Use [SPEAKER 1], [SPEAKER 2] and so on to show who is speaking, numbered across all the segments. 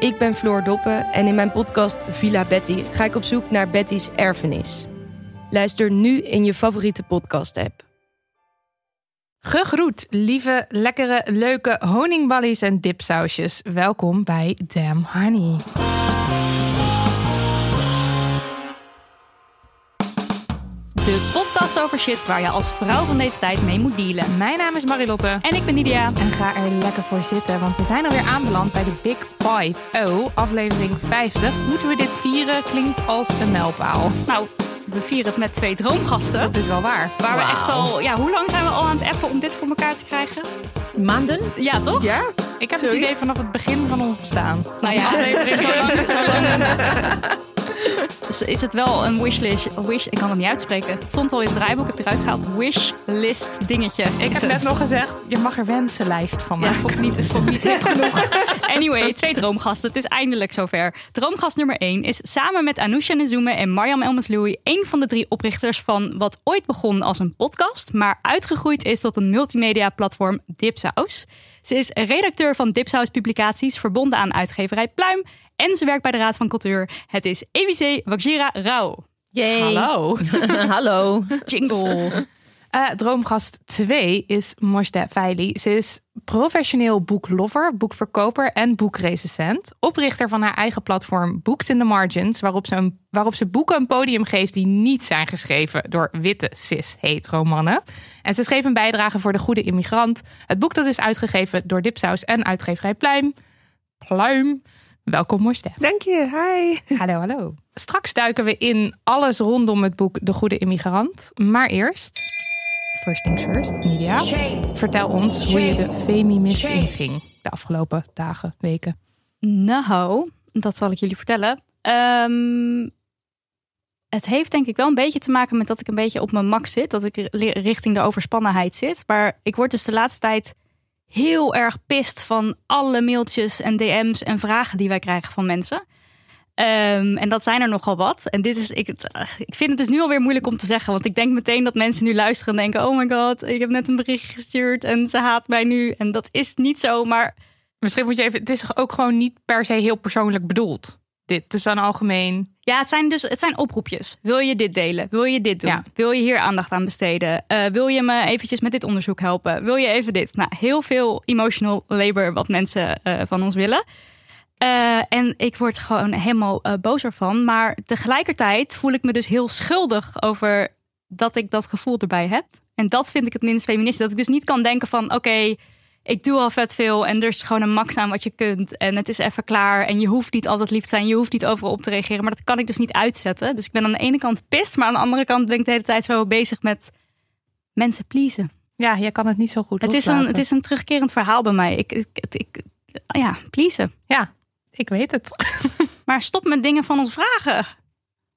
[SPEAKER 1] Ik ben Floor Doppen en in mijn podcast Villa Betty ga ik op zoek naar Betty's erfenis. Luister nu in je favoriete podcast-app.
[SPEAKER 2] Gegroet, lieve, lekkere, leuke honingballies en dipsausjes. Welkom bij Damn Honey.
[SPEAKER 3] De podcast over shit waar je als vrouw van deze tijd mee moet dealen.
[SPEAKER 2] Mijn naam is Marilotte.
[SPEAKER 3] En ik ben Nidia.
[SPEAKER 2] En ga er lekker voor zitten, want we zijn alweer aanbeland bij de Big Five. Oh, aflevering 50. Moeten we dit vieren? Klinkt als een mijlpaal.
[SPEAKER 3] Nou, we vieren het met twee droomgasten.
[SPEAKER 2] Dat is wel waar.
[SPEAKER 3] Waar we echt al, ja, hoe lang zijn we al aan het appen om dit voor elkaar te krijgen?
[SPEAKER 4] Maanden?
[SPEAKER 3] Ja, toch?
[SPEAKER 2] Ja. Ik heb
[SPEAKER 3] Zoiets?
[SPEAKER 2] het idee vanaf het begin van ons bestaan.
[SPEAKER 3] Nou ja,
[SPEAKER 2] aflevering zo lang, zo lang.
[SPEAKER 3] Dus is het wel een wishlist? Wish, ik kan het niet uitspreken. Het stond al in het draaiboek, ik heb het eruit gehaald. Wishlist dingetje.
[SPEAKER 2] Ik heb net nog gezegd, je mag er wensenlijst van
[SPEAKER 3] Ja,
[SPEAKER 2] maken.
[SPEAKER 3] vond ik niet, vond ik niet hip genoeg. Anyway, twee droomgasten. Het is eindelijk zover. Droomgast nummer 1 is samen met Anousha Nezume en Mariam Elmasloui... een van de drie oprichters van wat ooit begon als een podcast... maar uitgegroeid is tot een multimedia-platform Dipsaus. Ze is redacteur van Dipsaus Publicaties... verbonden aan uitgeverij Pluim... en ze werkt bij de Raad van Cultuur. Het is Evice Wakjira Rauw.
[SPEAKER 4] Yay.
[SPEAKER 2] Hallo.
[SPEAKER 4] Hallo.
[SPEAKER 3] Jingle.
[SPEAKER 2] Eh, droomgast 2 is Mosde Feili. Ze is professioneel boeklover, boekverkoper en boekrecensent. Oprichter van haar eigen platform Books in the Margins, waarop ze, een, waarop ze boeken een podium geeft die niet zijn geschreven door witte cis-hetero mannen. En ze schreef een bijdrage voor De Goede Immigrant. Het boek dat is uitgegeven door Dipsaus en uitgeverij Pluim. Pluim. Welkom Mosde.
[SPEAKER 1] Dank je, hi.
[SPEAKER 2] Hallo, hallo. Straks duiken we in alles rondom het boek De Goede Immigrant. Maar eerst, first things first, Media. Vertel ons hoe je de Femimist inging de afgelopen dagen, weken.
[SPEAKER 3] Nou, dat zal ik jullie vertellen. Ehm, het heeft denk ik wel een beetje te maken met dat ik een beetje op mijn max zit. Dat ik ri- richting de overspannenheid zit. Maar ik word dus de laatste tijd heel erg pist van alle mailtjes en DM's en vragen die wij krijgen van mensen. Ehm, en dat zijn er nogal wat. En dit is, ik, eh, ik vind het dus nu alweer moeilijk om te zeggen. Want ik denk meteen dat mensen nu luisteren en denken: Oh my god, ik heb net een berichtje gestuurd en ze haat mij nu. En dat is niet zo. Maar
[SPEAKER 2] Misschien moet je even, het is ook gewoon niet per se heel persoonlijk bedoeld. Dit het is dan algemeen.
[SPEAKER 3] Ja, het zijn dus het zijn oproepjes. Wil je dit delen? Wil je dit doen?
[SPEAKER 2] Ja.
[SPEAKER 3] Wil je hier aandacht aan besteden? Eh, wil je me eventjes met dit onderzoek helpen? Wil je even dit? Nou, heel veel emotional labor wat mensen eh, van ons willen. Eh, en ik word gewoon helemaal boos ervan. Maar tegelijkertijd voel ik me dus heel schuldig over dat ik dat gevoel erbij heb. En dat vind ik het minst feministisch. Dat ik dus niet kan denken van oké, ik doe al vet veel en er is gewoon een max aan wat je kunt. En het is even klaar. En je hoeft niet altijd lief te zijn. Je hoeft niet overal op te reageren. Maar dat kan ik dus niet uitzetten. Dus ik ben aan de ene kant pist. Maar aan de andere kant ben ik de hele tijd zo bezig met mensen pleasen.
[SPEAKER 2] Ja, jij kan het niet zo goed
[SPEAKER 3] Het is, een, het is een terugkerend verhaal bij mij. Ik, ik, ik, ik- ja, pleasen.
[SPEAKER 2] Ja, ik weet het.
[SPEAKER 3] Maar stop met dingen van ons vragen.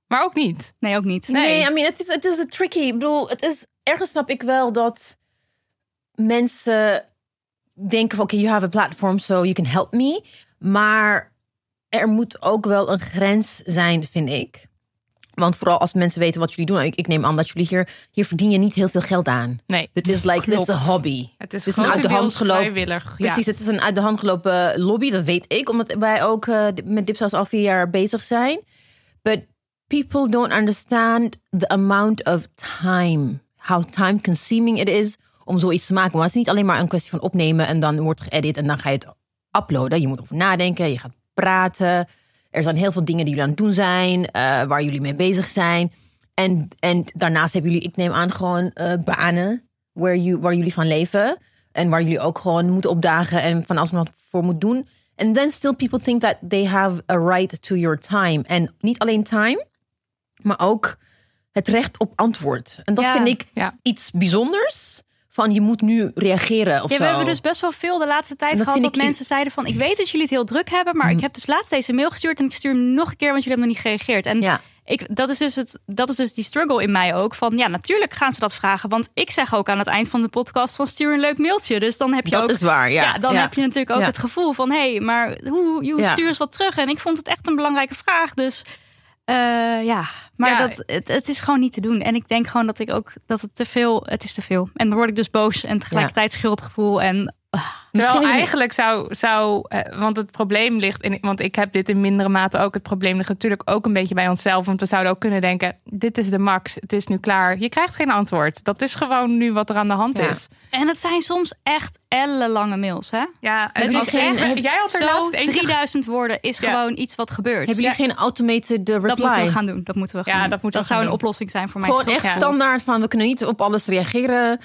[SPEAKER 2] Maar ook niet.
[SPEAKER 3] Nee, ook niet.
[SPEAKER 2] Nee.
[SPEAKER 4] Nee, I mean, het is, het is een tricky. Ik bedoel, het is, ergens snap ik wel dat mensen denken van, oké, you have a platform, so you can help me. Maar er moet ook wel een grens zijn, vind ik. Want vooral als mensen weten wat jullie doen. Ik, ik neem aan dat jullie hier, hier verdien je niet heel veel geld aan.
[SPEAKER 2] Nee.
[SPEAKER 4] Dit is like, dit is een hobby.
[SPEAKER 2] Het is,
[SPEAKER 4] Het is een uit de hand gelopen-.
[SPEAKER 2] Ja.
[SPEAKER 4] Precies, het is een uit de hand gelopen lobby. Dat weet ik, omdat wij ook eh, met Dipsaus al vier jaar bezig zijn. But people don't understand the amount of time how time consuming it is om zoiets te maken. Maar het is niet alleen maar een kwestie van opnemen en dan wordt geëdit en dan ga je het uploaden. Je moet over nadenken, je gaat praten. Er zijn heel veel dingen die jullie aan het doen zijn, eh, waar jullie mee bezig zijn. En, en daarnaast hebben jullie, ik neem aan, gewoon eh, banen waar, you, waar jullie van leven. En waar jullie ook gewoon moeten opdagen en van alles wat voor moet doen. And then still people think that they have a right to your time. En niet alleen time, maar ook het recht op antwoord. En dat
[SPEAKER 3] Ja.
[SPEAKER 4] vind ik
[SPEAKER 2] Ja.
[SPEAKER 4] iets bijzonders. Van je moet nu reageren of
[SPEAKER 3] Ja,
[SPEAKER 4] zo.
[SPEAKER 3] we hebben dus best wel veel de laatste tijd
[SPEAKER 4] dat
[SPEAKER 3] gehad dat mensen zeiden van... ik weet dat jullie het heel druk hebben, maar ik heb dus laatst deze mail gestuurd... en ik stuur hem nog een keer, want jullie hebben nog niet gereageerd. En
[SPEAKER 4] Ja.
[SPEAKER 3] ik, dat, is dus het, dat is dus die struggle in mij ook. Van ja, natuurlijk gaan ze dat vragen. Want ik zeg ook aan het eind van de podcast van stuur een leuk mailtje. Dus dan heb je
[SPEAKER 4] Dat
[SPEAKER 3] ook...
[SPEAKER 4] is waar, ja.
[SPEAKER 3] dan
[SPEAKER 4] Ja.
[SPEAKER 3] heb je natuurlijk ook het gevoel van... hé, hey, maar hoe, hoe stuur eens wat terug? En ik vond het echt een belangrijke vraag. Dus eh, ja, maar
[SPEAKER 2] Ja.
[SPEAKER 3] dat, het, het is gewoon niet te doen. En ik denk gewoon dat ik ook... dat het te veel... het is te veel. En dan word ik dus boos en tegelijkertijd schuldgevoel. En
[SPEAKER 2] Terwijl
[SPEAKER 4] Misschien
[SPEAKER 2] eigenlijk zou, zou eh, want het probleem ligt in, want ik heb dit in mindere mate ook. Het probleem ligt natuurlijk ook een beetje bij onszelf. Want we zouden ook kunnen denken: dit is de max, het is nu klaar. Je krijgt geen antwoord. Dat is gewoon nu wat er aan de hand
[SPEAKER 4] Ja.
[SPEAKER 2] is.
[SPEAKER 3] En het zijn soms echt ellenlange mails, hè?
[SPEAKER 2] Ja, en
[SPEAKER 3] Het
[SPEAKER 2] als-
[SPEAKER 3] is echt
[SPEAKER 2] jij had er
[SPEAKER 3] zo
[SPEAKER 2] laatst eentje
[SPEAKER 3] 3000 woorden is
[SPEAKER 2] Ja.
[SPEAKER 3] gewoon iets wat gebeurt.
[SPEAKER 4] Hebben jullie geen automated uh, reply?
[SPEAKER 3] dat moeten we gaan doen. Dat moeten we gaan
[SPEAKER 2] Ja,
[SPEAKER 3] doen.
[SPEAKER 2] dat
[SPEAKER 3] zou een oplossing zijn voor mijn
[SPEAKER 4] Gewoon echt
[SPEAKER 2] Ja.
[SPEAKER 4] standaard van we kunnen niet op alles reageren.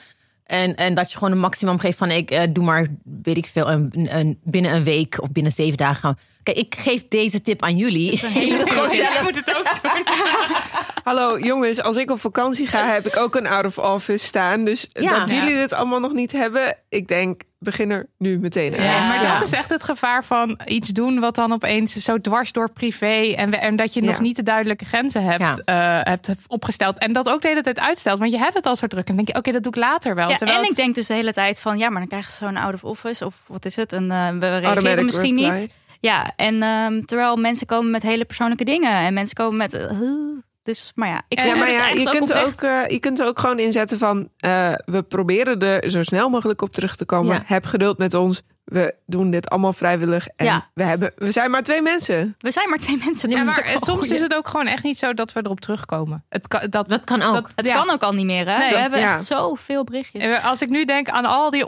[SPEAKER 4] En, en dat je gewoon een maximum geeft van ik eh, doe maar, weet ik veel, een, een, binnen een week of binnen zeven dagen. Kijk, ik geef deze tip aan jullie.
[SPEAKER 3] is een hele
[SPEAKER 4] Je moet het zelf.
[SPEAKER 2] moet ook doen.
[SPEAKER 5] Hallo jongens, als ik op vakantie ga, heb ik ook een out of office staan. Dus
[SPEAKER 4] Ja.
[SPEAKER 5] dat jullie dit allemaal nog niet hebben, ik denk, begin er nu meteen aan.
[SPEAKER 2] Ja, maar
[SPEAKER 4] Ja.
[SPEAKER 2] dat is echt het gevaar van iets doen wat dan opeens zo dwars door privé en, we- en dat je nog niet de duidelijke grenzen hebt,
[SPEAKER 4] Ja.
[SPEAKER 2] eh, hebt opgesteld. En dat ook de hele tijd uitstelt, want je hebt het al zo druk. En dan denk je, oké, dat doe ik later wel.
[SPEAKER 3] Ja,
[SPEAKER 2] Terwijl
[SPEAKER 3] en ik denk dus de hele tijd van... ja, maar dan krijgen ze zo'n out of office of wat is het? En eh, we reageren
[SPEAKER 5] Automatic
[SPEAKER 3] misschien
[SPEAKER 5] reply.
[SPEAKER 3] niet. Ja, en ehm, terwijl mensen komen met hele persoonlijke dingen. En mensen komen met... eh, dus, maar ja, ik
[SPEAKER 2] Ja,
[SPEAKER 5] maar
[SPEAKER 3] dus
[SPEAKER 5] ja,
[SPEAKER 3] echt
[SPEAKER 5] je kunt, ook, eh, je kunt er ook gewoon inzetten van... eh, we proberen er zo snel mogelijk op terug te komen.
[SPEAKER 4] Ja.
[SPEAKER 5] Heb geduld met ons. We doen dit allemaal vrijwillig. En
[SPEAKER 4] Ja.
[SPEAKER 5] we, hebben, we zijn maar twee mensen.
[SPEAKER 3] We zijn maar twee mensen.
[SPEAKER 2] Ja,
[SPEAKER 3] is
[SPEAKER 2] maar soms
[SPEAKER 3] goeie.
[SPEAKER 2] is het ook gewoon echt niet zo dat we erop terugkomen. Het kan, dat,
[SPEAKER 4] Dat kan ook.
[SPEAKER 2] dat-
[SPEAKER 3] Het
[SPEAKER 2] ja.
[SPEAKER 3] kan ook al niet meer, hè?
[SPEAKER 2] Nee.
[SPEAKER 3] We hebben
[SPEAKER 5] Ja.
[SPEAKER 3] echt zoveel berichtjes.
[SPEAKER 2] Als ik nu denk aan al die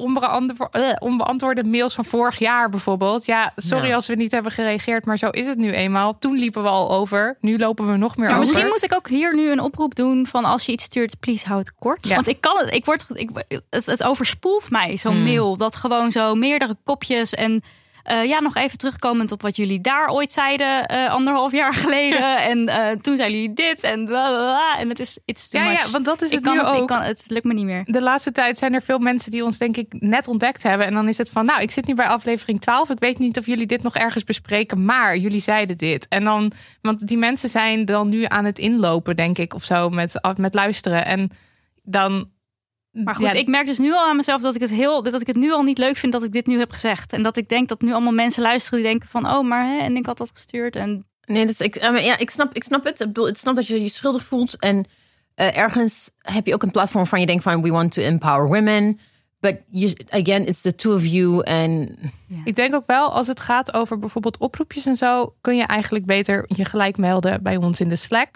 [SPEAKER 2] eh, onbeantwoorde mails van vorig jaar bijvoorbeeld. Ja, sorry
[SPEAKER 4] Ja.
[SPEAKER 2] als we niet hebben gereageerd, maar zo is het nu eenmaal. Toen liepen we al over. Nu lopen we nog meer
[SPEAKER 3] Maar
[SPEAKER 2] over.
[SPEAKER 3] misschien moet ik ook hier nu een oproep doen van als je iets stuurt, please houd het kort.
[SPEAKER 2] Ja.
[SPEAKER 3] Want ik kan het, ik word, ik, het, het overspoelt mij zo'n mail dat gewoon zo meerdere kopjes en eh, ja, nog even terugkomend op wat jullie daar ooit zeiden eh, anderhalf jaar geleden en eh, toen zeiden jullie dit en bla en het is too
[SPEAKER 2] Ja,
[SPEAKER 3] much.
[SPEAKER 2] ja, want dat is
[SPEAKER 3] ik
[SPEAKER 2] het nu
[SPEAKER 3] het,
[SPEAKER 2] ook.
[SPEAKER 3] Ik kan, het lukt me niet meer.
[SPEAKER 2] de laatste tijd zijn er veel mensen die ons denk ik net ontdekt hebben. En dan is het van, nou, ik zit nu bij aflevering 12. Ik weet niet of jullie dit nog ergens bespreken, maar jullie zeiden dit. En dan, want die mensen zijn dan nu aan het inlopen, denk ik, of zo, met, met luisteren. En dan...
[SPEAKER 3] Maar goed,
[SPEAKER 2] ja,
[SPEAKER 3] ik merk dus nu al aan mezelf dat ik het heel, dat ik het nu al niet leuk vind dat ik dit nu heb gezegd. En dat ik denk dat nu allemaal mensen luisteren die denken van, oh, maar hè, en ik had dat gestuurd en
[SPEAKER 4] Nee, dat is, ik, eh, ja, ik, snap, ik snap het. Ik, bedoel, ik snap dat je je schuldig voelt. En eh, ergens heb je ook een platform van je denkt van... we want to empower women. But you, again, it's the two of you. En
[SPEAKER 2] Ik denk ook wel, als het gaat over bijvoorbeeld oproepjes en zo, kun je eigenlijk beter je gelijk melden bij ons in de Slack.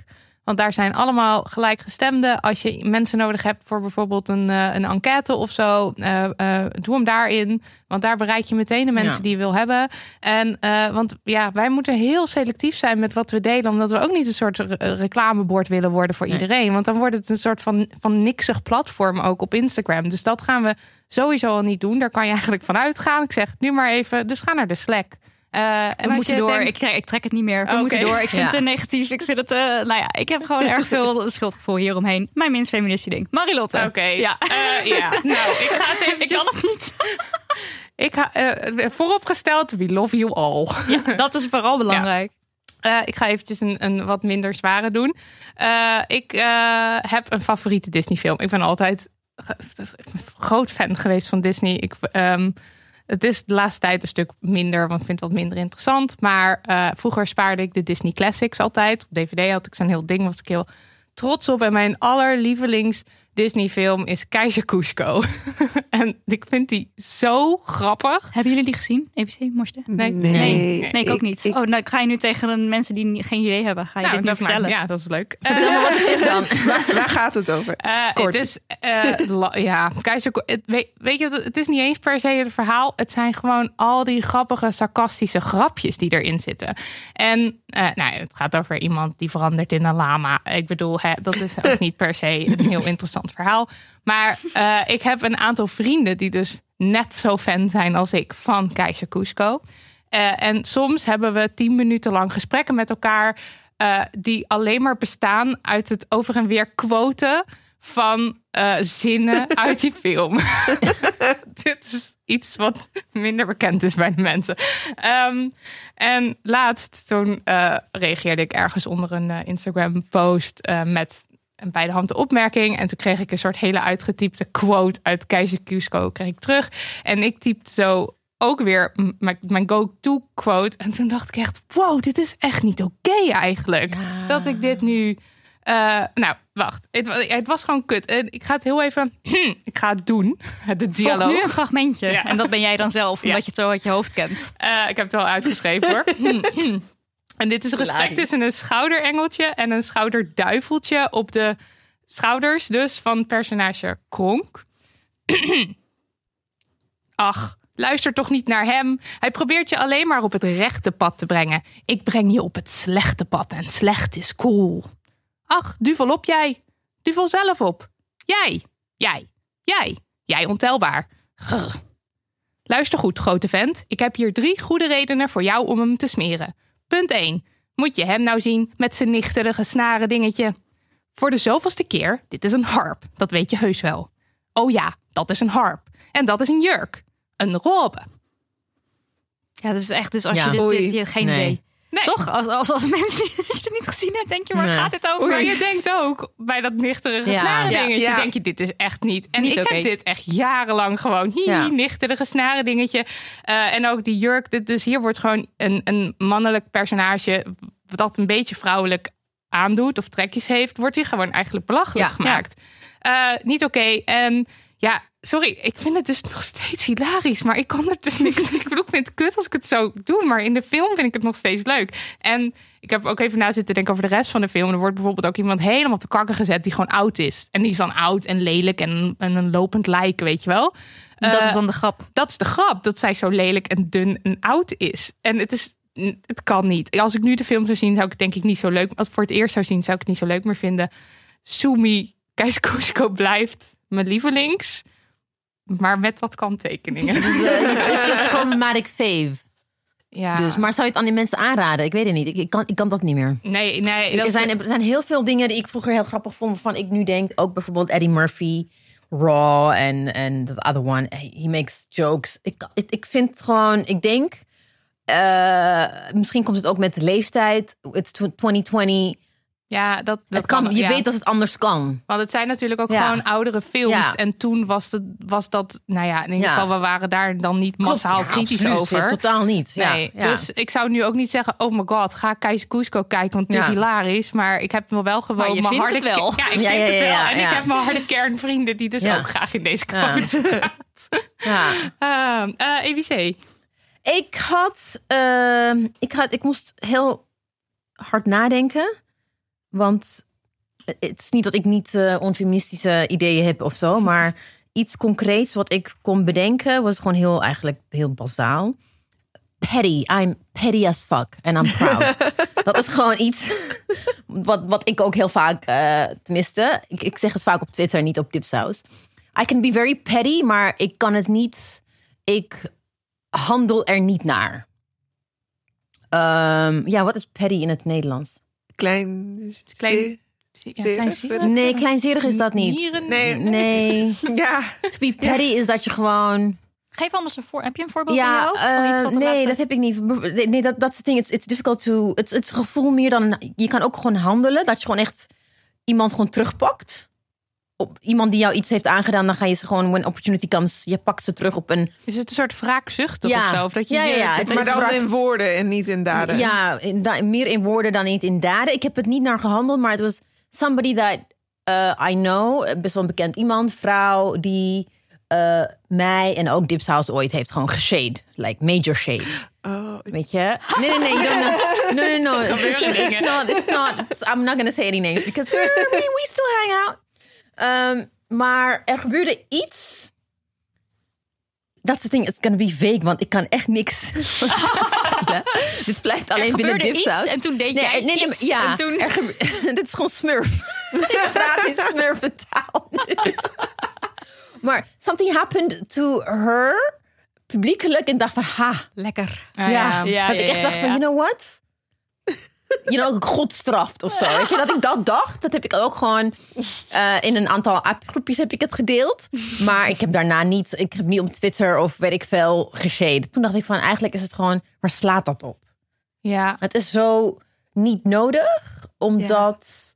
[SPEAKER 2] Want daar zijn allemaal gelijkgestemden. Als je mensen nodig hebt voor bijvoorbeeld een, eh, een enquête of zo, eh, eh, doe hem daarin. Want daar bereik je meteen de mensen
[SPEAKER 4] Ja.
[SPEAKER 2] die je wil hebben. En want ja, wij moeten heel selectief zijn met wat we delen, omdat we ook niet een soort re- reclamebord willen worden voor
[SPEAKER 4] Nee.
[SPEAKER 2] iedereen. Want dan wordt het een soort van, van niksig platform ook op Instagram. Dus dat gaan we sowieso al niet doen. Daar kan je eigenlijk van uitgaan. Ik zeg nu maar even, dus ga naar de Slack. En
[SPEAKER 3] we moeten door.
[SPEAKER 2] denkt-
[SPEAKER 3] Ik, trek, ik trek het niet meer. We moeten door. Ik vind
[SPEAKER 4] Ja.
[SPEAKER 3] het te negatief. Ik vind het, eh, nou ja, ik heb gewoon erg veel schuldgevoel hieromheen. Mijn minst feministische ding. Marilotte.
[SPEAKER 2] Oké,
[SPEAKER 3] Ja.
[SPEAKER 2] Eh, ja. Nou, ik ga het even.
[SPEAKER 3] Ik kan het niet.
[SPEAKER 2] Ik eh, vooropgesteld, we love you all.
[SPEAKER 3] Ja, dat is vooral belangrijk.
[SPEAKER 2] Ik ga eventjes een, een wat minder zware doen. Ik heb een favoriete Disney film. Ik ben altijd groot fan geweest van Disney. Ik, ehm, het is de laatste tijd een stuk minder, want ik vind het wat minder interessant. Maar eh, vroeger spaarde ik de Disney Classics altijd. Op DVD had ik zo'n heel ding, was ik heel trots op. En mijn allerlievelings Disney-film is Keizer Cusco. en ik vind die zo grappig.
[SPEAKER 3] Hebben jullie die gezien? EBC, Morste?
[SPEAKER 2] Nee.
[SPEAKER 3] Nee, nee, ik ook niet. oh, nou, ik ga je nu tegen de mensen die geen idee hebben, ga je
[SPEAKER 2] Nou,
[SPEAKER 3] dit nu
[SPEAKER 2] dat, maar,
[SPEAKER 3] vertellen?
[SPEAKER 2] ja, dat is leuk.
[SPEAKER 4] Vertel me wat het is dan.
[SPEAKER 5] Waar, waar gaat het over?
[SPEAKER 2] Eh,
[SPEAKER 5] Kort.
[SPEAKER 2] het is, eh, ja, Keizer, het, weet, weet je, wat, het is niet eens per se het verhaal. Het zijn gewoon al die grappige, sarcastische grapjes die erin zitten. En eh, nou, het gaat over iemand die verandert in een lama. Ik bedoel, hè, dat is ook niet per se een heel interessant verhaal. Maar eh, ik heb een aantal vrienden die dus net zo fan zijn als ik van Keizer Cusco. Eh, en soms hebben we tien minuten lang gesprekken met elkaar. eh, die alleen maar bestaan uit het over en weer quoten van zinnen uit die film. Dit is iets wat minder bekend is bij de mensen. Ehm, en laatst, toen reageerde ik ergens onder een Instagram-post met een bij de hand de opmerking. En toen kreeg ik een soort hele uitgetypte quote uit Keizer Cusco kreeg ik terug. En ik typte zo ook weer mijn, go-to quote. En toen dacht ik echt, wow, dit is echt niet oké eigenlijk. Dat ik dit nu... eh, nou, wacht. Het, wa- het was gewoon kut. En ik ga het heel even... ik ga het doen. De
[SPEAKER 3] Volg
[SPEAKER 2] dialoog.
[SPEAKER 3] nu een fragmentje.
[SPEAKER 2] Ja.
[SPEAKER 3] En dat ben jij dan zelf,
[SPEAKER 2] Ja.
[SPEAKER 3] omdat je het zo uit je hoofd kent.
[SPEAKER 2] Eh, ik heb het wel uitgeschreven hoor. en dit is
[SPEAKER 4] Hilarisch.
[SPEAKER 2] tussen een schouderengeltje en een schouderduiveltje op de schouders dus van personage Kronk. Ach, luister toch niet naar hem. Hij probeert je alleen maar op het rechte pad te brengen. Ik breng je op het slechte pad en slecht is cool. Ach, duvel op jij. Duvel zelf op. Jij, jij, jij, jij ontelbaar. Grr. Luister goed, grote vent. Ik heb hier drie goede redenen voor jou om hem te smeren. Punt 1. Moet je hem nou zien met zijn nichterige snaren dingetje? Voor de zoveelste keer, dit is een harp. Dat weet je heus wel. Oh ja, dat is een harp. En dat is een jurk. Een robe.
[SPEAKER 3] Ja, dat is echt dus als
[SPEAKER 4] Ja.
[SPEAKER 3] je dit, dit je hebt geen
[SPEAKER 4] Nee.
[SPEAKER 3] idee.
[SPEAKER 2] Nee.
[SPEAKER 3] Toch? Als, als, als mensen die- als je het niet gezien hebt, denk je, waar
[SPEAKER 4] Nee.
[SPEAKER 3] gaat het over?
[SPEAKER 2] Maar je denkt ook bij dat nichterige
[SPEAKER 4] Ja.
[SPEAKER 2] snaren dingetje,
[SPEAKER 5] ja.
[SPEAKER 2] denk je, dit is echt niet. En
[SPEAKER 3] Niet
[SPEAKER 2] ik heb dit echt jarenlang gewoon, hi,
[SPEAKER 4] Ja.
[SPEAKER 2] nichterige snaren dingetje. Eh, en ook die jurk, dus hier wordt gewoon een, een mannelijk personage dat een beetje vrouwelijk aandoet of trekjes heeft, wordt hier gewoon eigenlijk belachelijk
[SPEAKER 4] Ja.
[SPEAKER 2] gemaakt. Eh, niet oké. En ja, sorry, ik vind het dus nog steeds hilarisch, maar ik kan er dus niks. ik bedoel, ik vind het kut als ik het zo doe, maar in de film vind ik het nog steeds leuk. En ik heb ook even na zitten denken over de rest van de film. Er wordt bijvoorbeeld ook iemand helemaal te kakken gezet die gewoon oud is. En die is dan oud en lelijk en, en een lopend lijk, weet je wel.
[SPEAKER 3] dat
[SPEAKER 2] Eh,
[SPEAKER 3] is dan de grap.
[SPEAKER 2] dat is de grap, dat zij zo lelijk en dun en oud is. En het is, het kan niet. Als ik nu de film zou zien, zou ik het denk ik niet zo leuk. Als ik voor het eerst zou zien, zou ik het niet zo leuk meer vinden. Sumi Keiskosko blijft mijn lievelings. Maar met wat kanttekeningen.
[SPEAKER 4] Dus, eh, het is fave.
[SPEAKER 2] Ja.
[SPEAKER 4] Dus, maar zou je het aan die mensen aanraden? Ik weet het niet. Ik, ik, kan, ik kan dat niet meer.
[SPEAKER 2] nee, nee. Dat
[SPEAKER 4] Er zijn, er zijn heel veel dingen die ik vroeger heel grappig vond. Waarvan ik nu denk, ook bijvoorbeeld Eddie Murphy, Raw en en the other one. He makes jokes. Ik, ik, ik vind gewoon, ik denk, eh, misschien komt het ook met de leeftijd. It's 2020.
[SPEAKER 2] Ja, dat, dat
[SPEAKER 4] Het kan, je
[SPEAKER 2] ja.
[SPEAKER 4] weet dat het anders kan.
[SPEAKER 2] Want het zijn natuurlijk ook
[SPEAKER 4] Ja.
[SPEAKER 2] gewoon oudere films.
[SPEAKER 4] Ja.
[SPEAKER 2] En toen was, het, was dat, nou ja, in ieder
[SPEAKER 4] Ja.
[SPEAKER 2] geval, we waren daar dan niet massaal
[SPEAKER 4] Klopt, ja,
[SPEAKER 2] kritisch
[SPEAKER 4] absoluut.
[SPEAKER 2] over.
[SPEAKER 4] Ja, Totaal niet. Ja,
[SPEAKER 2] Nee,
[SPEAKER 4] ja.
[SPEAKER 2] dus ik zou nu ook niet zeggen, oh my god, ga Keizer Cusco kijken, want het is
[SPEAKER 4] Ja.
[SPEAKER 2] hilarisch. Maar ik heb wel wel gewoon
[SPEAKER 3] Maar je
[SPEAKER 2] mijn
[SPEAKER 3] vindt
[SPEAKER 2] harde
[SPEAKER 3] het wel.
[SPEAKER 2] Ja, ik
[SPEAKER 4] Ja,
[SPEAKER 2] vind
[SPEAKER 4] ja,
[SPEAKER 2] het
[SPEAKER 4] ja,
[SPEAKER 2] wel.
[SPEAKER 4] ja,
[SPEAKER 2] en ik
[SPEAKER 4] ja.
[SPEAKER 2] heb mijn harde kernvrienden die dus
[SPEAKER 4] Ja.
[SPEAKER 2] ook graag in deze
[SPEAKER 4] Ja.
[SPEAKER 2] quote
[SPEAKER 4] ja.
[SPEAKER 2] Ah, eh, EBC.
[SPEAKER 4] Ik had, ehm, ik had, ik moest heel hard nadenken, want het is niet dat ik niet eh, onfeministische ideeën heb of zo, maar iets concreets wat ik kon bedenken was gewoon heel eigenlijk heel bazaal. Petty, I'm petty as fuck and I'm proud. dat is gewoon iets wat, wat ik ook heel vaak, eh tenminste, ik, ik zeg het vaak op Twitter, niet op Dipsaus. I can be very petty, maar ik kan het niet. Ik handel er niet naar. Ehm, ja, wat is petty in het Nederlands?
[SPEAKER 5] Klein.
[SPEAKER 2] Klein- Ja.
[SPEAKER 4] Nee, kleinzerig is dat niet.
[SPEAKER 2] Nieren?
[SPEAKER 5] Nee.
[SPEAKER 4] Nee.
[SPEAKER 5] Ja,
[SPEAKER 4] To be petty is dat je gewoon.
[SPEAKER 3] Geef anders een voor. Heb je een voorbeeld in je
[SPEAKER 4] Ja,
[SPEAKER 3] hoofd? van iets
[SPEAKER 4] eh,
[SPEAKER 3] wat de
[SPEAKER 4] nee,
[SPEAKER 3] laatste-
[SPEAKER 4] dat heb ik niet. Nee, dat dat is het ding. It's, it's difficult to. Het gevoel meer dan. Je kan ook gewoon handelen. Dat je gewoon echt iemand gewoon terugpakt. Op iemand die jou iets heeft aangedaan, dan ga je ze gewoon, when opportunity comes, je pakt ze terug op een.
[SPEAKER 2] Is het een soort wraakzuchtig
[SPEAKER 4] Ja.
[SPEAKER 2] of zo? Of dat je
[SPEAKER 4] Ja, ja, ja. Het-
[SPEAKER 5] maar dan in woorden en niet in daden.
[SPEAKER 4] Ja, in, da- meer in woorden dan niet in daden. Ik heb het niet naar gehandeld, maar het was somebody that eh, I know, best wel een bekend iemand, vrouw, die eh, mij en ook Dipsaus ooit heeft gewoon geshade. Like major shade.
[SPEAKER 5] Oh,
[SPEAKER 4] Weet je? Nee, nee, nee. You don't know. No, no, no. It's, not, it's not. I'm not going to say any names. Because we still hang out. Um, maar er gebeurde iets. Dat is het ding. It's going to be vague. Want ik kan echt niks vertellen. Dit blijft alleen
[SPEAKER 3] Er
[SPEAKER 4] binnen
[SPEAKER 3] gebeurde
[SPEAKER 4] Dipsaus.
[SPEAKER 3] iets en toen deed
[SPEAKER 4] Nee,
[SPEAKER 3] jij
[SPEAKER 4] nee, nee,
[SPEAKER 3] iets.
[SPEAKER 4] ja,
[SPEAKER 3] en toen...
[SPEAKER 4] dit is gewoon smurf. Ik praat in smurfentaal nu. maar something happened to her publiekelijk en dacht van ha,
[SPEAKER 3] Lekker.
[SPEAKER 2] Ah,
[SPEAKER 4] ja,
[SPEAKER 3] Ja,
[SPEAKER 4] dat
[SPEAKER 3] ja,
[SPEAKER 4] ik echt dacht van, you know what? You know, God straft of zo. Weet je, dat ik dat dacht, dat heb ik ook gewoon eh, in een aantal appgroepjes heb ik het gedeeld. Maar ik heb daarna niet, ik heb niet op Twitter of weet ik veel geshade. Toen dacht ik van, eigenlijk is het gewoon, waar slaat dat op?
[SPEAKER 2] Ja,
[SPEAKER 4] Het is zo niet nodig, omdat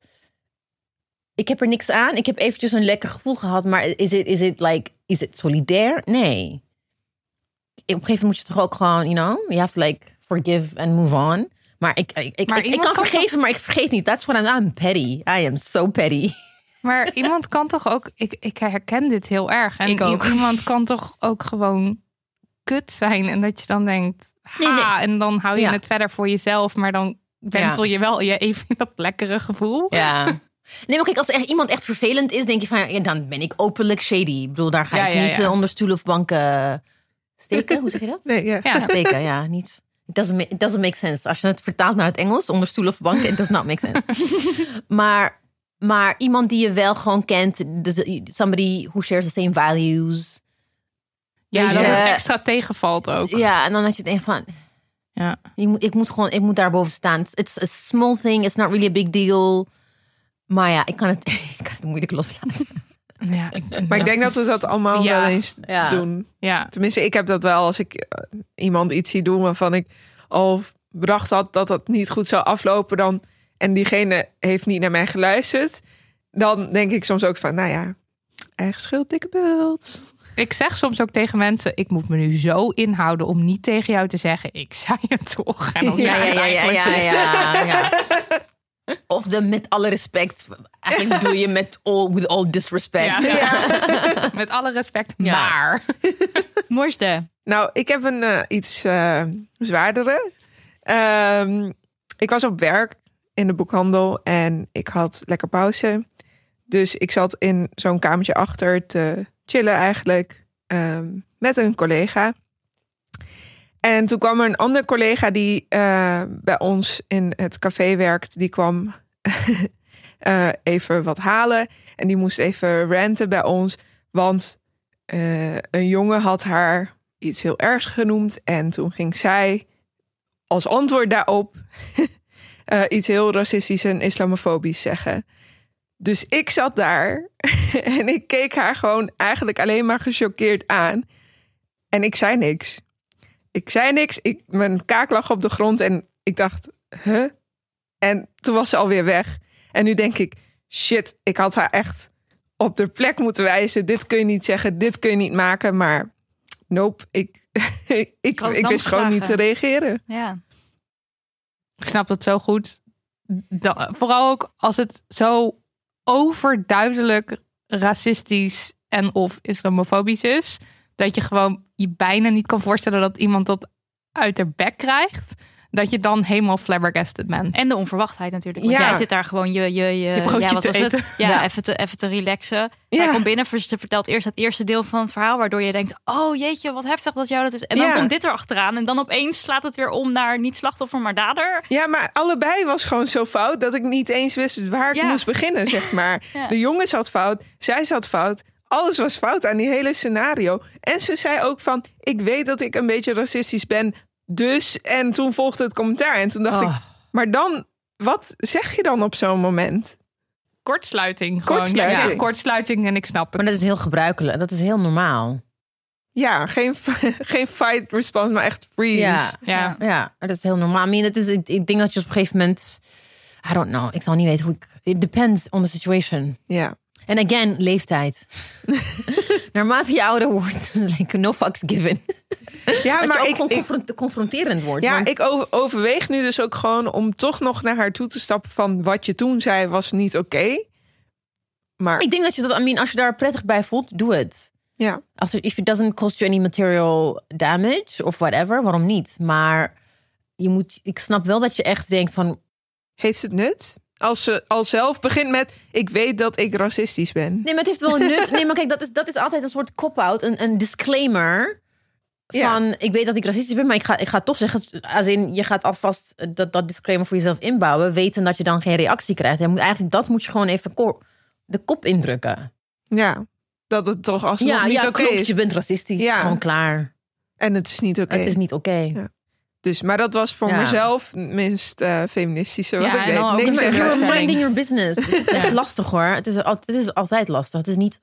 [SPEAKER 4] ik heb er niks aan. Ik heb eventjes een lekker gevoel gehad, maar is het is it like is het solidair? Nee. Op een gegeven moment moet je toch ook gewoon, you know, you have to like forgive and move on. Maar ik, ik, ik,
[SPEAKER 2] Maar
[SPEAKER 4] ik, ik
[SPEAKER 2] iemand
[SPEAKER 4] kan
[SPEAKER 2] kan
[SPEAKER 4] vergeven, maar ik vergeet niet. That's what I'm, I'm petty. I am so petty.
[SPEAKER 2] maar iemand kan toch ook... Ik, ik herken dit heel erg. En
[SPEAKER 3] Ik ook.
[SPEAKER 2] iemand kan toch ook gewoon kut zijn. En dat je dan denkt, ha,
[SPEAKER 4] Nee, nee.
[SPEAKER 2] en dan hou je
[SPEAKER 4] Ja.
[SPEAKER 2] het verder voor jezelf. Maar dan wentel je wel je even dat lekkere gevoel.
[SPEAKER 4] Ja. Nee, maar kijk, als er echt iemand echt vervelend is, denk je van, ja, dan ben ik openlijk shady. Ik bedoel, daar ga
[SPEAKER 2] Ja,
[SPEAKER 4] ik
[SPEAKER 2] ja,
[SPEAKER 4] niet
[SPEAKER 2] ja.
[SPEAKER 4] eh, onder stoelen of banken steken. Hoe zeg je dat?
[SPEAKER 5] nee, ja.
[SPEAKER 2] Ja.
[SPEAKER 4] Steken, ja, niet. It doesn't, it doesn't make sense. Als je het vertaalt naar het Engels, onder stoelen of banken, it does not make sense. maar, maar iemand die je wel gewoon kent, dus somebody who shares the same values.
[SPEAKER 2] Ja, dat
[SPEAKER 4] je-
[SPEAKER 2] het extra tegenvalt ook.
[SPEAKER 4] Ja, en dan had je denkt van,
[SPEAKER 2] Ja.
[SPEAKER 4] je moet, ik moet gewoon, ik moet daarboven staan. It's a small thing, it's not really a big deal. Maar ja, ik kan het, ik kan het moeilijk loslaten.
[SPEAKER 2] Ja, ik,
[SPEAKER 5] Maar ik denk dat we dat allemaal
[SPEAKER 2] Ja.
[SPEAKER 5] wel eens
[SPEAKER 4] Ja.
[SPEAKER 5] doen.
[SPEAKER 2] ja.
[SPEAKER 5] Tenminste, ik heb dat wel als ik eh, iemand iets zie doen waarvan ik al bedacht had dat dat niet goed zou aflopen. Dan, en diegene heeft niet naar mij geluisterd. Dan denk ik soms ook van, nou ja, eigen schuld, dikke bult.
[SPEAKER 2] Ik zeg soms ook tegen mensen: ik moet me nu zo inhouden om niet tegen jou te zeggen: ik zei het toch. En dan
[SPEAKER 4] Ja,
[SPEAKER 2] zei
[SPEAKER 4] ja,
[SPEAKER 2] het
[SPEAKER 4] ja, ja, ja, ja. Of de met alle respect. Eigenlijk bedoel je met all, with all disrespect.
[SPEAKER 2] Ja. Met alle respect,
[SPEAKER 4] Ja.
[SPEAKER 2] maar.
[SPEAKER 3] Morste.
[SPEAKER 5] Nou, ik heb een eh, iets eh, zwaardere. Ehm, ik was op werk in de boekhandel en ik had lekker pauze. Dus ik zat in zo'n kamertje achter te chillen eigenlijk ehm, met een collega. En toen kwam er een andere collega die eh, bij ons in het café werkt. Die kwam eh, even wat halen. En die moest even ranten bij ons. Want eh, een jongen had haar iets heel ergs genoemd. En toen ging zij als antwoord daarop iets heel racistisch en islamofobisch zeggen. Dus ik zat daar en ik keek haar gewoon eigenlijk alleen maar gechoqueerd aan. En ik zei niks. Ik zei niks. Ik, mijn kaak lag op de grond en ik dacht, huh? En toen was ze alweer weg. En nu denk ik, shit, ik had haar echt op de plek moeten wijzen. Dit kun je niet zeggen, dit kun je niet maken. Maar nope, ik, ik, ik,
[SPEAKER 3] dan
[SPEAKER 5] wist gewoon niet te reageren.
[SPEAKER 3] Ja.
[SPEAKER 2] Ik snap dat zo goed. Da- vooral ook als het zo overduidelijk racistisch en of islamofobisch is. Dat je gewoon je bijna niet kan voorstellen dat iemand dat uit de bek krijgt. Dat je dan helemaal flabbergasted bent.
[SPEAKER 3] En de onverwachtheid natuurlijk. Want
[SPEAKER 5] Ja.
[SPEAKER 3] jij zit daar gewoon je, je, je,
[SPEAKER 2] broodje
[SPEAKER 3] ja, wat
[SPEAKER 2] te
[SPEAKER 3] was het?
[SPEAKER 2] eten.
[SPEAKER 3] Ja,
[SPEAKER 4] Ja.
[SPEAKER 3] Even, te, even te relaxen. Zij komt binnen, ze vertelt eerst het eerste deel van het verhaal, waardoor je denkt, oh jeetje, wat heftig dat jou dat is. En dan komt dit erachteraan en dan opeens slaat het weer om naar niet slachtoffer, maar dader.
[SPEAKER 5] Ja, maar allebei was gewoon zo fout dat ik niet eens wist waar ik moest beginnen, zeg maar. De jongen zat fout, zij zat fout. Alles was fout aan die hele scenario. En ze zei ook van, ik weet dat ik een beetje racistisch ben, dus... En toen volgde het commentaar en toen dacht
[SPEAKER 4] Oh.
[SPEAKER 5] ik, maar dan, wat zeg je dan op zo'n moment?
[SPEAKER 2] Kortsluiting. Gewoon.
[SPEAKER 5] Kortsluiting.
[SPEAKER 2] Ja, kortsluiting en ik snap het.
[SPEAKER 4] Maar dat is heel gebruikelijk. Dat is heel normaal.
[SPEAKER 5] Ja, geen, geen fight response, maar echt freeze.
[SPEAKER 4] Ja,
[SPEAKER 2] ja.
[SPEAKER 4] ja, dat is heel normaal. I mean, het is, ik, ik denk dat je op een gegeven moment... I don't know. Ik zal niet weten hoe ik... It depends on the situation.
[SPEAKER 5] ja.
[SPEAKER 4] En again, leeftijd. Naarmate je ouder wordt, like no fucks given.
[SPEAKER 5] Ja, maar
[SPEAKER 4] je ook
[SPEAKER 5] ik,
[SPEAKER 4] gewoon confront- confronterend wordt.
[SPEAKER 5] Ja,
[SPEAKER 4] want-
[SPEAKER 5] ik over- overweeg nu dus ook gewoon om toch nog naar haar toe te stappen van wat je toen zei was niet oké. Maar
[SPEAKER 4] Ik denk dat je dat, I mean, als je daar prettig bij voelt, doe het.
[SPEAKER 5] ja,
[SPEAKER 4] Als het, if it doesn't cost you any material damage of whatever, waarom niet? Maar je moet, ik snap wel dat je echt denkt van,
[SPEAKER 5] heeft het nut? Als ze al zelf begint met: Ik weet dat ik racistisch ben.
[SPEAKER 4] nee, maar het heeft wel een nut. Nee, maar kijk, dat is, dat is altijd een soort cop-out, een, een disclaimer.
[SPEAKER 5] Ja.
[SPEAKER 4] Van, ik weet dat ik racistisch ben, maar ik ga, ik ga toch zeggen, als in, je gaat alvast dat, dat disclaimer voor jezelf inbouwen, weten dat je dan geen reactie krijgt. Moet eigenlijk, dat moet je gewoon even ko- de kop indrukken.
[SPEAKER 5] Ja, dat het toch alsnog
[SPEAKER 4] ja,
[SPEAKER 5] niet
[SPEAKER 4] ja
[SPEAKER 5] oké
[SPEAKER 4] klopt,
[SPEAKER 5] is.
[SPEAKER 4] je bent racistisch.
[SPEAKER 5] Ja.
[SPEAKER 4] Gewoon klaar.
[SPEAKER 5] En het is niet oké.
[SPEAKER 4] Het is niet oké.
[SPEAKER 5] Dus, maar dat was voor
[SPEAKER 4] Ja.
[SPEAKER 5] mezelf het minst eh feministische wat
[SPEAKER 2] Ja,
[SPEAKER 5] ik
[SPEAKER 2] en
[SPEAKER 5] deed.
[SPEAKER 2] dan ook
[SPEAKER 5] Niks
[SPEAKER 4] you're minding your business. Het is echt lastig hoor. Het is, al- het is altijd lastig. Het is niet.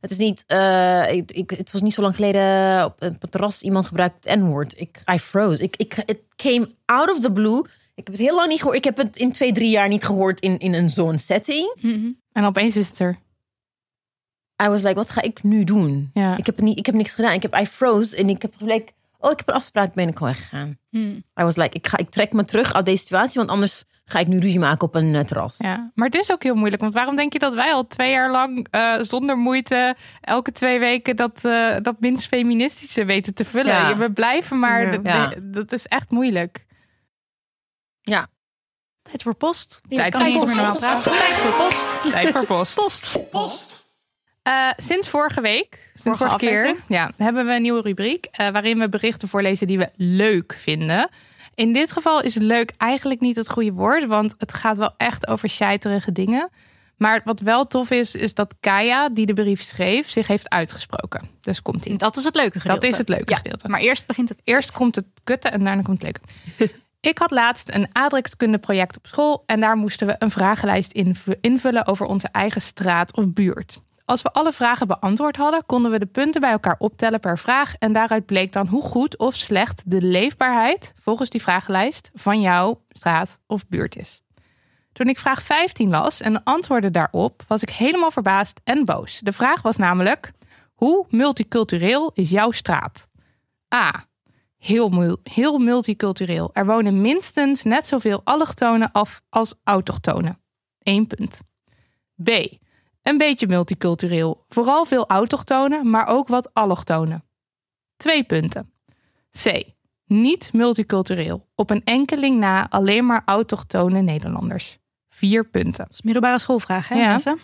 [SPEAKER 4] Het is niet. eh, ik, ik, het was niet zo lang geleden op een terras iemand gebruikt het N-woord. Ik, I froze. Ik, ik, it came out of the blue. Ik heb het heel lang niet gehoord. Ik heb het in twee, drie jaar niet gehoord in, in een zo'n setting.
[SPEAKER 3] Mhm.
[SPEAKER 2] En opeens is het er.
[SPEAKER 4] I was like, wat ga ik nu doen?
[SPEAKER 2] Ja.
[SPEAKER 4] Ik, heb niet, ik heb niks gedaan. Ik heb I froze en ik heb gelijk. Oh, ik heb een afspraak. Ben ik gewoon weggegaan. Was like, ik, ga, ik trek me terug uit deze situatie, want anders ga ik nu ruzie maken op een eh, terras.
[SPEAKER 2] Ja, maar het is ook heel moeilijk. Want waarom denk je dat wij al twee jaar lang eh, zonder moeite elke twee weken dat, eh, dat minst feministische weten te vullen?
[SPEAKER 4] Ja.
[SPEAKER 2] We blijven maar.
[SPEAKER 5] Ja.
[SPEAKER 4] Ja.
[SPEAKER 2] dat is echt moeilijk.
[SPEAKER 3] Tijd voor post. Je
[SPEAKER 2] Tijd
[SPEAKER 3] kan
[SPEAKER 2] voor
[SPEAKER 3] niet eens meer
[SPEAKER 2] post.
[SPEAKER 3] Tijd voor post.
[SPEAKER 2] Tijd voor post.
[SPEAKER 3] Post. Post.
[SPEAKER 2] Eh, sinds vorige week, sinds
[SPEAKER 3] Vorige
[SPEAKER 2] vorige keer, ja, hebben we een nieuwe rubriek eh, waarin we berichten voorlezen die we leuk vinden. In dit geval is leuk eigenlijk niet het goede woord, want het gaat wel echt over scheiterige dingen. Maar wat wel tof is, is dat Kaya, die de brief schreef, zich heeft uitgesproken. Dus komt ie.
[SPEAKER 3] Dat is het leuke gedeelte.
[SPEAKER 2] Dat is het leuke
[SPEAKER 3] Ja,
[SPEAKER 2] gedeelte.
[SPEAKER 3] Maar eerst begint het.
[SPEAKER 2] Eerst komt het kutte en daarna komt het leuke. Ik had laatst een aardrijkskundeproject op school en daar moesten we een vragenlijst inv- invullen over onze eigen straat of buurt. Als we alle vragen beantwoord hadden, konden we de punten bij elkaar optellen per vraag en daaruit bleek dan hoe goed of slecht de leefbaarheid volgens die vragenlijst van jouw straat of buurt is. Toen ik vraag 15 las en de antwoorden daarop, was ik helemaal verbaasd en boos. De vraag was namelijk: hoe multicultureel is jouw straat? A. Heel, heel multicultureel. Er wonen minstens net zoveel allochtonen af als autochtonen. 1 punt. B. Een beetje multicultureel. Vooral veel autochtonen, maar ook wat allochtonen. 2 punten. C. Niet multicultureel. Op een enkeling na alleen maar autochtone Nederlanders. 4 punten.
[SPEAKER 3] Dat is middelbare schoolvraag, hè
[SPEAKER 2] Ja.
[SPEAKER 3] mensen?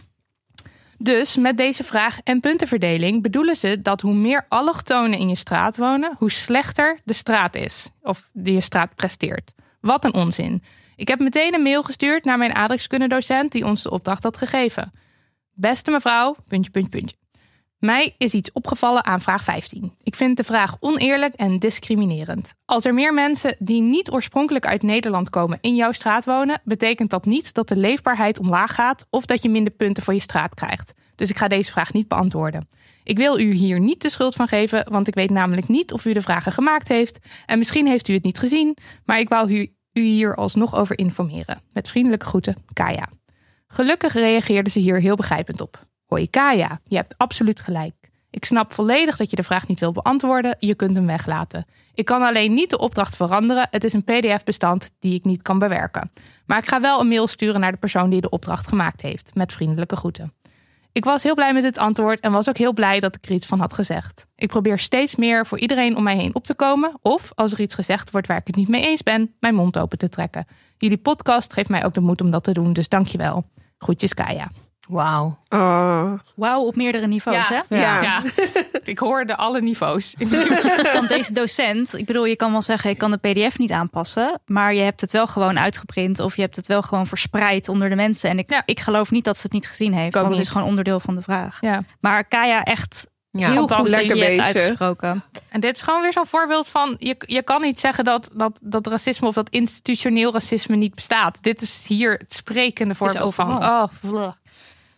[SPEAKER 2] Dus met deze vraag en puntenverdeling bedoelen ze dat hoe meer allochtonen in je straat wonen, hoe slechter de straat is. Of die je straat presteert. Wat een onzin. Ik heb meteen een mail gestuurd naar mijn aardrijkskundedocent die ons de opdracht had gegeven. Beste mevrouw, puntje, puntje, puntje. Mij is iets opgevallen aan vraag 15. Ik vind de vraag oneerlijk en discriminerend. Als er meer mensen die niet oorspronkelijk uit Nederland komen in jouw straat wonen, betekent dat niet dat de leefbaarheid omlaag gaat of dat je minder punten voor je straat krijgt. Dus ik ga deze vraag niet beantwoorden. Ik wil u hier niet de schuld van geven, want ik weet namelijk niet of u de vragen gemaakt heeft. En misschien heeft u het niet gezien, maar ik wou u, u hier alsnog over informeren. Met vriendelijke groeten, Kaya. Gelukkig reageerde ze hier heel begrijpend op. Hoi Kaya, je hebt absoluut gelijk. Ik snap volledig dat je de vraag niet wil beantwoorden. Je kunt hem weglaten. Ik kan alleen niet de opdracht veranderen. Het is een PDF-bestand die ik niet kan bewerken. Maar ik ga wel een mail sturen naar de persoon die de opdracht gemaakt heeft. Met vriendelijke groeten. Ik was heel blij met het antwoord en was ook heel blij dat ik er iets van had gezegd. Ik probeer steeds meer voor iedereen om mij heen op te komen. Of als er iets gezegd wordt waar ik het niet mee eens ben, mijn mond open te trekken. Jullie podcast geeft mij ook de moed om dat te doen, dus dankjewel. Groetjes Kaya.
[SPEAKER 4] Wauw.
[SPEAKER 5] Oh,
[SPEAKER 3] Wauw, op meerdere niveaus, hè?
[SPEAKER 5] Ja.
[SPEAKER 2] ja. ik hoorde alle niveaus.
[SPEAKER 3] Want deze docent, ik bedoel, je kan wel zeggen, ik kan de PDF niet aanpassen, maar je hebt het wel gewoon uitgeprint of je hebt het wel gewoon verspreid onder de mensen. En ik,
[SPEAKER 2] Ja.
[SPEAKER 3] ik geloof niet dat ze het niet gezien heeft, want het is gewoon onderdeel van de vraag.
[SPEAKER 2] ja.
[SPEAKER 3] Maar Kaya, echt
[SPEAKER 4] Ja.
[SPEAKER 3] heel goed je je
[SPEAKER 5] Lekker bezig.
[SPEAKER 3] uitgesproken.
[SPEAKER 2] En dit is gewoon weer zo'n voorbeeld van... Je, je kan niet zeggen dat, dat, dat racisme of dat institutioneel racisme niet bestaat. Dit is hier het sprekende voorbeeld van. Oh.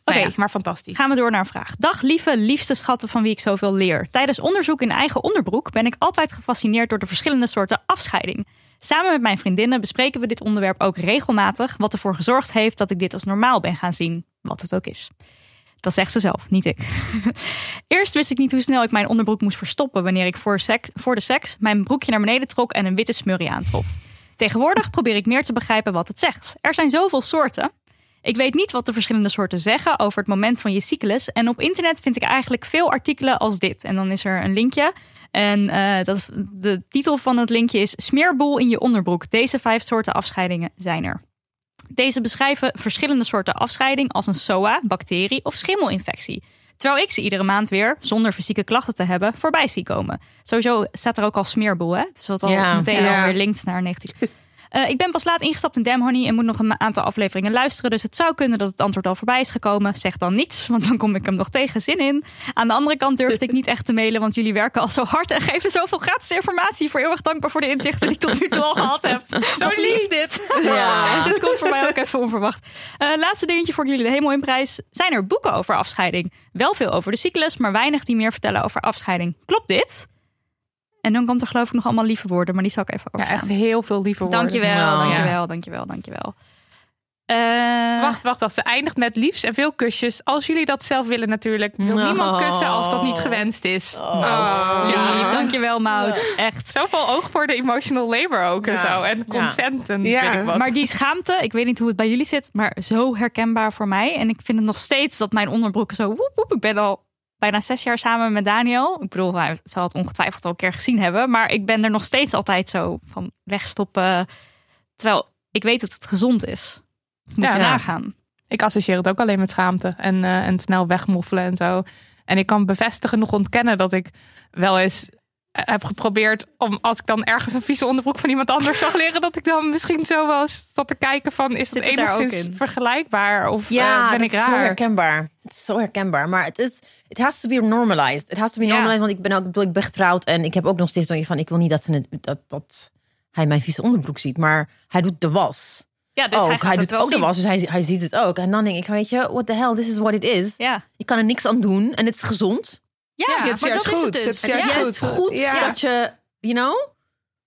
[SPEAKER 3] Oké,
[SPEAKER 2] Nou ja, maar fantastisch.
[SPEAKER 3] Gaan we door naar een vraag. Dag lieve, liefste schatten van wie ik zoveel leer. Tijdens onderzoek in eigen onderbroek ben ik altijd gefascineerd door de verschillende soorten afscheiding. Samen met mijn vriendinnen bespreken we dit onderwerp ook regelmatig, wat ervoor gezorgd heeft dat ik dit als normaal ben gaan zien, wat het ook is. Dat zegt ze zelf, niet ik. Eerst wist ik niet hoe snel ik mijn onderbroek moest verstoppen wanneer ik voor, voor de seks mijn broekje naar beneden trok en een witte smurrie aantrok. Tegenwoordig probeer ik meer te begrijpen wat het zegt. Er zijn zoveel soorten. Ik weet niet wat de verschillende soorten zeggen over het moment van je cyclus. En op internet vind ik eigenlijk veel artikelen als dit. En dan is er een linkje. En eh, dat, de titel van het linkje is Smeerboel in je onderbroek. Deze vijf soorten afscheidingen zijn er. Deze beschrijven verschillende soorten afscheiding als een SOA, bacterie of schimmelinfectie. Terwijl ik ze iedere maand weer, zonder fysieke klachten te hebben, voorbij zie komen. Sowieso staat er ook al smeerboel, hè? Dus wat al meteen
[SPEAKER 5] ja.
[SPEAKER 3] alweer linkt naar 19... Eh, ik ben pas laat ingestapt in Dam Honey en moet nog een aantal afleveringen luisteren. Dus het zou kunnen dat het antwoord al voorbij is gekomen. Zeg dan niets, want dan kom ik hem nog tegen. Zin in. Aan de andere kant durfde ik niet echt te mailen, want jullie werken al zo hard en geven zoveel gratis informatie. Voor erg dankbaar voor de inzichten die ik tot nu toe al gehad heb. Zo lief dit.
[SPEAKER 4] Ja.
[SPEAKER 3] dit komt voor mij ook even onverwacht. Eh, laatste dingetje voor jullie de hemel in prijs. Zijn er boeken over afscheiding? Wel veel over de cyclus, maar weinig die meer vertellen over afscheiding. Klopt dit? En dan komt er geloof ik nog allemaal lieve woorden, maar die zal ik even
[SPEAKER 2] Ja,
[SPEAKER 3] overslaan.
[SPEAKER 2] echt heel veel liever woorden.
[SPEAKER 3] Dankjewel,
[SPEAKER 4] Nou,
[SPEAKER 3] dankjewel, dankjewel, dankjewel. Eh,
[SPEAKER 2] Wacht, wacht, wacht. Ze eindigt met liefs en veel kusjes. Als jullie dat zelf willen natuurlijk. Wil
[SPEAKER 4] Oh.
[SPEAKER 2] niemand kussen als dat niet gewenst is.
[SPEAKER 4] Oh.
[SPEAKER 2] Maud.
[SPEAKER 3] lief,
[SPEAKER 2] Ja.
[SPEAKER 3] dankjewel Maud. Echt.
[SPEAKER 2] Zoveel oog voor de emotional labor ook en
[SPEAKER 4] Ja.
[SPEAKER 2] zo. En
[SPEAKER 4] Ja.
[SPEAKER 2] consent en
[SPEAKER 5] Ja.
[SPEAKER 2] weet ik wat.
[SPEAKER 3] Maar die schaamte, ik weet niet hoe het bij jullie zit, maar zo herkenbaar voor mij. En ik vind het nog steeds dat mijn onderbroek zo woep woep. Ik ben al bijna zes jaar samen met Daniel. Ik bedoel, hij zal het ongetwijfeld al een keer gezien hebben. Maar ik ben er nog steeds altijd zo van wegstoppen. Terwijl ik weet dat het gezond is. Moet
[SPEAKER 2] Ja.
[SPEAKER 3] je nagaan.
[SPEAKER 2] Ik associeer het ook alleen met schaamte en, eh, en snel wegmoffelen en zo. En ik kan bevestigen, nog ontkennen dat ik wel eens heb geprobeerd om als ik dan ergens een vieze onderbroek van iemand anders zag liggen, dat ik dan misschien zo eens zat te kijken van is dat
[SPEAKER 3] het
[SPEAKER 2] enigszins
[SPEAKER 3] in?
[SPEAKER 2] vergelijkbaar of
[SPEAKER 4] Ja,
[SPEAKER 2] eh, ben
[SPEAKER 4] dat
[SPEAKER 2] ik
[SPEAKER 4] is zo
[SPEAKER 2] raar?
[SPEAKER 4] herkenbaar. Het is zo herkenbaar. Maar het is, it has to be normalized. It has to be
[SPEAKER 3] Ja.
[SPEAKER 4] normalized, want ik ben ook, ik bedoel, ik ben getrouwd en ik heb ook nog steeds van, ik wil niet dat, ze het, dat, dat hij mijn vieze onderbroek ziet, maar hij doet de was.
[SPEAKER 3] Ja, dus
[SPEAKER 4] ook.
[SPEAKER 3] hij het
[SPEAKER 4] doet ook
[SPEAKER 3] zien.
[SPEAKER 4] de was, dus hij, hij ziet het ook. En dan denk ik, weet je, what the hell, this is what it is.
[SPEAKER 3] Ja,
[SPEAKER 4] Ik kan er niks aan doen en het is gezond.
[SPEAKER 3] Ja,
[SPEAKER 2] Ja,
[SPEAKER 3] maar
[SPEAKER 5] het is
[SPEAKER 3] dat
[SPEAKER 5] juist
[SPEAKER 3] is het
[SPEAKER 5] goed.
[SPEAKER 3] dus.
[SPEAKER 5] Het is
[SPEAKER 4] Het is
[SPEAKER 5] juist
[SPEAKER 4] juist
[SPEAKER 5] goed.
[SPEAKER 4] goed
[SPEAKER 5] Ja.
[SPEAKER 4] dat je, you know,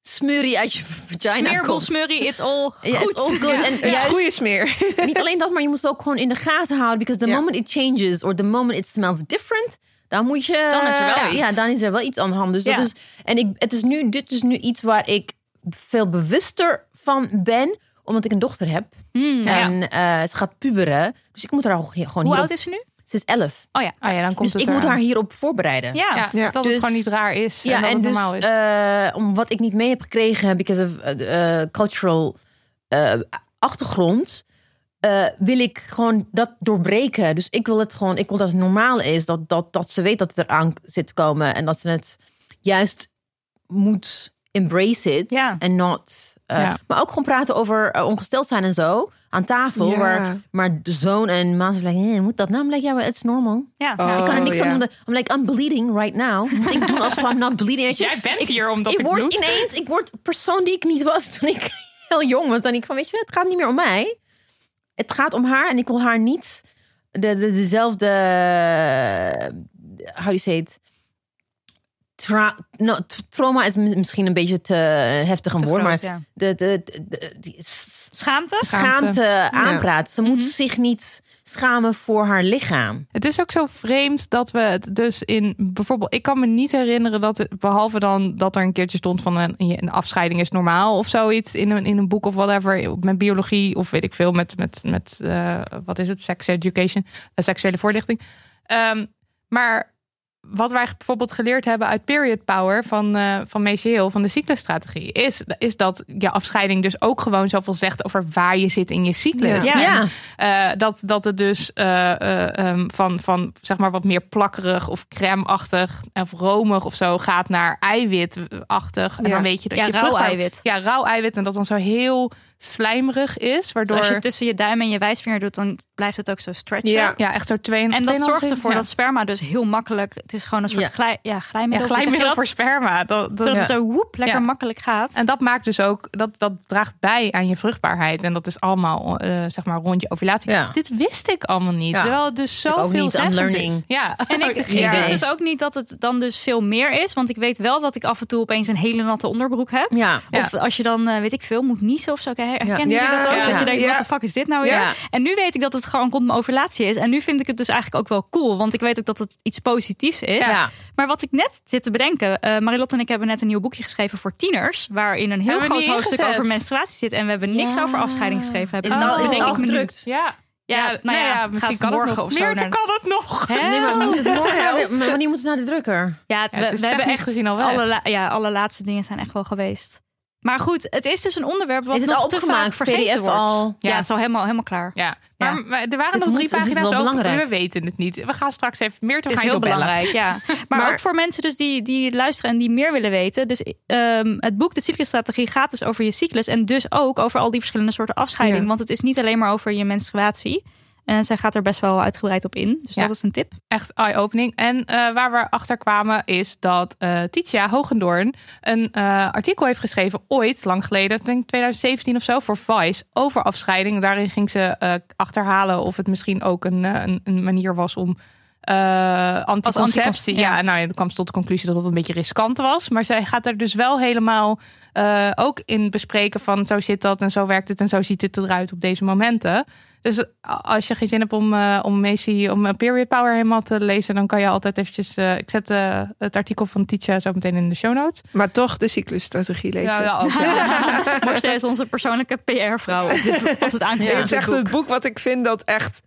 [SPEAKER 4] smurrie uit je vagina
[SPEAKER 3] Smeerbol,
[SPEAKER 4] komt.
[SPEAKER 3] smurrie, it's all
[SPEAKER 4] Ja,
[SPEAKER 3] goed.
[SPEAKER 4] it's all good. En
[SPEAKER 5] Het
[SPEAKER 4] juist-
[SPEAKER 5] goede smeer.
[SPEAKER 4] niet alleen dat, maar je moet het ook gewoon in de gaten houden. Because the
[SPEAKER 5] Ja.
[SPEAKER 4] moment it changes or the moment it smells different, dan moet je.
[SPEAKER 3] Dan is er wel
[SPEAKER 4] ja,
[SPEAKER 3] iets.
[SPEAKER 4] Ja, dan is er wel iets aan de hand. Dus
[SPEAKER 3] Ja.
[SPEAKER 4] dat is. En ik, het is nu, dit is nu iets waar ik veel bewuster van ben, omdat ik een dochter heb.
[SPEAKER 3] Hmm, ja.
[SPEAKER 4] En eh, ze gaat puberen. Dus ik moet ook hier- gewoon
[SPEAKER 3] Hoe oud is ze nu?
[SPEAKER 4] Ze is elf.
[SPEAKER 3] Oh ja.
[SPEAKER 2] Oh ja, dan komt
[SPEAKER 4] Dus
[SPEAKER 2] het
[SPEAKER 4] ik moet haar hierop voorbereiden.
[SPEAKER 3] Ja.
[SPEAKER 2] Ja,
[SPEAKER 5] Ja.
[SPEAKER 2] dat
[SPEAKER 4] Dus-
[SPEAKER 2] het gewoon niet raar is en
[SPEAKER 4] Ja,
[SPEAKER 2] dat
[SPEAKER 4] en
[SPEAKER 2] het
[SPEAKER 4] dus
[SPEAKER 2] normaal is.
[SPEAKER 4] eh, om wat ik niet mee heb gekregen, because of eh, eh, cultural eh, achtergrond, eh, wil ik gewoon dat doorbreken. Dus ik wil het gewoon, ik wil dat het normaal is, dat, dat, dat ze weet dat het eraan zit te komen en dat ze het juist moet embrace it
[SPEAKER 3] Ja.
[SPEAKER 4] en not. Eh,
[SPEAKER 2] Ja.
[SPEAKER 4] Maar ook gewoon praten over eh, ongesteld zijn en zo aan tafel.
[SPEAKER 5] Ja.
[SPEAKER 4] Waar, maar de zoon en maat zijn like, eh, moet dat nou? I'm like, ja, het is normal.
[SPEAKER 3] Ja.
[SPEAKER 5] Oh.
[SPEAKER 4] Ik kan er niks
[SPEAKER 5] ja.
[SPEAKER 4] aan doen. I'm like, I'm bleeding right now. Ik doen alsof I'm not bleeding?
[SPEAKER 2] Jij bent
[SPEAKER 4] ik,
[SPEAKER 2] hier omdat ik,
[SPEAKER 4] ik word
[SPEAKER 2] bloed.
[SPEAKER 4] ineens, ik word persoon die ik niet was toen ik heel jong was. Dan denk ik van, weet je, het gaat niet meer om mij. Het gaat om haar en ik wil haar niet de, de, dezelfde, how do you say it? Tra trauma is mi- misschien een beetje te heftig een
[SPEAKER 3] Te
[SPEAKER 4] woord,
[SPEAKER 3] groot,
[SPEAKER 4] maar
[SPEAKER 3] ja.
[SPEAKER 4] de, de, de, de- die s-
[SPEAKER 3] Schaamte?
[SPEAKER 4] schaamte aanpraat. Ze moet
[SPEAKER 3] Mhm.
[SPEAKER 4] zich niet schamen voor haar lichaam.
[SPEAKER 2] Het is ook zo vreemd dat we het dus in bijvoorbeeld, ik kan me niet herinneren dat het, behalve dan dat er een keertje stond van een, een afscheiding is normaal of zoiets in een, in een boek of whatever, met biologie of weet ik veel, met, met, met eh, wat is het, sex education, eh, seksuele voorlichting. Ehm, maar wat wij bijvoorbeeld geleerd hebben uit Period Power van, eh van Macy Hill, van de cyclusstrategie, is, is dat je afscheiding dus ook gewoon zoveel zegt over waar je zit in je cyclus.
[SPEAKER 3] Ja.
[SPEAKER 2] En,
[SPEAKER 4] Ja.
[SPEAKER 2] eh, dat, dat het dus eh, eh, ehm, van, van zeg maar wat meer plakkerig of crème-achtig of romig of zo gaat naar eiwitachtig. En
[SPEAKER 5] Ja.
[SPEAKER 2] dan weet je dat
[SPEAKER 3] Ja,
[SPEAKER 2] je
[SPEAKER 3] rauw eiwit.
[SPEAKER 2] Ja, rauw eiwit. En dat dan zo heel slijmerig is.
[SPEAKER 3] Dus
[SPEAKER 2] Waardoor,
[SPEAKER 3] als je het tussen je duim en je wijsvinger doet, dan blijft het ook zo stretchen.
[SPEAKER 5] Ja.
[SPEAKER 2] ja, echt zo twee
[SPEAKER 3] En dat
[SPEAKER 2] tweeënhalf
[SPEAKER 3] zorgt ervoor
[SPEAKER 2] ja.
[SPEAKER 3] dat sperma dus heel makkelijk... Het is gewoon een soort
[SPEAKER 4] Ja.
[SPEAKER 3] glij, ja,
[SPEAKER 2] Ja,
[SPEAKER 3] glijmiddel.
[SPEAKER 2] Glijmiddel
[SPEAKER 3] dat?
[SPEAKER 2] voor sperma. Dat, dat,
[SPEAKER 4] Ja.
[SPEAKER 3] het zo woep, lekker
[SPEAKER 2] Ja.
[SPEAKER 3] makkelijk gaat.
[SPEAKER 2] En dat maakt dus ook, dat, dat draagt bij aan je vruchtbaarheid. En dat is allemaal, eh, zeg maar, rond je ovulatie.
[SPEAKER 4] Ja.
[SPEAKER 2] Dit wist ik allemaal niet.
[SPEAKER 4] Ja.
[SPEAKER 2] Terwijl het dus zoveel
[SPEAKER 4] learning.
[SPEAKER 2] Ja.
[SPEAKER 3] En ik, ik
[SPEAKER 5] Ja.
[SPEAKER 3] wist dus ook niet dat het dan dus veel meer is. Want ik weet wel dat ik af en toe opeens een hele natte onderbroek heb.
[SPEAKER 4] Ja.
[SPEAKER 2] Ja.
[SPEAKER 3] Of als je dan, eh, weet ik veel, moet niezen of zo. Herkennen
[SPEAKER 5] Ja.
[SPEAKER 3] jullie dat ook?
[SPEAKER 5] Ja.
[SPEAKER 3] Dat je denkt,
[SPEAKER 5] Ja.
[SPEAKER 3] wat de fuck is dit nou weer?
[SPEAKER 4] Ja.
[SPEAKER 3] En nu weet ik dat het gewoon rond mijn ovulatie is. En nu vind ik het dus eigenlijk ook wel cool. Want ik weet ook dat het iets positiefs is.
[SPEAKER 4] Ja.
[SPEAKER 3] Maar wat ik net zit te bedenken. eh Marilotte en ik hebben net een nieuw boekje geschreven voor tieners. Waarin een heel
[SPEAKER 2] we
[SPEAKER 3] groot hoofdstuk over menstruatie zit. En we hebben niks
[SPEAKER 4] Ja.
[SPEAKER 3] over afscheiding geschreven.
[SPEAKER 4] Is
[SPEAKER 3] Hebben.
[SPEAKER 4] het al, is het
[SPEAKER 3] denk
[SPEAKER 4] al
[SPEAKER 3] ik me nu.
[SPEAKER 4] gedrukt?
[SPEAKER 2] Ja.
[SPEAKER 3] Ja, nou
[SPEAKER 2] nou
[SPEAKER 3] ja,
[SPEAKER 2] misschien
[SPEAKER 3] gaat
[SPEAKER 2] kan het
[SPEAKER 3] morgen
[SPEAKER 2] nog.
[SPEAKER 3] of zo.
[SPEAKER 2] Meerte
[SPEAKER 3] naar-
[SPEAKER 2] kan het nog.
[SPEAKER 4] Nee, maar moet het morgen naar de- maar wanneer moet het naar de drukker?
[SPEAKER 3] Ja, het-
[SPEAKER 2] Ja,
[SPEAKER 3] we,
[SPEAKER 2] het is
[SPEAKER 3] we hebben echt
[SPEAKER 2] gezien al
[SPEAKER 3] alle, ja, alle laatste dingen zijn echt wel geweest. Maar goed, het is dus een onderwerp wat
[SPEAKER 4] Is het
[SPEAKER 3] nog
[SPEAKER 4] al
[SPEAKER 3] te vaak
[SPEAKER 4] opgemaakt?
[SPEAKER 3] vergeten
[SPEAKER 4] PDF
[SPEAKER 3] wordt.
[SPEAKER 4] al?
[SPEAKER 3] Ja,
[SPEAKER 2] Ja.
[SPEAKER 3] het is al helemaal, helemaal klaar.
[SPEAKER 2] Ja, maar,
[SPEAKER 3] Ja.
[SPEAKER 2] maar er waren
[SPEAKER 4] Dit
[SPEAKER 2] nog drie
[SPEAKER 4] moet-
[SPEAKER 2] pagina's
[SPEAKER 4] belangrijk.
[SPEAKER 2] We weten het niet. We gaan straks even meer te
[SPEAKER 3] Het is
[SPEAKER 2] gaan
[SPEAKER 3] heel
[SPEAKER 2] bellen.
[SPEAKER 3] belangrijk, ja. Maar,
[SPEAKER 5] Maar-
[SPEAKER 3] ook voor mensen dus die, die luisteren en die meer willen weten. Dus ehm, het boek De Cyclusstrategie gaat dus over je cyclus. En dus ook over al die verschillende soorten afscheiding.
[SPEAKER 5] Ja.
[SPEAKER 3] Want het is niet alleen maar over je menstruatie. En zij gaat er best wel uitgebreid op in. Dus
[SPEAKER 2] Ja.
[SPEAKER 3] dat is een tip.
[SPEAKER 2] Echt eye-opening. En eh, waar we achter kwamen is dat eh Titia Hogendoorn een eh, artikel heeft geschreven ooit, lang geleden, ik denk 2017 of zo, voor Vice, over afscheiding. Daarin ging ze achterhalen of het misschien ook een, een, een manier was om eh anticonceptie.
[SPEAKER 3] anticoncep-
[SPEAKER 2] ja,
[SPEAKER 3] ja.
[SPEAKER 2] nou ja, dan kwam ze tot de conclusie dat het een beetje riskant was. Maar zij gaat er dus wel helemaal ook in bespreken van zo zit dat en zo werkt het en zo ziet het eruit op deze momenten. Dus als je geen zin hebt om, eh om Macy, om eh, Period Power helemaal te lezen, dan kan je altijd eventjes. eh, ik zet het artikel van Titia zo meteen in de show notes.
[SPEAKER 5] Maar toch de cyclusstrategie lezen.
[SPEAKER 2] ook. Ja.
[SPEAKER 3] Marcel is onze persoonlijke PR-vrouw op dit- als het aankomt. Op
[SPEAKER 5] is echt het boek wat ik vind dat echt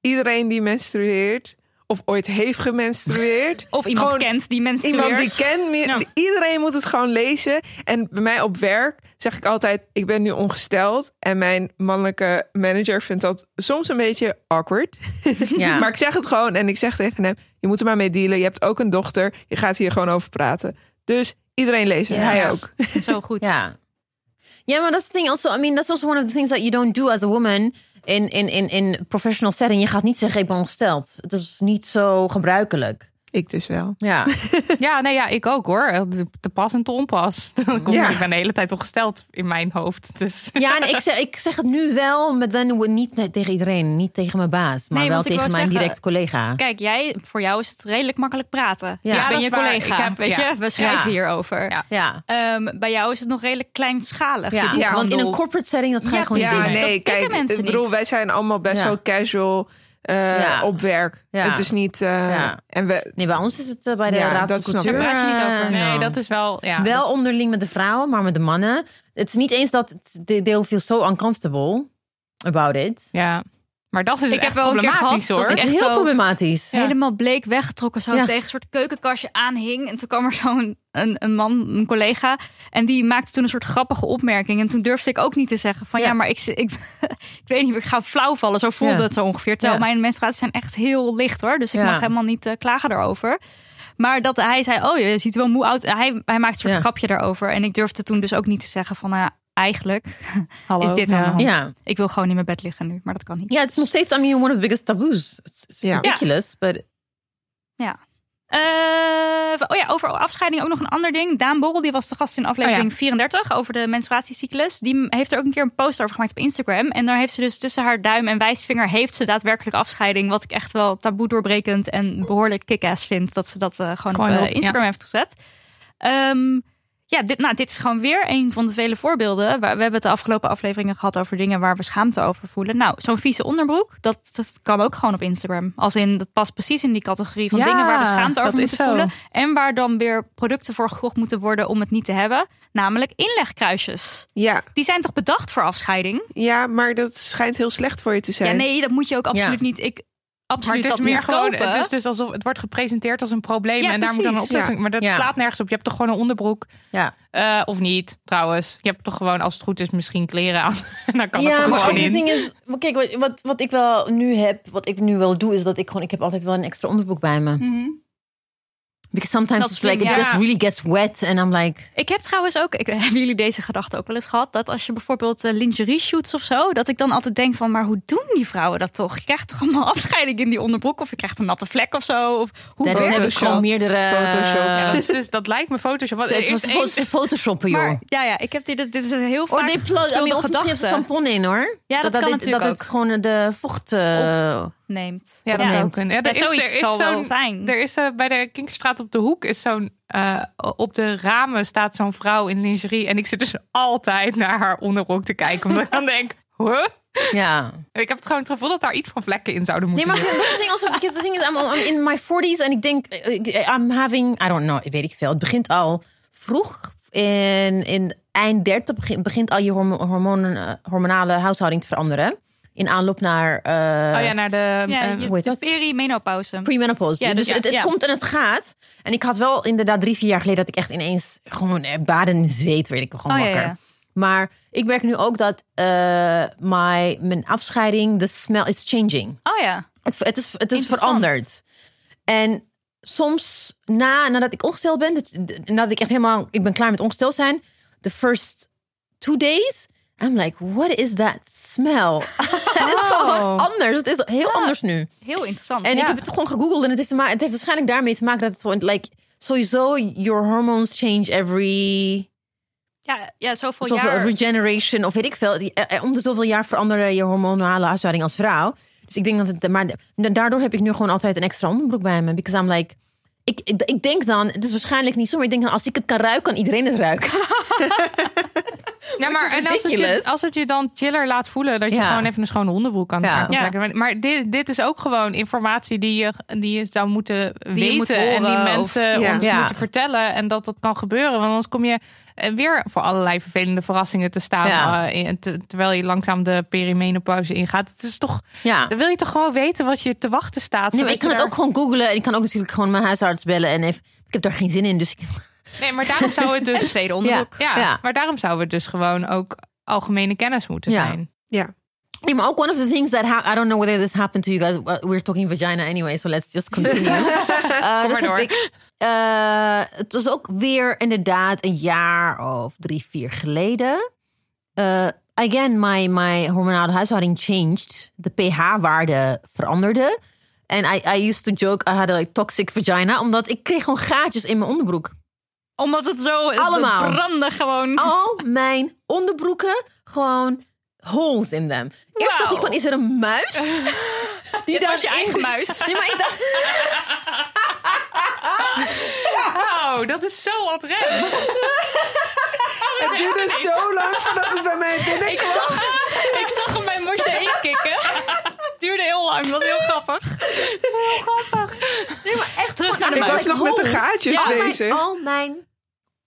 [SPEAKER 5] iedereen die menstrueert of ooit heeft gemenstrueerd.
[SPEAKER 3] Of iemand
[SPEAKER 5] Gewoon
[SPEAKER 3] kent die menstrueert.
[SPEAKER 5] Iemand die kent, meer-
[SPEAKER 3] Ja.
[SPEAKER 5] iedereen moet het gewoon lezen. En bij mij op werk zeg ik altijd, ik ben nu ongesteld. En mijn mannelijke manager vindt dat soms een beetje awkward.
[SPEAKER 4] Ja.
[SPEAKER 5] Maar ik zeg het gewoon en ik zeg tegen hem, je moet er maar mee dealen. Je hebt ook een dochter, je gaat hier gewoon over praten. Dus iedereen lezen,
[SPEAKER 3] Yes.
[SPEAKER 5] hij ook.
[SPEAKER 3] Zo goed.
[SPEAKER 4] Ja. Yeah, but that's the thing. Also, I mean, that's also one of the things that you don't do as a woman in in in in professional setting. Je gaat niet zeggen ik ben ongesteld. Het is niet zo gebruikelijk.
[SPEAKER 5] Ik dus wel.
[SPEAKER 4] Ja.
[SPEAKER 2] ja, nee, ja, ik ook hoor. Te pas en te onpas. Dan kom-
[SPEAKER 5] Ja.
[SPEAKER 2] Ik ben de hele tijd ongesteld in mijn hoofd. Dus
[SPEAKER 4] Ja, en ik zeg, ik zeg het nu wel, maar dan niet tegen iedereen, niet tegen mijn baas, maar
[SPEAKER 3] Nee,
[SPEAKER 4] wel tegen mijn
[SPEAKER 3] zeggen-
[SPEAKER 4] directe collega.
[SPEAKER 3] Kijk, jij, voor jou is het redelijk makkelijk praten.
[SPEAKER 4] Ja.
[SPEAKER 3] Ja, ben
[SPEAKER 2] dat
[SPEAKER 3] je
[SPEAKER 2] is waar.
[SPEAKER 3] collega.
[SPEAKER 2] Ik heb-
[SPEAKER 3] weet
[SPEAKER 2] ja.
[SPEAKER 3] je, we schrijven
[SPEAKER 4] Ja.
[SPEAKER 3] hierover.
[SPEAKER 2] Ja.
[SPEAKER 4] Ja.
[SPEAKER 3] Ehm, bij jou is het nog redelijk kleinschalig.
[SPEAKER 4] Ja, want in een corporate setting dat ga je
[SPEAKER 3] Ja,
[SPEAKER 4] gewoon zien.
[SPEAKER 3] dat
[SPEAKER 5] nee,
[SPEAKER 3] pikken
[SPEAKER 5] kijk,
[SPEAKER 3] mensen
[SPEAKER 5] ik bedoel,
[SPEAKER 3] niet.
[SPEAKER 5] wij zijn allemaal best
[SPEAKER 4] Ja.
[SPEAKER 5] wel casual eh,
[SPEAKER 4] Ja.
[SPEAKER 5] op werk.
[SPEAKER 4] Ja.
[SPEAKER 5] Het is niet... eh,
[SPEAKER 4] Ja.
[SPEAKER 5] En we,
[SPEAKER 4] Nee, bij ons is het eh, bij de
[SPEAKER 5] Ja,
[SPEAKER 4] Raad
[SPEAKER 5] dat
[SPEAKER 4] van. Cultuur.
[SPEAKER 3] Daar praat je niet over.
[SPEAKER 2] nee, dat is wel. Ja,
[SPEAKER 4] wel
[SPEAKER 2] dat-
[SPEAKER 4] onderling met de vrouwen, maar met de mannen. Het is niet eens dat het- they they'll feel so uncomfortable about it.
[SPEAKER 2] ja. Maar dat is
[SPEAKER 3] Ik heb
[SPEAKER 2] echt
[SPEAKER 3] wel een keer
[SPEAKER 2] problematisch
[SPEAKER 3] gehad
[SPEAKER 2] hoor.
[SPEAKER 3] dat
[SPEAKER 4] is
[SPEAKER 3] echt
[SPEAKER 4] heel
[SPEAKER 3] zo-
[SPEAKER 4] problematisch.
[SPEAKER 2] Ja.
[SPEAKER 3] Helemaal bleek weggetrokken, zo
[SPEAKER 4] Ja.
[SPEAKER 3] tegen een soort keukenkastje aanhing. En toen kwam er zo'n een, een man, een collega. En die maakte toen een soort grappige opmerking. En toen durfde ik ook niet te zeggen van ja,
[SPEAKER 4] Ja.
[SPEAKER 3] maar ik, ik, ik weet niet, ik ga flauw vallen. Zo voelde
[SPEAKER 4] Ja.
[SPEAKER 3] het zo ongeveer. Terwijl
[SPEAKER 4] Ja.
[SPEAKER 3] mijn menstruaties zijn echt heel licht hoor. Dus ik
[SPEAKER 4] Ja.
[SPEAKER 3] mag helemaal niet eh, klagen daarover. Maar dat hij zei, oh je ziet wel moe uit. Hij, hij maakte een soort
[SPEAKER 4] Ja.
[SPEAKER 3] grapje daarover. En ik durfde toen dus ook niet te zeggen van nou ja, eigenlijk
[SPEAKER 2] Hallo.
[SPEAKER 3] is dit aan de
[SPEAKER 2] Ja.
[SPEAKER 3] hand.
[SPEAKER 4] Ja.
[SPEAKER 3] Ik wil gewoon in mijn bed liggen nu, maar dat kan niet.
[SPEAKER 4] Ja, het is nog steeds, I mean, one of the biggest taboes. It's, it's
[SPEAKER 5] Ja.
[SPEAKER 4] ridiculous, but
[SPEAKER 3] Eh, oh ja, over afscheiding ook nog een ander ding. Daan Borrel, die was de gast in aflevering
[SPEAKER 2] Oh ja.
[SPEAKER 3] 34 over de menstruatiecyclus. Die heeft er ook een keer een post over gemaakt op Instagram. En daar heeft ze dus tussen haar duim en wijsvinger heeft ze daadwerkelijk afscheiding. Wat ik echt wel taboe doorbrekend en behoorlijk kick-ass vind. Dat ze dat eh, gewoon,
[SPEAKER 2] Gewoon
[SPEAKER 3] op, eh,
[SPEAKER 2] op, ja.
[SPEAKER 3] Instagram heeft gezet. Ehm, ja, dit, nou, dit is gewoon weer een van de vele voorbeelden. Waar- We hebben het de afgelopen afleveringen gehad over dingen waar we schaamte over voelen. Nou, zo'n vieze onderbroek, dat, dat kan ook gewoon op Instagram. Als in, dat past precies in die categorie van
[SPEAKER 2] Ja,
[SPEAKER 3] dingen waar we schaamte over moeten
[SPEAKER 2] zo.
[SPEAKER 3] voelen. En waar dan weer producten voor gekocht moeten worden om het niet te hebben. Namelijk inlegkruisjes.
[SPEAKER 5] ja,
[SPEAKER 3] Die zijn toch bedacht voor afscheiding?
[SPEAKER 5] ja, maar dat schijnt heel slecht voor je te zijn.
[SPEAKER 3] Ja, nee, dat moet je ook absoluut
[SPEAKER 4] Ja.
[SPEAKER 3] niet. Ik
[SPEAKER 2] Maar
[SPEAKER 3] absoluut
[SPEAKER 2] het is meer gewoon,
[SPEAKER 3] kopen.
[SPEAKER 2] het is dus alsof het wordt gepresenteerd als een probleem
[SPEAKER 3] Ja,
[SPEAKER 2] en daar moet dan een oplossing. Maar dat
[SPEAKER 4] Ja.
[SPEAKER 2] slaat nergens op. Je hebt toch gewoon een onderbroek
[SPEAKER 4] ja.
[SPEAKER 2] Eh, of niet, trouwens. Je hebt toch gewoon, als het goed is, misschien kleren aan. En dan kan
[SPEAKER 4] ja,
[SPEAKER 2] het toch
[SPEAKER 4] maar
[SPEAKER 2] gewoon in.
[SPEAKER 4] het ding is, maar kijk, wat, wat, wat ik wel nu heb, wat ik nu wel doe, is dat ik gewoon, ik heb altijd wel een extra onderbroek bij me.
[SPEAKER 3] Mhm.
[SPEAKER 4] Because sometimes
[SPEAKER 3] Dat
[SPEAKER 4] like, it just really gets wet and I'm like,
[SPEAKER 3] Ik heb trouwens ook, ik, hebben jullie deze gedachte ook wel eens gehad? Dat als je bijvoorbeeld eh, lingerie shoots of zo, dat ik dan altijd denk van, maar hoe doen die vrouwen dat toch? Je krijgt toch allemaal afscheiding in die onderbroek of je krijgt een natte vlek of zo? Of hoe
[SPEAKER 4] dat
[SPEAKER 3] werkt
[SPEAKER 4] heb ik
[SPEAKER 3] dat?
[SPEAKER 4] gewoon meerdere...
[SPEAKER 5] Photoshop.
[SPEAKER 2] Ja, dat, is dus, dat lijkt me Photoshop. Wat,
[SPEAKER 4] Het
[SPEAKER 2] is
[SPEAKER 4] was fo- photoshoppen, joh.
[SPEAKER 3] Maar ja, ja, ik heb dit, dit is een heel
[SPEAKER 4] Or
[SPEAKER 3] vaak
[SPEAKER 4] plug, I
[SPEAKER 3] gespeelde
[SPEAKER 4] mean, heeft
[SPEAKER 3] gedachte
[SPEAKER 4] tampon in, hoor.
[SPEAKER 3] Ja, dat kan
[SPEAKER 4] het,
[SPEAKER 3] natuurlijk
[SPEAKER 4] Dat
[SPEAKER 3] ook.
[SPEAKER 4] het gewoon de vocht... eh,
[SPEAKER 3] neemt.
[SPEAKER 2] Ja, dat
[SPEAKER 4] Ja.
[SPEAKER 2] zou kunnen. Ja, er
[SPEAKER 3] Ja,
[SPEAKER 2] is,
[SPEAKER 3] zoiets
[SPEAKER 2] er is
[SPEAKER 3] zal wel
[SPEAKER 2] zo'n-
[SPEAKER 3] zijn.
[SPEAKER 2] Er is eh, bij de Kinkerstraat op de hoek is zo'n eh, op de ramen staat zo'n vrouw in lingerie en ik zit dus altijd naar haar onderrok te kijken omdat ik dan denk, huh?
[SPEAKER 4] ja.
[SPEAKER 2] Ik heb het gewoon het gevoel dat daar iets van vlekken in zouden
[SPEAKER 4] Nee,
[SPEAKER 2] moeten
[SPEAKER 4] maar
[SPEAKER 2] zitten.
[SPEAKER 4] the thing also, because the thing is, I'm, I'm in my 40s en ik denk, eh, I'm having, I don't know, weet ik veel. Het begint al vroeg. In, in eind 30 begint, begint al je hormo- hormonen, hormonale huishouding te veranderen. In aanloop naar eh,
[SPEAKER 2] oh ja, naar de...
[SPEAKER 3] Ja, je-
[SPEAKER 4] hoe heet
[SPEAKER 3] de
[SPEAKER 4] dat?
[SPEAKER 3] perimenopauze.
[SPEAKER 4] Premenopause.
[SPEAKER 3] Ja,
[SPEAKER 4] dus
[SPEAKER 3] dus
[SPEAKER 4] het,
[SPEAKER 3] ja,
[SPEAKER 4] het
[SPEAKER 3] ja.
[SPEAKER 4] komt en het gaat. En ik had wel inderdaad drie, vier jaar geleden dat ik echt ineens gewoon eh, baden in zweet werd ik gewoon
[SPEAKER 3] Oh,
[SPEAKER 4] wakker.
[SPEAKER 3] ja.
[SPEAKER 4] Maar ik merk nu ook dat eh, my, mijn afscheiding, de smell is changing.
[SPEAKER 3] Oh ja.
[SPEAKER 4] Het, het is, het is veranderd. En soms na, nadat ik ongesteld ben, dat- nadat ik echt helemaal, ik ben klaar met ongesteld zijn, the first two days, I'm like, what is that smell? het is gewoon anders. Het is heel anders nu.
[SPEAKER 3] Heel interessant.
[SPEAKER 4] En
[SPEAKER 3] ja.
[SPEAKER 4] ik heb het gewoon gegoogeld en het heeft, te het heeft waarschijnlijk daarmee te maken dat het gewoon, like, sowieso, your hormones change every
[SPEAKER 3] ja, ja, zoveel
[SPEAKER 4] zoveel
[SPEAKER 3] jaar.
[SPEAKER 4] regeneration of weet ik veel. Die- eh, eh, Om de zoveel jaar veranderen je hormonale huishouding als vrouw. Dus ik denk dat het, maar da- daardoor heb ik nu gewoon altijd een extra onderbroek bij me. Because I'm like, ik, ik, ik denk dan, het is waarschijnlijk niet zo, maar ik denk dan, als ik het kan ruiken, kan iedereen het ruiken.
[SPEAKER 2] Ja, maar en als het, je, als het je dan chiller laat voelen, dat je
[SPEAKER 4] Ja.
[SPEAKER 2] gewoon even een schone onderbroek aan
[SPEAKER 4] Ja.
[SPEAKER 2] kan trekken. Maar, maar dit, dit is ook gewoon informatie die je, die je zou moeten weten.
[SPEAKER 3] moet
[SPEAKER 2] en die mensen
[SPEAKER 5] of- ja.
[SPEAKER 2] ons
[SPEAKER 4] Ja.
[SPEAKER 2] moeten vertellen. En dat dat kan gebeuren. Want anders kom je eh, weer voor allerlei vervelende verrassingen te staan.
[SPEAKER 4] Ja.
[SPEAKER 2] eh, in- te- terwijl je langzaam de perimenopauze ingaat. Het is toch,
[SPEAKER 4] Ja.
[SPEAKER 2] dan wil je toch gewoon weten wat je te wachten staat.
[SPEAKER 4] Nee, maar
[SPEAKER 2] zodat
[SPEAKER 4] ik kan het
[SPEAKER 2] daar-
[SPEAKER 4] ook gewoon googlen. En ik kan ook natuurlijk gewoon mijn huisarts bellen. En even, ik heb daar geen zin in, dus ik,
[SPEAKER 2] Nee, maar daarom zou het dus...
[SPEAKER 3] tweede onderbroek.
[SPEAKER 2] Ja,
[SPEAKER 4] Ja.
[SPEAKER 2] maar daarom zou het dus gewoon ook algemene kennis moeten
[SPEAKER 4] Ja.
[SPEAKER 2] zijn.
[SPEAKER 4] Nee, maar ook one of the things that ha- I don't know whether this happened to you guys. We're talking vagina anyway, so let's just continue. Uh, dat
[SPEAKER 2] door.
[SPEAKER 4] ik- uh, het was ook weer inderdaad een jaar of drie, vier geleden. Uh, again, my, my hormonale huishouding changed. De pH-waarde veranderde. En I, I used to joke, I had a like, toxic vagina. Omdat ik kreeg gewoon gaatjes in mijn onderbroek.
[SPEAKER 3] Omdat het zo
[SPEAKER 4] Allemaal.
[SPEAKER 3] brandde gewoon.
[SPEAKER 4] Al mijn onderbroeken gewoon holes in them. Eerst dacht ik van, is er een muis? Die
[SPEAKER 3] Dit was je eigen muis.
[SPEAKER 4] Nee, maar ik dacht...
[SPEAKER 2] Oh, dat is zo ontrem.
[SPEAKER 5] Het duurde zo lang voordat het bij mij
[SPEAKER 3] Ik
[SPEAKER 5] binnenkwam.
[SPEAKER 3] zag, ik zag hem bij Mosje heen kikken. Het duurde heel lang, dat was heel grappig. Heel grappig. Nee, maar echt terug naar de
[SPEAKER 5] Ik
[SPEAKER 3] muis.
[SPEAKER 5] was nog met de gaatjes
[SPEAKER 4] mijn,
[SPEAKER 5] bezig.
[SPEAKER 4] al mijn...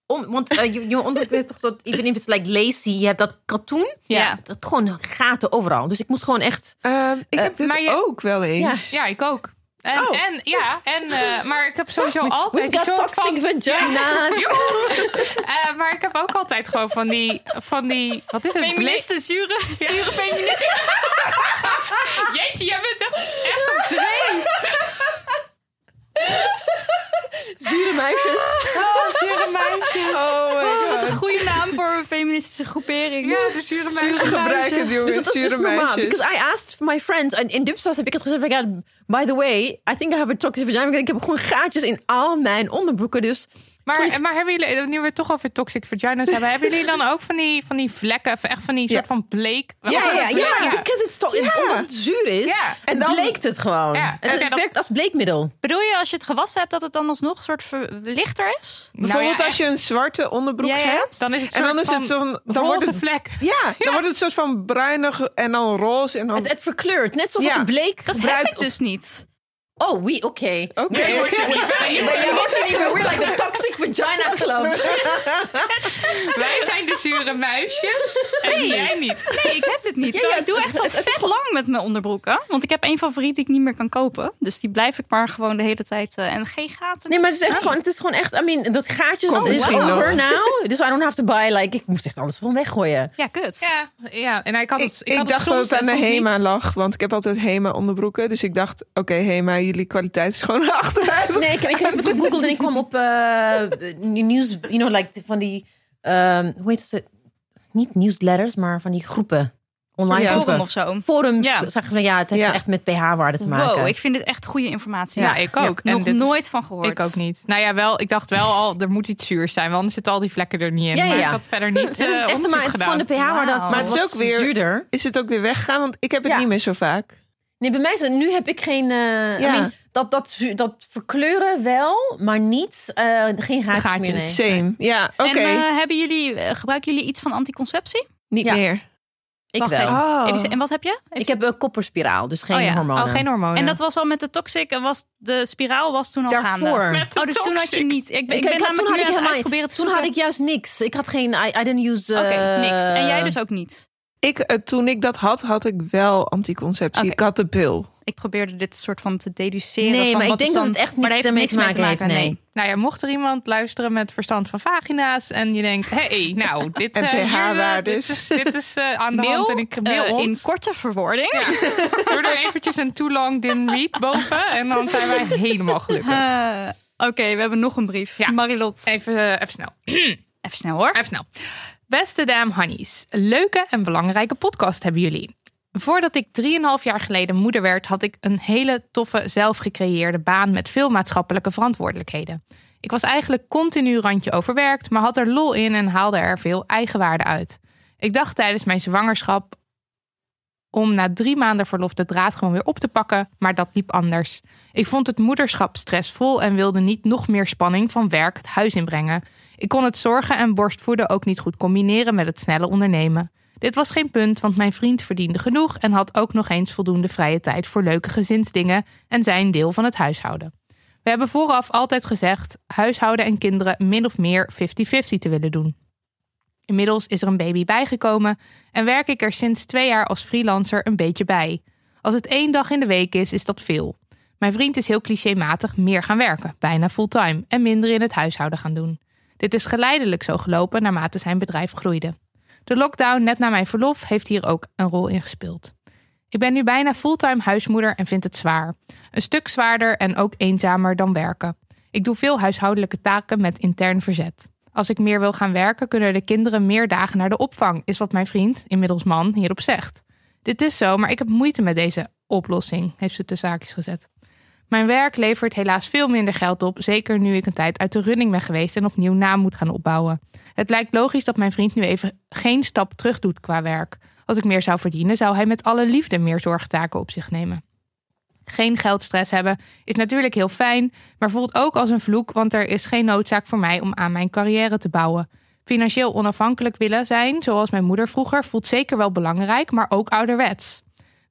[SPEAKER 4] On, want eh, je, je heeft toch dat... Even if it's like lacy, je hebt dat katoen.
[SPEAKER 3] Ja.
[SPEAKER 4] Dat gewoon gaten overal. Dus ik moest gewoon echt...
[SPEAKER 5] Ehm, ik
[SPEAKER 4] Eh,
[SPEAKER 5] heb dit
[SPEAKER 2] maar je-
[SPEAKER 5] ook wel eens.
[SPEAKER 2] Ja, ik ook. En,
[SPEAKER 5] Oh.
[SPEAKER 2] en ja, en, eh, maar ik heb sowieso altijd
[SPEAKER 4] got
[SPEAKER 2] soort
[SPEAKER 4] toxic
[SPEAKER 2] van...
[SPEAKER 4] vagina's.
[SPEAKER 2] Eh, maar ik heb ook altijd gewoon van die... Van die wat is het?
[SPEAKER 3] Feministen, zure, zure feministen.
[SPEAKER 2] Jeetje, jij bent echt, echt een twee.
[SPEAKER 4] Zure muisjes.
[SPEAKER 2] Oh, zure meisjes.
[SPEAKER 5] Oh my
[SPEAKER 3] Wat een goede naam voor een feministische groepering.
[SPEAKER 2] Ja, de zure
[SPEAKER 5] Zure
[SPEAKER 2] meisjes.
[SPEAKER 5] gebruiken,
[SPEAKER 4] Dus
[SPEAKER 5] jongens.
[SPEAKER 4] dat is dus
[SPEAKER 5] Zure
[SPEAKER 4] normaal.
[SPEAKER 5] meisjes.
[SPEAKER 4] Because I asked my friends. En in Dipsaus heb ik het gezegd. by the way, I think I have a toxic vagina. Ik heb gewoon gaatjes in al mijn onderbroeken. Dus
[SPEAKER 2] Maar, maar hebben jullie, nu we het toch over toxic vaginas hebben, hebben jullie dan ook van die, van die vlekken, of echt van die
[SPEAKER 5] Ja.
[SPEAKER 2] soort van bleek?
[SPEAKER 4] ja, ja, ja, because it's to- omdat het zuur is.
[SPEAKER 2] Ja.
[SPEAKER 4] En
[SPEAKER 5] En
[SPEAKER 4] dan bleekt het gewoon.
[SPEAKER 2] Ja.
[SPEAKER 4] Het,
[SPEAKER 2] dat-
[SPEAKER 4] werkt als bleekmiddel.
[SPEAKER 3] Bedoel je als je het gewassen hebt dat het dan alsnog een soort ver- lichter is?
[SPEAKER 5] Bijvoorbeeld
[SPEAKER 2] Nou ja,
[SPEAKER 5] als je een zwarte onderbroek
[SPEAKER 3] Ja, ja.
[SPEAKER 5] hebt.
[SPEAKER 2] Dan is het
[SPEAKER 5] En dan is het
[SPEAKER 2] van
[SPEAKER 5] zo'n... Dan wordt het,
[SPEAKER 2] vlek.
[SPEAKER 5] ja, dan wordt het een soort van bruinig en dan roze. En dan...
[SPEAKER 4] Het, het verkleurt. Net zoals
[SPEAKER 5] Ja.
[SPEAKER 4] als je bleek
[SPEAKER 3] Dat
[SPEAKER 4] gebruikt.
[SPEAKER 3] heb ik dus niet.
[SPEAKER 4] Oh, we, oké.
[SPEAKER 5] Oké.
[SPEAKER 4] Nee, we're, we're, we're like the toxic vagina club.
[SPEAKER 2] Wij zijn de zure muisjes en jij niet.
[SPEAKER 3] Nee, ik heb dit niet.
[SPEAKER 4] Ja, ja,
[SPEAKER 3] ik doe
[SPEAKER 4] het-
[SPEAKER 3] echt al vet lang met mijn onderbroeken. Want ik heb één favoriet die ik niet meer kan kopen. Dus die blijf ik maar gewoon de hele tijd. eh, en geen gaten.
[SPEAKER 4] Nee, maar het is echt gewoon, het is gewoon echt, I mean, dat gaatje
[SPEAKER 5] Komt
[SPEAKER 4] is over now. Dus I don't have to buy, like, ik moest echt alles gewoon weggooien.
[SPEAKER 3] Ja, kut.
[SPEAKER 2] Ja, ja, en ik had het,
[SPEAKER 5] Ik, ik,
[SPEAKER 2] had
[SPEAKER 5] dacht
[SPEAKER 2] het
[SPEAKER 5] dat het aan de HEMA
[SPEAKER 2] niet.
[SPEAKER 5] lag. Want ik heb altijd HEMA onderbroeken. Dus ik dacht, oké HEMA, jullie kwaliteit is gewoon achteruit.
[SPEAKER 4] Nee, ik, heb- ik heb het gegoogeld en ik kwam op eh nieuws, you know, like van die, ehm, hoe heet het? Niet newsletters, maar van die groepen. Online
[SPEAKER 5] Ja.
[SPEAKER 3] Forum
[SPEAKER 4] groepen.
[SPEAKER 3] of zo.
[SPEAKER 4] Forums.
[SPEAKER 3] Ja.
[SPEAKER 4] Zeg van, ja, het heeft
[SPEAKER 5] Ja.
[SPEAKER 4] echt met pH-waarde te maken.
[SPEAKER 3] Wow, ik vind dit echt goede informatie.
[SPEAKER 2] Ja, ik ook. En
[SPEAKER 3] Nog
[SPEAKER 2] is-
[SPEAKER 3] nooit van gehoord.
[SPEAKER 2] Ik ook niet. Nou ja, wel, ik dacht wel al, er moet iets zuurs zijn, want anders zitten al die vlekken er niet in.
[SPEAKER 4] Ja, ja,
[SPEAKER 2] Maar
[SPEAKER 4] ja.
[SPEAKER 2] ik had verder niet
[SPEAKER 4] Het is
[SPEAKER 2] eh
[SPEAKER 4] echt, maar het is gewoon
[SPEAKER 2] gedaan.
[SPEAKER 4] de pH-waarde.
[SPEAKER 5] Maar het is ook weer-
[SPEAKER 4] zuurder.
[SPEAKER 5] Is het ook weer weggegaan? Want ik heb het
[SPEAKER 4] Ja.
[SPEAKER 5] niet meer zo vaak.
[SPEAKER 4] Nee, bij mij is het, nu heb ik geen, eh, I
[SPEAKER 5] Ja.
[SPEAKER 4] mean, dat, dat, dat verkleuren wel, maar niet, eh, geen gaatjes,
[SPEAKER 2] Gaatjes.
[SPEAKER 4] meer. Nee.
[SPEAKER 5] Same. Ja, oké.
[SPEAKER 3] En eh, hebben jullie, gebruiken jullie iets van anticonceptie?
[SPEAKER 5] niet
[SPEAKER 4] ja.
[SPEAKER 5] meer.
[SPEAKER 4] Ik
[SPEAKER 3] Wacht
[SPEAKER 4] wel.
[SPEAKER 3] even.
[SPEAKER 5] Oh.
[SPEAKER 3] En wat heb je? Even
[SPEAKER 4] Ik heb een kopperspiraal, dus geen
[SPEAKER 3] Oh ja.
[SPEAKER 4] hormonen.
[SPEAKER 2] Oh, geen hormonen.
[SPEAKER 3] En dat was al met de toxic, en was de spiraal was toen al
[SPEAKER 4] Daarvoor.
[SPEAKER 3] gaande.
[SPEAKER 2] Met de
[SPEAKER 3] Oh, dus toen had je niet. Ik, ben- ik
[SPEAKER 4] Ik-
[SPEAKER 3] ben
[SPEAKER 4] ik had- toen had ik helemaal- Toen
[SPEAKER 3] zoeken.
[SPEAKER 4] had ik juist niks. Ik had geen, I, I didn't use...
[SPEAKER 3] Oké, niks. En jij dus ook niet?
[SPEAKER 5] Ik, eh, toen ik dat had, had ik wel anticonceptie. Ik had de pil.
[SPEAKER 3] Ik probeerde dit soort van te deduceren.
[SPEAKER 4] Nee,
[SPEAKER 3] van
[SPEAKER 4] maar ik
[SPEAKER 3] wat
[SPEAKER 4] denk dat het echt niks
[SPEAKER 3] daar heeft niks
[SPEAKER 4] te
[SPEAKER 3] mee
[SPEAKER 4] maken heeft, nee.
[SPEAKER 2] Nou ja, mocht er iemand luisteren met verstand van vagina's en je denkt, hé, hey, nou, dit,
[SPEAKER 5] En
[SPEAKER 2] eh, hier, eh,
[SPEAKER 5] pH-waardes.
[SPEAKER 2] dit is, dit is eh, aan de
[SPEAKER 3] Mail,
[SPEAKER 2] hand en ik mail
[SPEAKER 3] eh, in korte verwoording.
[SPEAKER 2] Ja. Doe er eventjes een too long didn't read boven en dan zijn wij helemaal gelukkig.
[SPEAKER 3] Oké, we hebben nog een brief.
[SPEAKER 2] Ja.
[SPEAKER 3] Marilot,
[SPEAKER 2] Even, even snel.
[SPEAKER 3] even snel hoor.
[SPEAKER 2] Even snel. Beste Dam een leuke en belangrijke podcast hebben jullie. Voordat ik 3,5 jaar geleden moeder werd, had ik een hele toffe zelfgecreëerde baan met veel maatschappelijke verantwoordelijkheden. Ik was eigenlijk continu randje overwerkt, maar had er lol in en haalde er veel eigenwaarde uit. Ik dacht tijdens mijn zwangerschap om na drie maanden verlof de draad gewoon weer op te pakken, maar dat liep anders. Ik vond het moederschap stressvol en wilde niet nog meer spanning van werk het huis inbrengen. Ik kon het zorgen en borstvoeden ook niet goed combineren met het snelle ondernemen. Dit was geen punt, want mijn vriend verdiende genoeg en had ook nog eens voldoende vrije tijd voor leuke gezinsdingen en zijn deel van het huishouden. We hebben vooraf altijd gezegd huishouden en kinderen min of meer 50-50 te willen doen. Inmiddels is er een baby bijgekomen en werk ik er sinds twee jaar als freelancer een beetje bij. Als het één dag in de week is, is dat veel. Mijn vriend is heel clichématig meer gaan werken, bijna fulltime, en minder in het huishouden gaan doen. Dit is geleidelijk zo gelopen naarmate zijn bedrijf groeide. De lockdown net na mijn verlof heeft hier ook een rol in gespeeld. Ik ben nu bijna fulltime huismoeder en vind het zwaar. Een stuk zwaarder en ook eenzamer dan werken. Ik doe veel huishoudelijke taken met intern verzet. Als ik meer wil gaan werken, kunnen de kinderen meer dagen naar de opvang, is wat mijn vriend, inmiddels man, hierop zegt. Dit is zo, maar ik heb moeite met deze oplossing, heeft ze tussen zaakjes gezet. Mijn werk levert helaas veel minder geld op, zeker nu ik een tijd uit de running ben geweest en opnieuw naam moet gaan opbouwen. Het lijkt logisch dat mijn vriend nu even geen stap terug doet qua werk. Als ik meer zou verdienen, zou hij met alle liefde meer zorgtaken op zich nemen. Geen geldstress hebben is natuurlijk heel fijn, maar voelt ook als een vloek, want er is geen noodzaak voor mij om aan mijn carrière te bouwen. Financieel onafhankelijk willen zijn, zoals mijn moeder vroeger, voelt zeker wel belangrijk, maar ook ouderwets.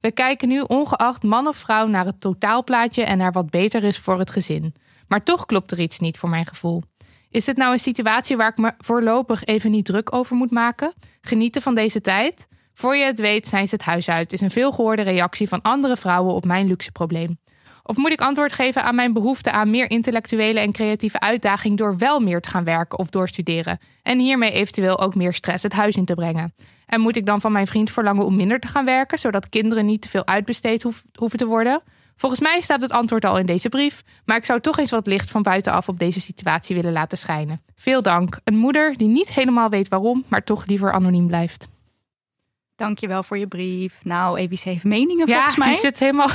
[SPEAKER 2] We kijken nu ongeacht man of vrouw naar het totaalplaatje en naar wat beter is voor het gezin. Maar toch klopt er iets niet voor mijn gevoel. Is dit nou een situatie waar ik me voorlopig even niet druk over moet maken? Genieten van deze tijd? Voor je het weet zijn ze het huis uit, is een veelgehoorde reactie van andere vrouwen op mijn luxe probleem. Of moet ik antwoord geven aan mijn behoefte aan meer intellectuele en creatieve uitdaging door wel meer te gaan werken of doorstuderen en hiermee eventueel ook meer stress het huis in te brengen? En moet ik dan van mijn vriend verlangen om minder te gaan werken, zodat kinderen niet te veel uitbesteed hoef- hoeven te worden? Volgens mij staat het antwoord al in deze brief, maar ik zou toch eens wat licht van buitenaf op deze situatie willen laten schijnen. Veel dank. Een moeder die niet helemaal weet waarom, maar toch liever anoniem blijft.
[SPEAKER 3] Dankjewel voor je brief. Nou, ABC heeft meningen
[SPEAKER 2] Ja,
[SPEAKER 3] volgens mij.
[SPEAKER 2] die zit helemaal.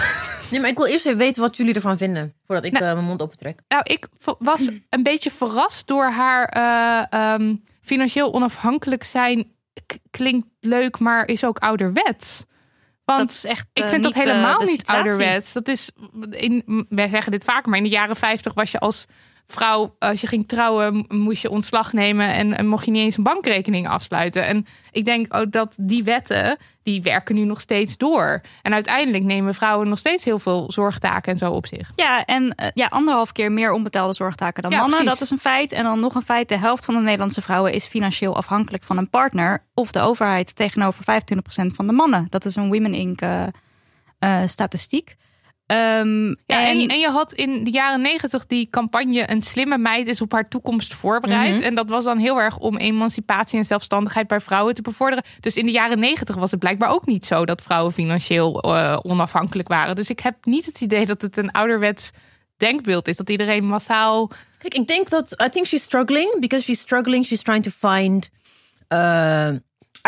[SPEAKER 4] Nee, maar ik wil eerst even weten wat jullie ervan vinden. Voordat ik
[SPEAKER 2] Nou.
[SPEAKER 4] eh, mijn mond opentrek.
[SPEAKER 2] Nou, ik was een beetje verrast door haar eh, ehm, financieel onafhankelijk zijn. Klinkt leuk, maar is ook ouderwets. Want
[SPEAKER 3] dat is echt.
[SPEAKER 2] ik
[SPEAKER 3] eh,
[SPEAKER 2] vind dat
[SPEAKER 3] eh,
[SPEAKER 2] helemaal niet ouderwets. Dat is, in, wij zeggen dit vaker, maar in de jaren 50 was je als vrouw, als je ging trouwen, moest je ontslag nemen en, en mocht je niet eens een bankrekening afsluiten. En ik denk ook dat die wetten, die werken nu nog steeds door. En uiteindelijk nemen vrouwen nog steeds heel veel zorgtaken en zo op zich.
[SPEAKER 3] Ja, en eh, ja, anderhalf keer meer onbetaalde zorgtaken dan
[SPEAKER 2] Ja,
[SPEAKER 3] mannen.
[SPEAKER 2] precies.
[SPEAKER 3] Dat is een feit. En dan nog een feit: de helft van de Nederlandse vrouwen is financieel afhankelijk van een partner of de overheid tegenover 25% van de mannen. Dat is een Women Inc. eh, eh, statistiek. Ehm,
[SPEAKER 2] Ja, en,
[SPEAKER 3] en,
[SPEAKER 2] en je had in de jaren negentig die campagne Een slimme meid is op haar toekomst voorbereid.
[SPEAKER 4] Mhm.
[SPEAKER 2] En dat was dan heel erg om emancipatie en zelfstandigheid bij vrouwen te bevorderen. Dus in de jaren negentig was het blijkbaar ook niet zo dat vrouwen financieel eh, onafhankelijk waren. Dus ik heb niet het idee dat het een ouderwets denkbeeld is. Dat iedereen massaal...
[SPEAKER 4] Kijk, ik denk dat I think she's struggling because she's struggling. She's trying to find. Uh,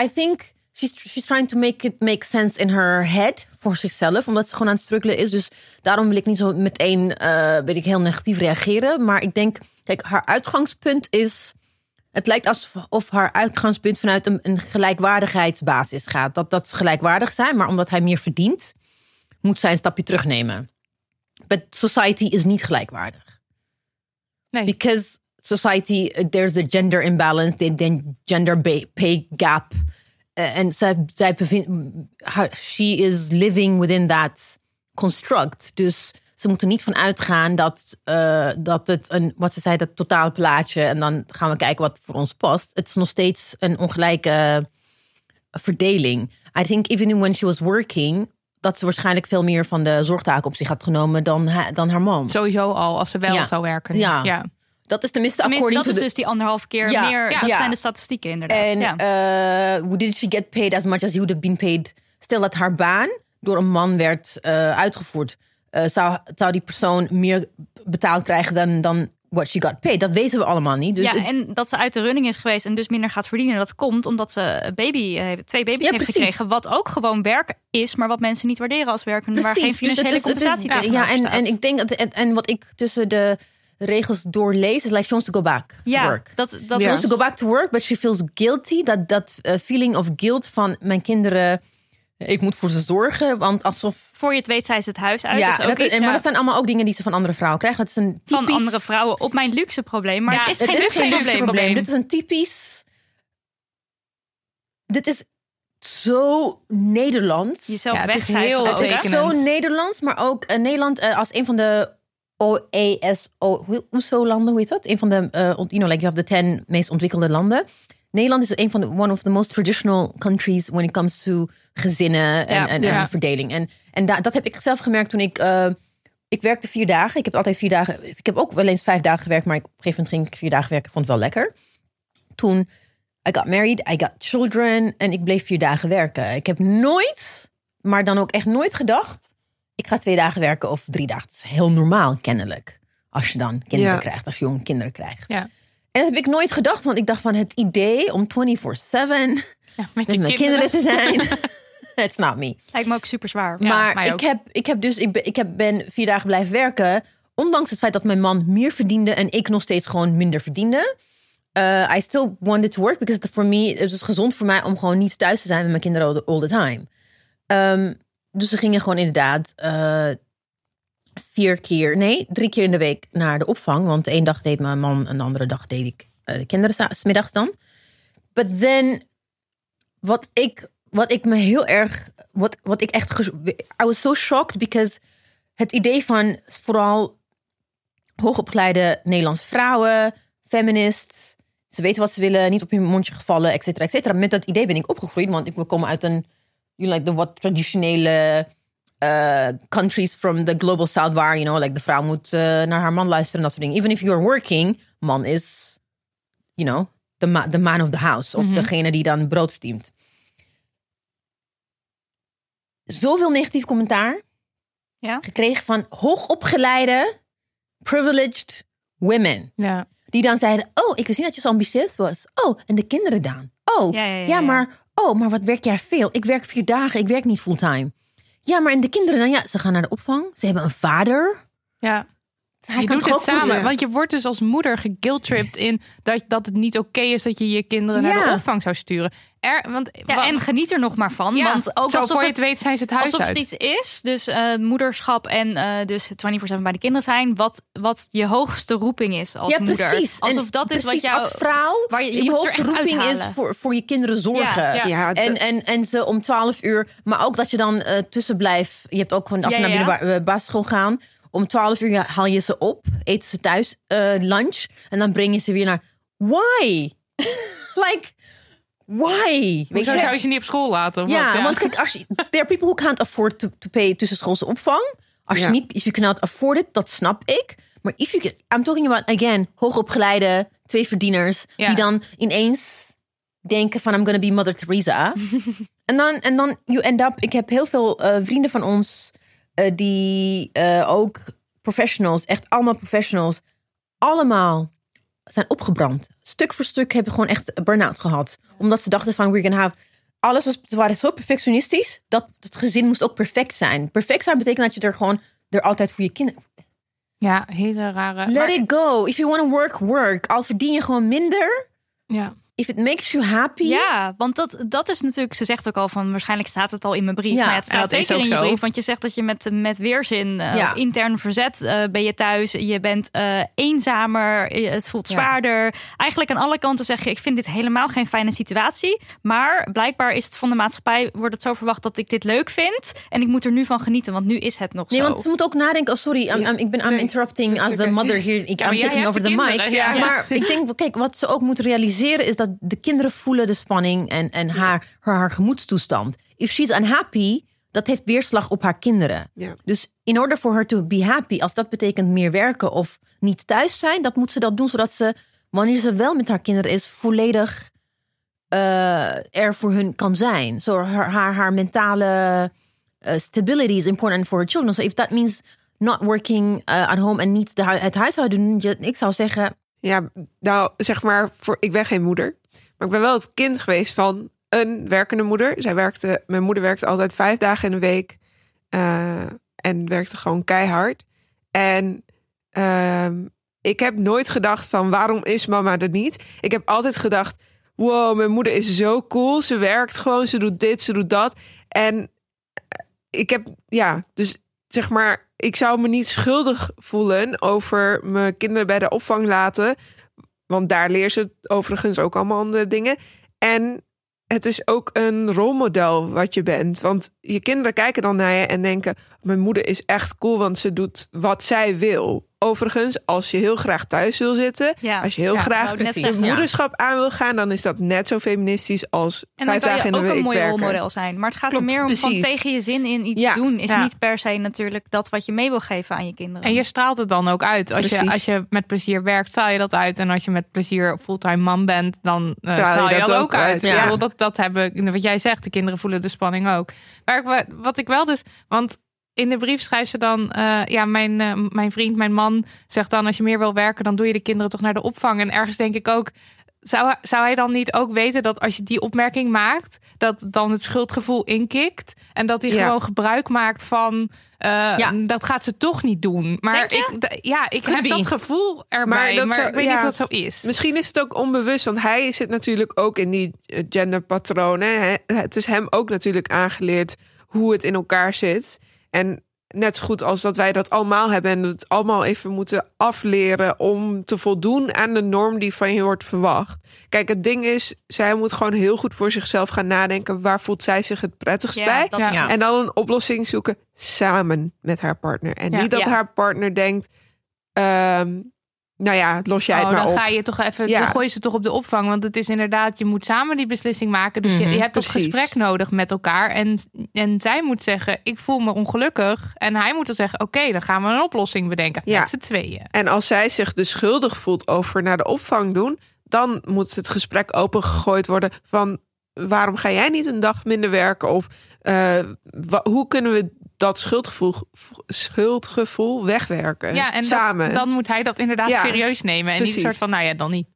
[SPEAKER 4] I think she's she's trying to make it make sense in her head voor zichzelf, omdat ze gewoon aan het struggelen is. Dus daarom wil ik niet zo meteen, uh, weet ik heel negatief reageren. Maar ik denk, kijk, haar uitgangspunt is. Het lijkt alsof haar uitgangspunt vanuit een, een gelijkwaardigheidsbasis gaat. Dat dat ze gelijkwaardig zijn, maar omdat hij meer verdient, moet zij een stapje terugnemen. But society is niet gelijkwaardig
[SPEAKER 2] Nee,
[SPEAKER 4] because society there's the gender imbalance the, the gender pay gap en zij, zij bevindt haar- she is living within that construct dus ze moeten niet van uitgaan dat, uh, dat het een wat ze zei dat totaalplaatje en dan gaan we kijken wat voor ons past het is nog steeds een ongelijke verdeling. I think even when she was working, dat ze waarschijnlijk veel meer van de zorgtaken op zich had genomen dan, dan haar man.
[SPEAKER 2] Sowieso al, als ze wel
[SPEAKER 4] Ja.
[SPEAKER 2] zou werken.
[SPEAKER 4] Ja.
[SPEAKER 2] ja.
[SPEAKER 4] Dat is tenminste
[SPEAKER 3] Tenminste,
[SPEAKER 4] according
[SPEAKER 3] dat
[SPEAKER 4] to
[SPEAKER 3] is
[SPEAKER 4] the-
[SPEAKER 3] dus die anderhalf keer
[SPEAKER 4] Ja,
[SPEAKER 3] meer.
[SPEAKER 4] ja.
[SPEAKER 3] Dat
[SPEAKER 4] Ja.
[SPEAKER 3] zijn de statistieken inderdaad.
[SPEAKER 4] En did she get paid as much as he would have been paid? Stel dat haar baan door een man werd eh, uitgevoerd, eh, zou, zou die persoon meer betaald krijgen dan, dan what she got paid. Dat weten we allemaal niet. Dus
[SPEAKER 3] ja,
[SPEAKER 4] het-
[SPEAKER 3] en dat ze uit de running is geweest en dus minder gaat verdienen. Dat komt omdat ze baby, eh, twee baby's
[SPEAKER 4] Ja,
[SPEAKER 3] heeft
[SPEAKER 4] precies.
[SPEAKER 3] gekregen. Wat ook gewoon werk is, maar wat mensen niet waarderen als werk. en Waar geen
[SPEAKER 4] dus het
[SPEAKER 3] financiële
[SPEAKER 4] is- het is-
[SPEAKER 3] compensatie
[SPEAKER 4] ja, Ja, en, en ik denk en, en wat ik tussen de regels doorlees is like she wants to go back to
[SPEAKER 3] ja,
[SPEAKER 4] work.
[SPEAKER 3] dat, dat
[SPEAKER 5] Ja.
[SPEAKER 4] She wants to go back to work, but she feels guilty. Dat dat eh, feeling of guilt van mijn kinderen. Ik moet voor ze zorgen, want alsof.
[SPEAKER 3] voor je het weet, zij is het huis uit.
[SPEAKER 4] ja,
[SPEAKER 3] is ook
[SPEAKER 4] dat is-
[SPEAKER 3] iets,
[SPEAKER 4] en, maar
[SPEAKER 3] ja,
[SPEAKER 4] dat zijn allemaal ook dingen die ze van andere vrouwen krijgen. Dat is een
[SPEAKER 3] van
[SPEAKER 4] typisch-
[SPEAKER 3] andere vrouwen op mijn luxe probleem. Maar
[SPEAKER 2] Ja,
[SPEAKER 3] het is
[SPEAKER 4] Het
[SPEAKER 3] geen
[SPEAKER 4] is
[SPEAKER 3] luxe
[SPEAKER 4] geen luxe
[SPEAKER 3] probleem.
[SPEAKER 4] probleem. Dit is een typisch. Dit is zo Nederlands.
[SPEAKER 3] Jezelf
[SPEAKER 2] Ja, het is
[SPEAKER 3] wegcijferen.
[SPEAKER 2] heel
[SPEAKER 4] Het is zo Nederlands, maar ook eh, Nederland eh, als een van de OESO, OESO-landen, hoe heet dat? Een van de, eh, you know, like you have the ten meest ontwikkelde landen. Nederland is een van de one of the most traditional countries when it comes to gezinnen en,
[SPEAKER 3] Ja,
[SPEAKER 4] en,
[SPEAKER 2] ja.
[SPEAKER 4] en verdeling. En, en da- dat heb ik zelf gemerkt toen ik. eh, ik werkte vier dagen. Ik heb altijd vier dagen. Ik heb ook wel eens vijf dagen gewerkt, maar ik- op een gegeven moment ging ik vier dagen werken. Ik vond het wel lekker. Toen I got married, I got children en ik bleef vier dagen werken. Ik heb nooit, maar dan ook echt nooit gedacht, ik ga twee dagen werken of drie dagen. Dat is heel normaal kennelijk. Als je dan kinderen
[SPEAKER 5] Ja.
[SPEAKER 4] krijgt, als je jonge kinderen krijgt.
[SPEAKER 2] Ja.
[SPEAKER 4] En dat heb ik nooit gedacht, want ik dacht van het idee om 24/7
[SPEAKER 2] Ja, met
[SPEAKER 4] mijn kinderen te zijn. It's not me.
[SPEAKER 3] Lijkt me ook super zwaar.
[SPEAKER 4] Maar ik heb, ik heb dus, ik ben, ik heb, ben vier dagen blijven werken. Ondanks het feit dat mijn man meer verdiende en ik nog steeds gewoon minder verdiende. Uh, I still wanted to work because for me, het is gezond voor mij om gewoon niet thuis te zijn met mijn kinderen all the, all the time. Um, dus we gingen gewoon inderdaad uh, vier keer, nee, drie keer in de week naar de opvang. Want ene dag deed mijn man en de andere dag deed ik uh, de kinderen sa- 's middags dan. But then, wat ik, wat ik me heel erg, wat, wat ik echt, I was so shocked because het idee van vooral hoogopgeleide Nederlandse vrouwen, feminist, ze weten wat ze willen, niet op hun mondje gevallen, et cetera, et cetera. Met dat idee ben ik opgegroeid, want ik komen uit een, you like de wat traditionele uh, countries from the global south, waar, you know, like de vrouw moet uh, naar haar man luisteren en dat soort dingen. Even if you're working, man is, you know, the, ma the man of the house, of degene die dan brood verdient. Zoveel negatief commentaar
[SPEAKER 3] Ja?
[SPEAKER 4] gekregen van hoogopgeleide, privileged women.
[SPEAKER 2] Ja.
[SPEAKER 4] Die dan zeiden, oh, ik wist niet dat je zo ambitieus was. Oh, en de kinderen dan. Oh,
[SPEAKER 3] ja, ja.
[SPEAKER 4] maar, oh, maar wat werk jij veel? Ik werk vier dagen, ik werk niet fulltime. Ja, maar en de kinderen dan? Ja, ze gaan naar de opvang. Ze hebben een vader.
[SPEAKER 2] ja.
[SPEAKER 4] Hij
[SPEAKER 2] je
[SPEAKER 4] kan
[SPEAKER 2] doet het samen. Want je wordt dus als moeder geguiltripped in dat, dat het niet oké is dat je je kinderen naar de opvang zou sturen. Er, want,
[SPEAKER 3] Ja, en geniet er nog maar van.
[SPEAKER 2] ja,
[SPEAKER 3] want ook alsof
[SPEAKER 2] voor je
[SPEAKER 3] het,
[SPEAKER 2] het weet zijn ze het huis
[SPEAKER 3] alsof
[SPEAKER 2] uit.
[SPEAKER 3] het iets is, dus eh, moederschap en eh dus 24-7 bij de kinderen zijn, wat, wat je hoogste roeping is als
[SPEAKER 4] ja,
[SPEAKER 3] moeder.
[SPEAKER 4] precies.
[SPEAKER 3] Alsof
[SPEAKER 4] En
[SPEAKER 3] dat is wat jou...
[SPEAKER 4] Als vrouw,
[SPEAKER 3] waar je- je
[SPEAKER 4] hoogste roeping is voor, voor je kinderen zorgen.
[SPEAKER 3] Ja,
[SPEAKER 2] ja.
[SPEAKER 5] Ja,
[SPEAKER 4] En, en, en ze om 12 uur, maar ook dat je dan eh tussen blijft. Je hebt ook gewoon, als
[SPEAKER 3] Ja,
[SPEAKER 4] ze naar uh, basisschool gaan, om 12 uur haal je ze op, eten ze thuis eh, lunch en dan breng je ze weer naar. Why? like, why? Weet
[SPEAKER 2] Hoezo
[SPEAKER 4] je?
[SPEAKER 2] zou je ze niet op school laten?
[SPEAKER 4] Ja,
[SPEAKER 2] wat?
[SPEAKER 4] want kijk, als je, there are people who can't afford to, to pay tussenschoolse opvang. Als je niet, if you cannot afford it, dat snap ik. Maar if you can, I'm talking about, again, hoogopgeleide, twee verdieners,
[SPEAKER 2] Ja.
[SPEAKER 4] die dan ineens denken van, I'm gonna be Mother Teresa. en dan, en dan, you end up, ik heb heel veel eh, vrienden van ons, eh, die eh, ook professionals, echt allemaal professionals, allemaal zijn opgebrand. Stuk voor stuk hebben gewoon echt burn-out gehad. Omdat ze dachten van, we're gonna have... Alles was, ze waren zo perfectionistisch, dat het gezin moest ook perfect zijn. Perfect zijn betekent dat je er gewoon, er altijd voor je kinderen...
[SPEAKER 2] Ja, hele rare.
[SPEAKER 4] Let
[SPEAKER 2] maar-
[SPEAKER 4] it go. If you want to work, work. Al verdien je gewoon minder.
[SPEAKER 2] ja.
[SPEAKER 4] If it makes you happy.
[SPEAKER 3] Ja, want dat, dat is natuurlijk, ze zegt ook al van waarschijnlijk staat het al in mijn brief.
[SPEAKER 4] Ja,
[SPEAKER 3] maar het staat
[SPEAKER 2] dat is
[SPEAKER 3] zeker
[SPEAKER 2] ook
[SPEAKER 3] in je
[SPEAKER 2] zo.
[SPEAKER 3] brief, want je zegt dat je met, met weerzin eh,
[SPEAKER 4] Ja.
[SPEAKER 3] intern verzet eh, ben je thuis. Je bent eh, eenzamer, het voelt
[SPEAKER 4] Ja.
[SPEAKER 3] zwaarder. Eigenlijk aan alle kanten zeg je, ik vind dit helemaal geen fijne situatie. Maar blijkbaar is het van de maatschappij, wordt het zo verwacht dat ik dit leuk vind. En ik moet er nu van genieten, want nu is het nog
[SPEAKER 4] Nee,
[SPEAKER 3] zo.
[SPEAKER 4] want ze moet ook nadenken. Oh, sorry, I'm, I'm- ik ben I'm
[SPEAKER 5] Nee,
[SPEAKER 4] interrupting as the mother here. Ik I'm
[SPEAKER 2] jij
[SPEAKER 4] taking over
[SPEAKER 2] de
[SPEAKER 4] the mic. Maar ik denk, kijk, wat ze ook moet realiseren is dat de kinderen voelen de spanning en, en haar, haar, haar gemoedstoestand. If she's unhappy, dat heeft weerslag op haar kinderen.
[SPEAKER 5] Ja.
[SPEAKER 4] Dus in order for her to be happy, als dat betekent meer werken of niet thuis zijn, dat moet ze dat doen, zodat ze, wanneer ze wel met haar kinderen is, volledig eh, er voor hun kan zijn. Zo haar, haar, haar mentale eh, stability is important for her children. So if that means not working uh, at home en niet de hu- het huishouden doen, ik zou zeggen,
[SPEAKER 5] Ja, nou zeg maar, voor, ik ben geen moeder. Maar ik ben wel het kind geweest van een werkende moeder. Zij werkte, mijn moeder werkte altijd vijf dagen in de week. eh, en werkte gewoon keihard. En ehm, ik heb nooit gedacht van waarom is mama er niet? Ik heb altijd gedacht, wow, mijn moeder is zo cool. Ze werkt gewoon, ze doet dit, ze doet dat. En eh, ik heb, ja, dus zeg maar, ik zou me niet schuldig voelen over mijn kinderen bij de opvang laten. Want daar leert ze overigens ook allemaal andere dingen. En het is ook een rolmodel wat je bent. Want je kinderen kijken dan naar je en denken: Mijn moeder is echt cool, want ze doet wat zij wil. Overigens, als je heel graag thuis wil zitten,
[SPEAKER 3] Ja.
[SPEAKER 5] als je heel
[SPEAKER 2] Ja,
[SPEAKER 5] graag
[SPEAKER 3] zeggen.
[SPEAKER 5] moederschap aan wil gaan, dan is dat net zo feministisch als
[SPEAKER 3] En dan
[SPEAKER 5] vijf
[SPEAKER 3] kan
[SPEAKER 5] dagen
[SPEAKER 3] je
[SPEAKER 5] in
[SPEAKER 3] ook
[SPEAKER 5] de
[SPEAKER 3] een
[SPEAKER 5] week
[SPEAKER 3] mooi
[SPEAKER 5] werken.
[SPEAKER 3] rolmodel zijn. Maar het gaat
[SPEAKER 5] Klopt,
[SPEAKER 3] er meer om van tegen je zin in iets
[SPEAKER 5] Ja,
[SPEAKER 3] doen. Is
[SPEAKER 2] ja.
[SPEAKER 3] niet per se natuurlijk dat wat je mee wil geven aan je kinderen.
[SPEAKER 2] En je straalt het dan ook uit. Als je, als je met plezier werkt, straal je dat uit. En als je met plezier fulltime man bent, dan
[SPEAKER 5] je
[SPEAKER 2] straal je
[SPEAKER 5] dat
[SPEAKER 2] dat,
[SPEAKER 5] ook
[SPEAKER 2] ook uit.
[SPEAKER 5] uit,
[SPEAKER 4] ja.
[SPEAKER 2] dat, dat hebben, wat jij zegt, de kinderen voelen de spanning ook. Maar wat ik wel dus, want in de brief schrijft ze dan, eh, ja, mijn, eh, mijn vriend, mijn man zegt dan, als je meer wil werken, dan doe je de kinderen toch naar de opvang. En ergens denk ik ook, zou, zou hij dan niet ook weten dat als je die opmerking maakt, dat dan het schuldgevoel inkikt en dat hij
[SPEAKER 5] Ja.
[SPEAKER 2] gewoon gebruik maakt van, eh,
[SPEAKER 4] Ja.
[SPEAKER 2] dat gaat ze toch niet doen. Maar ik, ja, ik
[SPEAKER 4] Could
[SPEAKER 2] heb
[SPEAKER 4] be.
[SPEAKER 2] dat gevoel erbij,
[SPEAKER 5] Maar
[SPEAKER 2] maar,
[SPEAKER 5] dat
[SPEAKER 2] ik weet
[SPEAKER 5] ja.
[SPEAKER 2] niet of dat zo is.
[SPEAKER 5] Misschien is het ook onbewust, want hij zit natuurlijk ook in die genderpatronen. Het is hem ook natuurlijk aangeleerd hoe het in elkaar zit. En net zo goed als dat wij dat allemaal hebben en het allemaal even moeten afleren om te voldoen aan de norm die van je wordt verwacht. Kijk, het ding is, zij moet gewoon heel goed voor zichzelf gaan nadenken. Waar voelt zij zich het prettigst
[SPEAKER 3] Ja,
[SPEAKER 5] bij?
[SPEAKER 2] Ja.
[SPEAKER 5] En dan een oplossing zoeken samen met haar partner. En
[SPEAKER 2] Ja.
[SPEAKER 5] niet dat
[SPEAKER 3] Ja.
[SPEAKER 5] haar partner denkt, ehm, nou ja, los jij
[SPEAKER 2] oh,
[SPEAKER 5] het maar
[SPEAKER 2] dan
[SPEAKER 5] op.
[SPEAKER 2] ga je toch even,
[SPEAKER 5] Ja.
[SPEAKER 2] dan gooi je ze toch op de opvang. Want het is inderdaad, je moet samen die beslissing maken. Dus je,
[SPEAKER 4] Mhm,
[SPEAKER 2] je hebt dat
[SPEAKER 5] precies.
[SPEAKER 2] gesprek nodig met elkaar. En, en zij moet zeggen, ik voel me ongelukkig. En hij moet dan zeggen, oké, dan gaan we een oplossing bedenken.
[SPEAKER 5] Ja.
[SPEAKER 2] Met z'n tweeën.
[SPEAKER 5] En als zij zich dus schuldig voelt over naar de opvang doen, dan moet het gesprek opengegooid worden van waarom ga jij niet een dag minder werken? Of eh, hoe kunnen we dat schuldgevoel, schuldgevoel wegwerken?
[SPEAKER 2] Ja, en dat-
[SPEAKER 5] samen.
[SPEAKER 2] dan moet hij dat inderdaad
[SPEAKER 5] Ja,
[SPEAKER 2] serieus nemen. En niet
[SPEAKER 5] precies.
[SPEAKER 2] een soort van, nou ja, dan niet.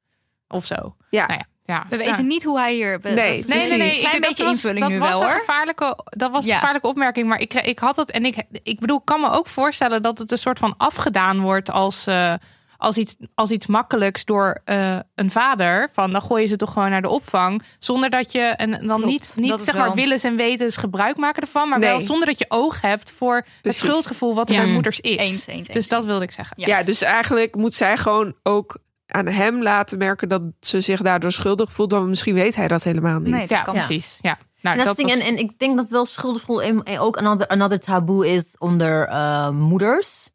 [SPEAKER 2] Of zo.
[SPEAKER 5] ja.
[SPEAKER 2] Nou ja, ja.
[SPEAKER 3] We
[SPEAKER 2] Ja.
[SPEAKER 3] weten niet hoe hij hier...
[SPEAKER 5] Nee,
[SPEAKER 3] dat-
[SPEAKER 2] Nee, nee.
[SPEAKER 3] Een
[SPEAKER 2] Ik- dat
[SPEAKER 3] beetje
[SPEAKER 2] was-
[SPEAKER 3] invulling
[SPEAKER 2] dat
[SPEAKER 3] nu
[SPEAKER 2] was
[SPEAKER 3] wel,
[SPEAKER 2] een
[SPEAKER 3] hoor.
[SPEAKER 2] Gevaarlijke, dat was een
[SPEAKER 3] Ja.
[SPEAKER 2] gevaarlijke opmerking. Maar ik, ik had het en ik, ik bedoel, ik kan me ook voorstellen dat het een soort van afgedaan wordt als, eh, als, iets, als iets makkelijks door eh, een vader. Van dan gooi je ze toch gewoon naar de opvang. Zonder dat je, en dan
[SPEAKER 3] Klopt,
[SPEAKER 2] niet, niet zeg maar
[SPEAKER 3] wel-
[SPEAKER 2] willens en wetens gebruik maken ervan. Maar wel zonder dat je oog hebt voor
[SPEAKER 5] Precies.
[SPEAKER 2] het schuldgevoel wat er
[SPEAKER 3] Ja.
[SPEAKER 2] bij moeders is.
[SPEAKER 3] Eens, eens, eens,
[SPEAKER 2] Dus dat wilde ik zeggen.
[SPEAKER 3] Ja.
[SPEAKER 5] Ja, dus eigenlijk moet zij gewoon ook aan hem laten merken dat ze zich daardoor schuldig voelt. Want misschien weet hij dat helemaal niet.
[SPEAKER 3] Nee, dat
[SPEAKER 2] Ja,
[SPEAKER 3] kan.
[SPEAKER 2] precies. Ja. Nou,
[SPEAKER 4] En, dat
[SPEAKER 2] was-
[SPEAKER 4] en, en ik denk dat wel schuldgevoel ook another, another taboe is onder eh, moeders.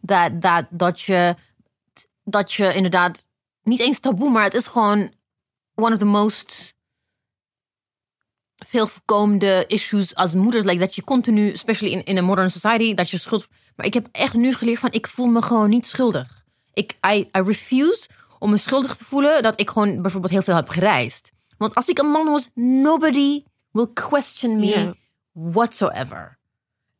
[SPEAKER 4] Dat, dat, dat, je, dat je inderdaad, niet eens taboe, maar het is gewoon one of the most veel voorkomende issues als moeders. Like dat je continu, especially in, in a modern society, dat je schuld... Maar ik heb echt nu geleerd van, ik voel me gewoon niet schuldig. Ik, I, I refuse om me schuldig te voelen dat ik gewoon bijvoorbeeld heel veel heb gereisd. Want als ik een man was, nobody will question me whatsoever.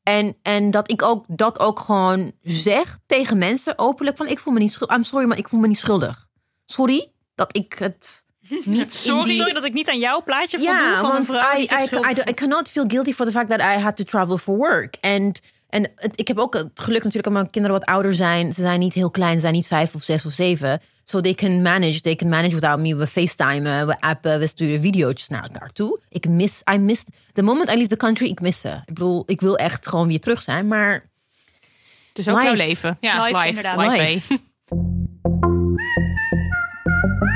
[SPEAKER 4] En, en dat ik ook dat ook gewoon zeg tegen mensen openlijk van ik voel me niet schuldig. I'm sorry, maar ik voel me niet schuldig. Sorry dat ik het niet die...
[SPEAKER 3] Sorry dat ik niet aan jouw plaatje voldoe
[SPEAKER 4] Ja,
[SPEAKER 3] van een vrouw
[SPEAKER 4] I, I, I, cannot feel guilty for the fact that I had to travel for work. En, ik heb ook het geluk natuurlijk dat mijn kinderen wat ouder zijn. Ze zijn niet heel klein, ze zijn niet vijf of zes of zeven. So they can manage, they can manage without me. We facetimen, we appen, we sturen video's naar elkaar toe. Ik mis, I miss, the moment I leave the country, ik mis ze. Ik bedoel, ik wil echt gewoon weer terug zijn, maar...
[SPEAKER 2] Het is ook
[SPEAKER 4] Life.
[SPEAKER 2] jouw leven. Ja,
[SPEAKER 3] Life,
[SPEAKER 2] life.
[SPEAKER 3] inderdaad.
[SPEAKER 2] life.
[SPEAKER 4] Life.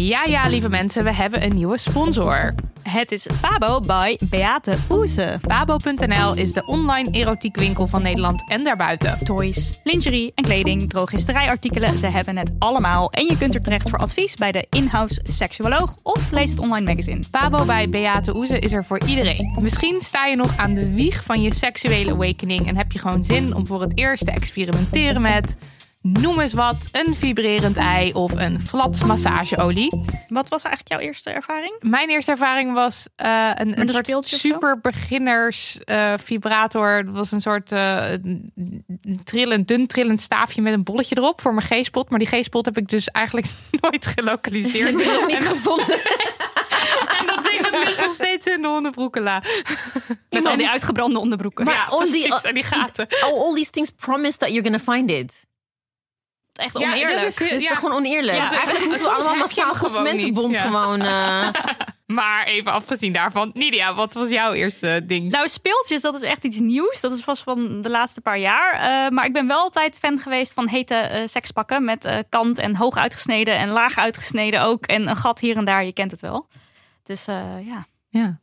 [SPEAKER 2] Ja, ja, lieve mensen, we hebben een nieuwe sponsor.
[SPEAKER 3] Het is Pabo by Beate Oeze.
[SPEAKER 2] Babo.nl is de online erotiekwinkel van Nederland en daarbuiten.
[SPEAKER 3] Toys, lingerie en kleding, drogisterijartikelen, ze hebben het allemaal. En je kunt er terecht voor advies bij de in-house seksuoloog of lees het online magazine.
[SPEAKER 2] Babo bij Beate Oeze is er voor iedereen. Misschien sta je nog aan de wieg van je seksuele awakening en heb je gewoon zin om voor het eerst te experimenteren met noem eens wat, een vibrerend ei of een flat massageolie.
[SPEAKER 3] Wat was eigenlijk jouw eerste ervaring?
[SPEAKER 2] Mijn eerste ervaring was uh, een, een
[SPEAKER 3] een
[SPEAKER 2] soort super beginners eh, vibrator. Het was een soort eh, een trillend, dun trillend staafje met een bolletje erop voor mijn G-spot. Maar die G-spot heb ik dus eigenlijk nooit gelokaliseerd.
[SPEAKER 4] Ik heb het niet gevonden.
[SPEAKER 2] en dat ding dat ligt nog steeds in de hondenbroekela.
[SPEAKER 3] Met al die uitgebrande onderbroeken.
[SPEAKER 4] Maar
[SPEAKER 2] Ja,
[SPEAKER 4] all, the,
[SPEAKER 2] precies, en die gaten.
[SPEAKER 4] all, all these things promise that you're gonna find it.
[SPEAKER 3] Echt
[SPEAKER 2] Ja,
[SPEAKER 3] oneerlijk.
[SPEAKER 2] dat is-
[SPEAKER 4] is
[SPEAKER 2] Ja.
[SPEAKER 4] toch gewoon oneerlijk?
[SPEAKER 3] Ja,
[SPEAKER 4] Eigenlijk moeten we allemaal massaal consumentenbond gewoon... eh,
[SPEAKER 2] Maar even afgezien daarvan. Nidia, wat was jouw eerste ding?
[SPEAKER 3] Nou, speeltjes, dat is echt iets nieuws. Dat is vast van de laatste paar jaar. Eh, maar ik ben wel altijd fan geweest van hete eh, sekspakken. Met eh, kant en hoog uitgesneden en laag uitgesneden ook. En een gat hier en daar, je kent het wel. Dus eh, ja,
[SPEAKER 2] ja.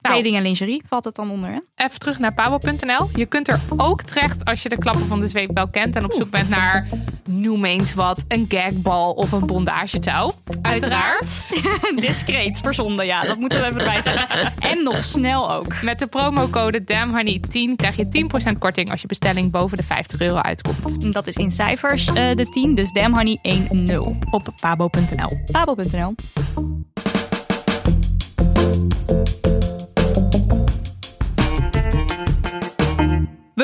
[SPEAKER 2] Nou,
[SPEAKER 3] kleding en lingerie valt het dan onder. Hè?
[SPEAKER 2] even terug naar pabo.nl. Je kunt er ook terecht als je de klappen van de zweep wel kent en op zoek bent naar noem eens wat, een gagbal of een bondagetouw. Uiteraard.
[SPEAKER 3] Discreet verzonden, ja. Dat moeten we even erbij zeggen. En nog snel ook.
[SPEAKER 2] Met de promocode DAMHONEY10 krijg je 10% korting als je bestelling boven de 50 euro uitkomt.
[SPEAKER 3] Dat is in cijfers eh, de 10, dus Damn Honey 1-0.
[SPEAKER 2] Op pabo.nl.
[SPEAKER 3] Pabo.nl.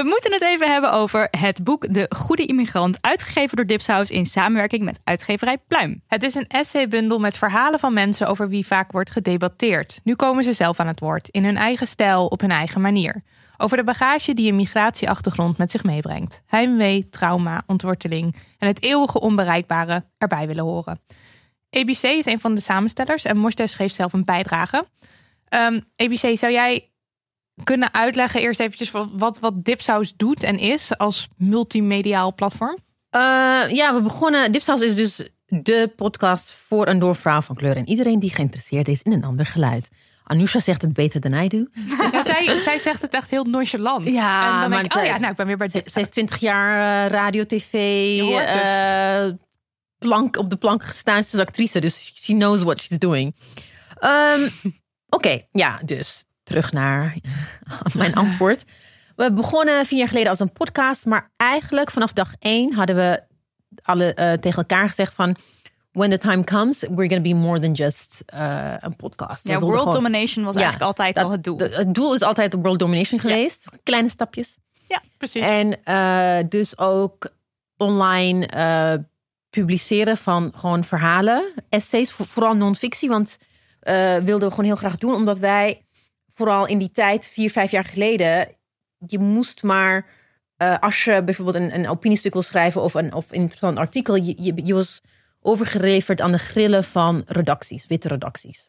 [SPEAKER 3] moeten het even hebben over het boek De Goede Immigrant, uitgegeven door Dipsaus in samenwerking met uitgeverij Pluim.
[SPEAKER 2] Het is een essaybundel met verhalen van mensen over wie vaak wordt gedebatteerd. Nu komen ze zelf aan het woord, in hun eigen stijl, op hun eigen manier. Over de bagage die een migratieachtergrond met zich meebrengt. Heimwee, trauma, ontworteling en het eeuwige onbereikbare erbij willen horen. ABC is een van de samenstellers en Mostes schreef zelf een bijdrage. Ehm, ABC, zou jij kunnen uitleggen eerst eventjes wat, wat, Dipsaus doet en is als multimediaal platform?
[SPEAKER 4] Eh, ja, we begonnen. Dipsaus is dus de podcast voor en door vrouwen van kleur. En iedereen die geïnteresseerd is in een ander geluid. Anusha zegt het beter dan I do.
[SPEAKER 2] Ja, zij, zij zegt het echt heel nonchalant.
[SPEAKER 4] Ja,
[SPEAKER 2] en dan
[SPEAKER 4] maar
[SPEAKER 2] denk ik,
[SPEAKER 4] zij-
[SPEAKER 2] oh ja, nou, ik ben weer bij Dipsaus.
[SPEAKER 4] ze heeft twintig jaar eh, radio, tv, eh, plank, op de plank gestaan. Ze is actrice, dus she knows what she's doing. Ehm, Oké, ja, dus terug naar mijn antwoord. We begonnen vier jaar geleden als een podcast, maar eigenlijk vanaf dag één hadden we alle eh, tegen elkaar gezegd van when the time comes, we're going to be more than just eh, een podcast.
[SPEAKER 3] Ja, world
[SPEAKER 4] gewoon-
[SPEAKER 3] domination was
[SPEAKER 4] Ja,
[SPEAKER 3] eigenlijk altijd
[SPEAKER 4] dat-
[SPEAKER 3] al het doel.
[SPEAKER 4] de- het doel is altijd de world domination geweest. Kleine stapjes.
[SPEAKER 2] Precies.
[SPEAKER 4] En eh, dus ook online publiceren van gewoon verhalen, essays, voor- vooral non-fictie. Want wilden we gewoon heel graag doen, omdat wij vooral in die tijd, vier, vijf jaar geleden, je moest maar, eh, als je bijvoorbeeld een, een opiniestuk wil schrijven of een of een artikel, je, je, je was overgeleverd aan de grillen van redacties, witte redacties.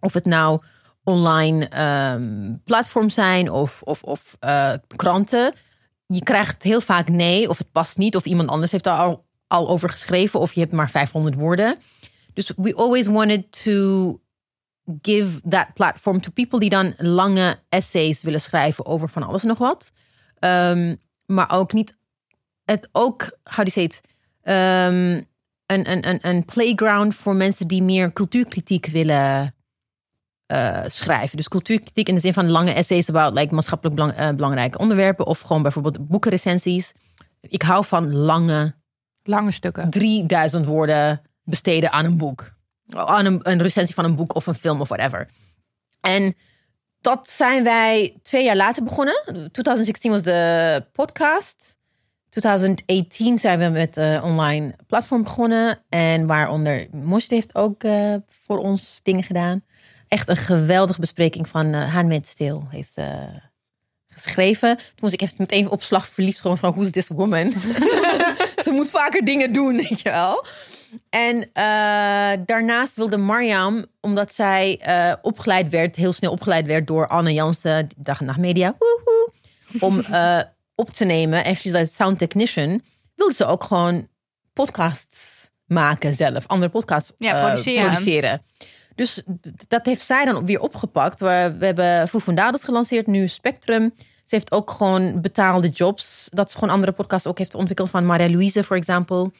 [SPEAKER 4] Of het nou online ehm platforms zijn of, of, of eh, kranten je krijgt heel vaak nee, of het past niet, of iemand anders heeft daar al, al over geschreven, of je hebt maar 500 woorden. Dus we always wanted to give that platform to people die dan lange essays willen schrijven over van alles en nog wat. Ehm, maar ook niet, het ook, how do you say it, Ehm, een, een, een, een playground voor mensen die meer cultuurkritiek willen eh, schrijven. Dus cultuurkritiek in de zin van lange essays about like, maatschappelijk belang- eh, belangrijke onderwerpen. Of gewoon bijvoorbeeld boekenrecensies. Ik hou van lange,
[SPEAKER 2] Lange stukken.
[SPEAKER 4] 3000 woorden besteden aan een boek. Aan een, recensie van een boek of een film of whatever. En dat zijn wij twee jaar later begonnen. 2016 was de podcast. 2018 zijn we met een online platform begonnen. En waaronder Mosje heeft ook eh, voor ons dingen gedaan. Echt een geweldige bespreking van uh, Handmaid's Tale heeft eh, geschreven. Toen was ik echt meteen op slag verliefd. Gewoon van, who's this woman? Ze moet vaker dingen doen, weet je wel. En eh, daarnaast wilde Mariam, omdat zij eh, opgeleid werd, heel snel opgeleid werd door Anne Jansen, Dag en Nacht Media, woehoe, om eh, op te nemen. En she's a sound technician. Wilde ze ook gewoon podcasts maken zelf, andere podcasts
[SPEAKER 3] Ja, produceren.
[SPEAKER 4] produceren. Dus dat heeft zij dan weer opgepakt. We, we hebben Fundados gelanceerd, nu Spectrum. Ze heeft ook gewoon betaalde jobs. Dat ze gewoon andere podcasts ook heeft ontwikkeld. Van Maria Louise, voor example.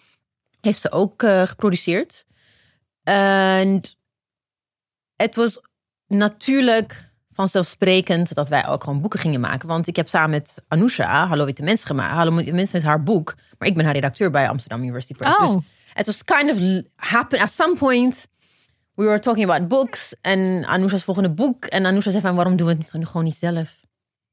[SPEAKER 4] Heeft ze ook eh, geproduceerd. En het was natuurlijk vanzelfsprekend dat wij ook gewoon boeken gingen maken. Want ik heb samen met Anousha Hallo Witte Mens gemaakt. Hallo Witte Mens is haar boek. Maar ik ben haar redacteur bij Amsterdam University Press. Dus
[SPEAKER 2] Oh,
[SPEAKER 4] het was kind of happen at some point. We were talking about books. En Anousha's volgende boek. En Anousha zei van waarom doen we het niet, gewoon niet zelf?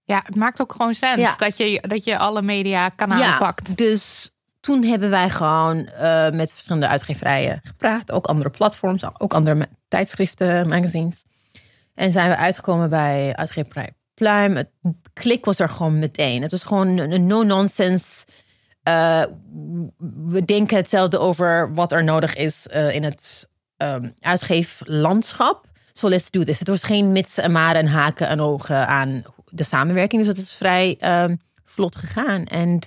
[SPEAKER 2] ja, het maakt ook gewoon sens
[SPEAKER 4] Ja.
[SPEAKER 2] dat, je, dat je alle media kanalen pakt.
[SPEAKER 4] Dus toen hebben wij gewoon eh, met verschillende uitgeverijen gepraat. Ook andere platforms, ook andere tijdschriften, magazines. En zijn we uitgekomen bij uitgeverij Pluim. Het klik was er gewoon meteen. Het was gewoon een no-nonsense. eh, we denken hetzelfde over wat er nodig is eh, in het ehm, uitgeeflandschap. So let's do this. Het was geen mits en maren en haken en ogen aan de samenwerking. Dus het is vrij ehm, vlot gegaan. En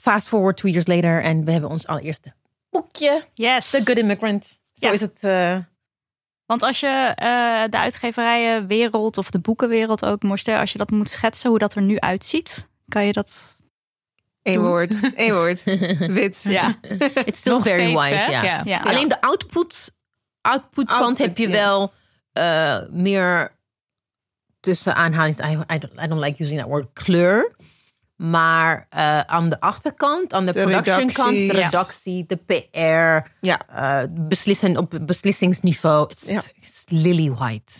[SPEAKER 4] fast forward two years later en we hebben ons allereerste boekje.
[SPEAKER 3] Yes.
[SPEAKER 4] The Good Immigrant. Zo
[SPEAKER 3] Ja.
[SPEAKER 4] is het. eh,
[SPEAKER 3] Want als je eh, de uitgeverijenwereld of de boekenwereld ook, Morster, als je dat moet schetsen, hoe dat er nu uitziet, kan je dat...
[SPEAKER 5] Eén woord. Eén woord. Wit.
[SPEAKER 3] Ja.
[SPEAKER 4] it's still
[SPEAKER 2] Nog
[SPEAKER 4] very
[SPEAKER 2] steeds,
[SPEAKER 4] white. Ja.
[SPEAKER 2] Ja.
[SPEAKER 3] Ja.
[SPEAKER 4] Alleen de output, output kant heb je
[SPEAKER 5] ja.
[SPEAKER 4] wel eh, meer tussen aanhalings. I, I, don't, I don't like using that word kleur. Maar eh, aan de achterkant, aan de,
[SPEAKER 5] De
[SPEAKER 4] production kant, de redactie, de PR,
[SPEAKER 5] Ja.
[SPEAKER 4] eh, beslissen op beslissingsniveau. It's,
[SPEAKER 5] Ja.
[SPEAKER 4] it's lily white.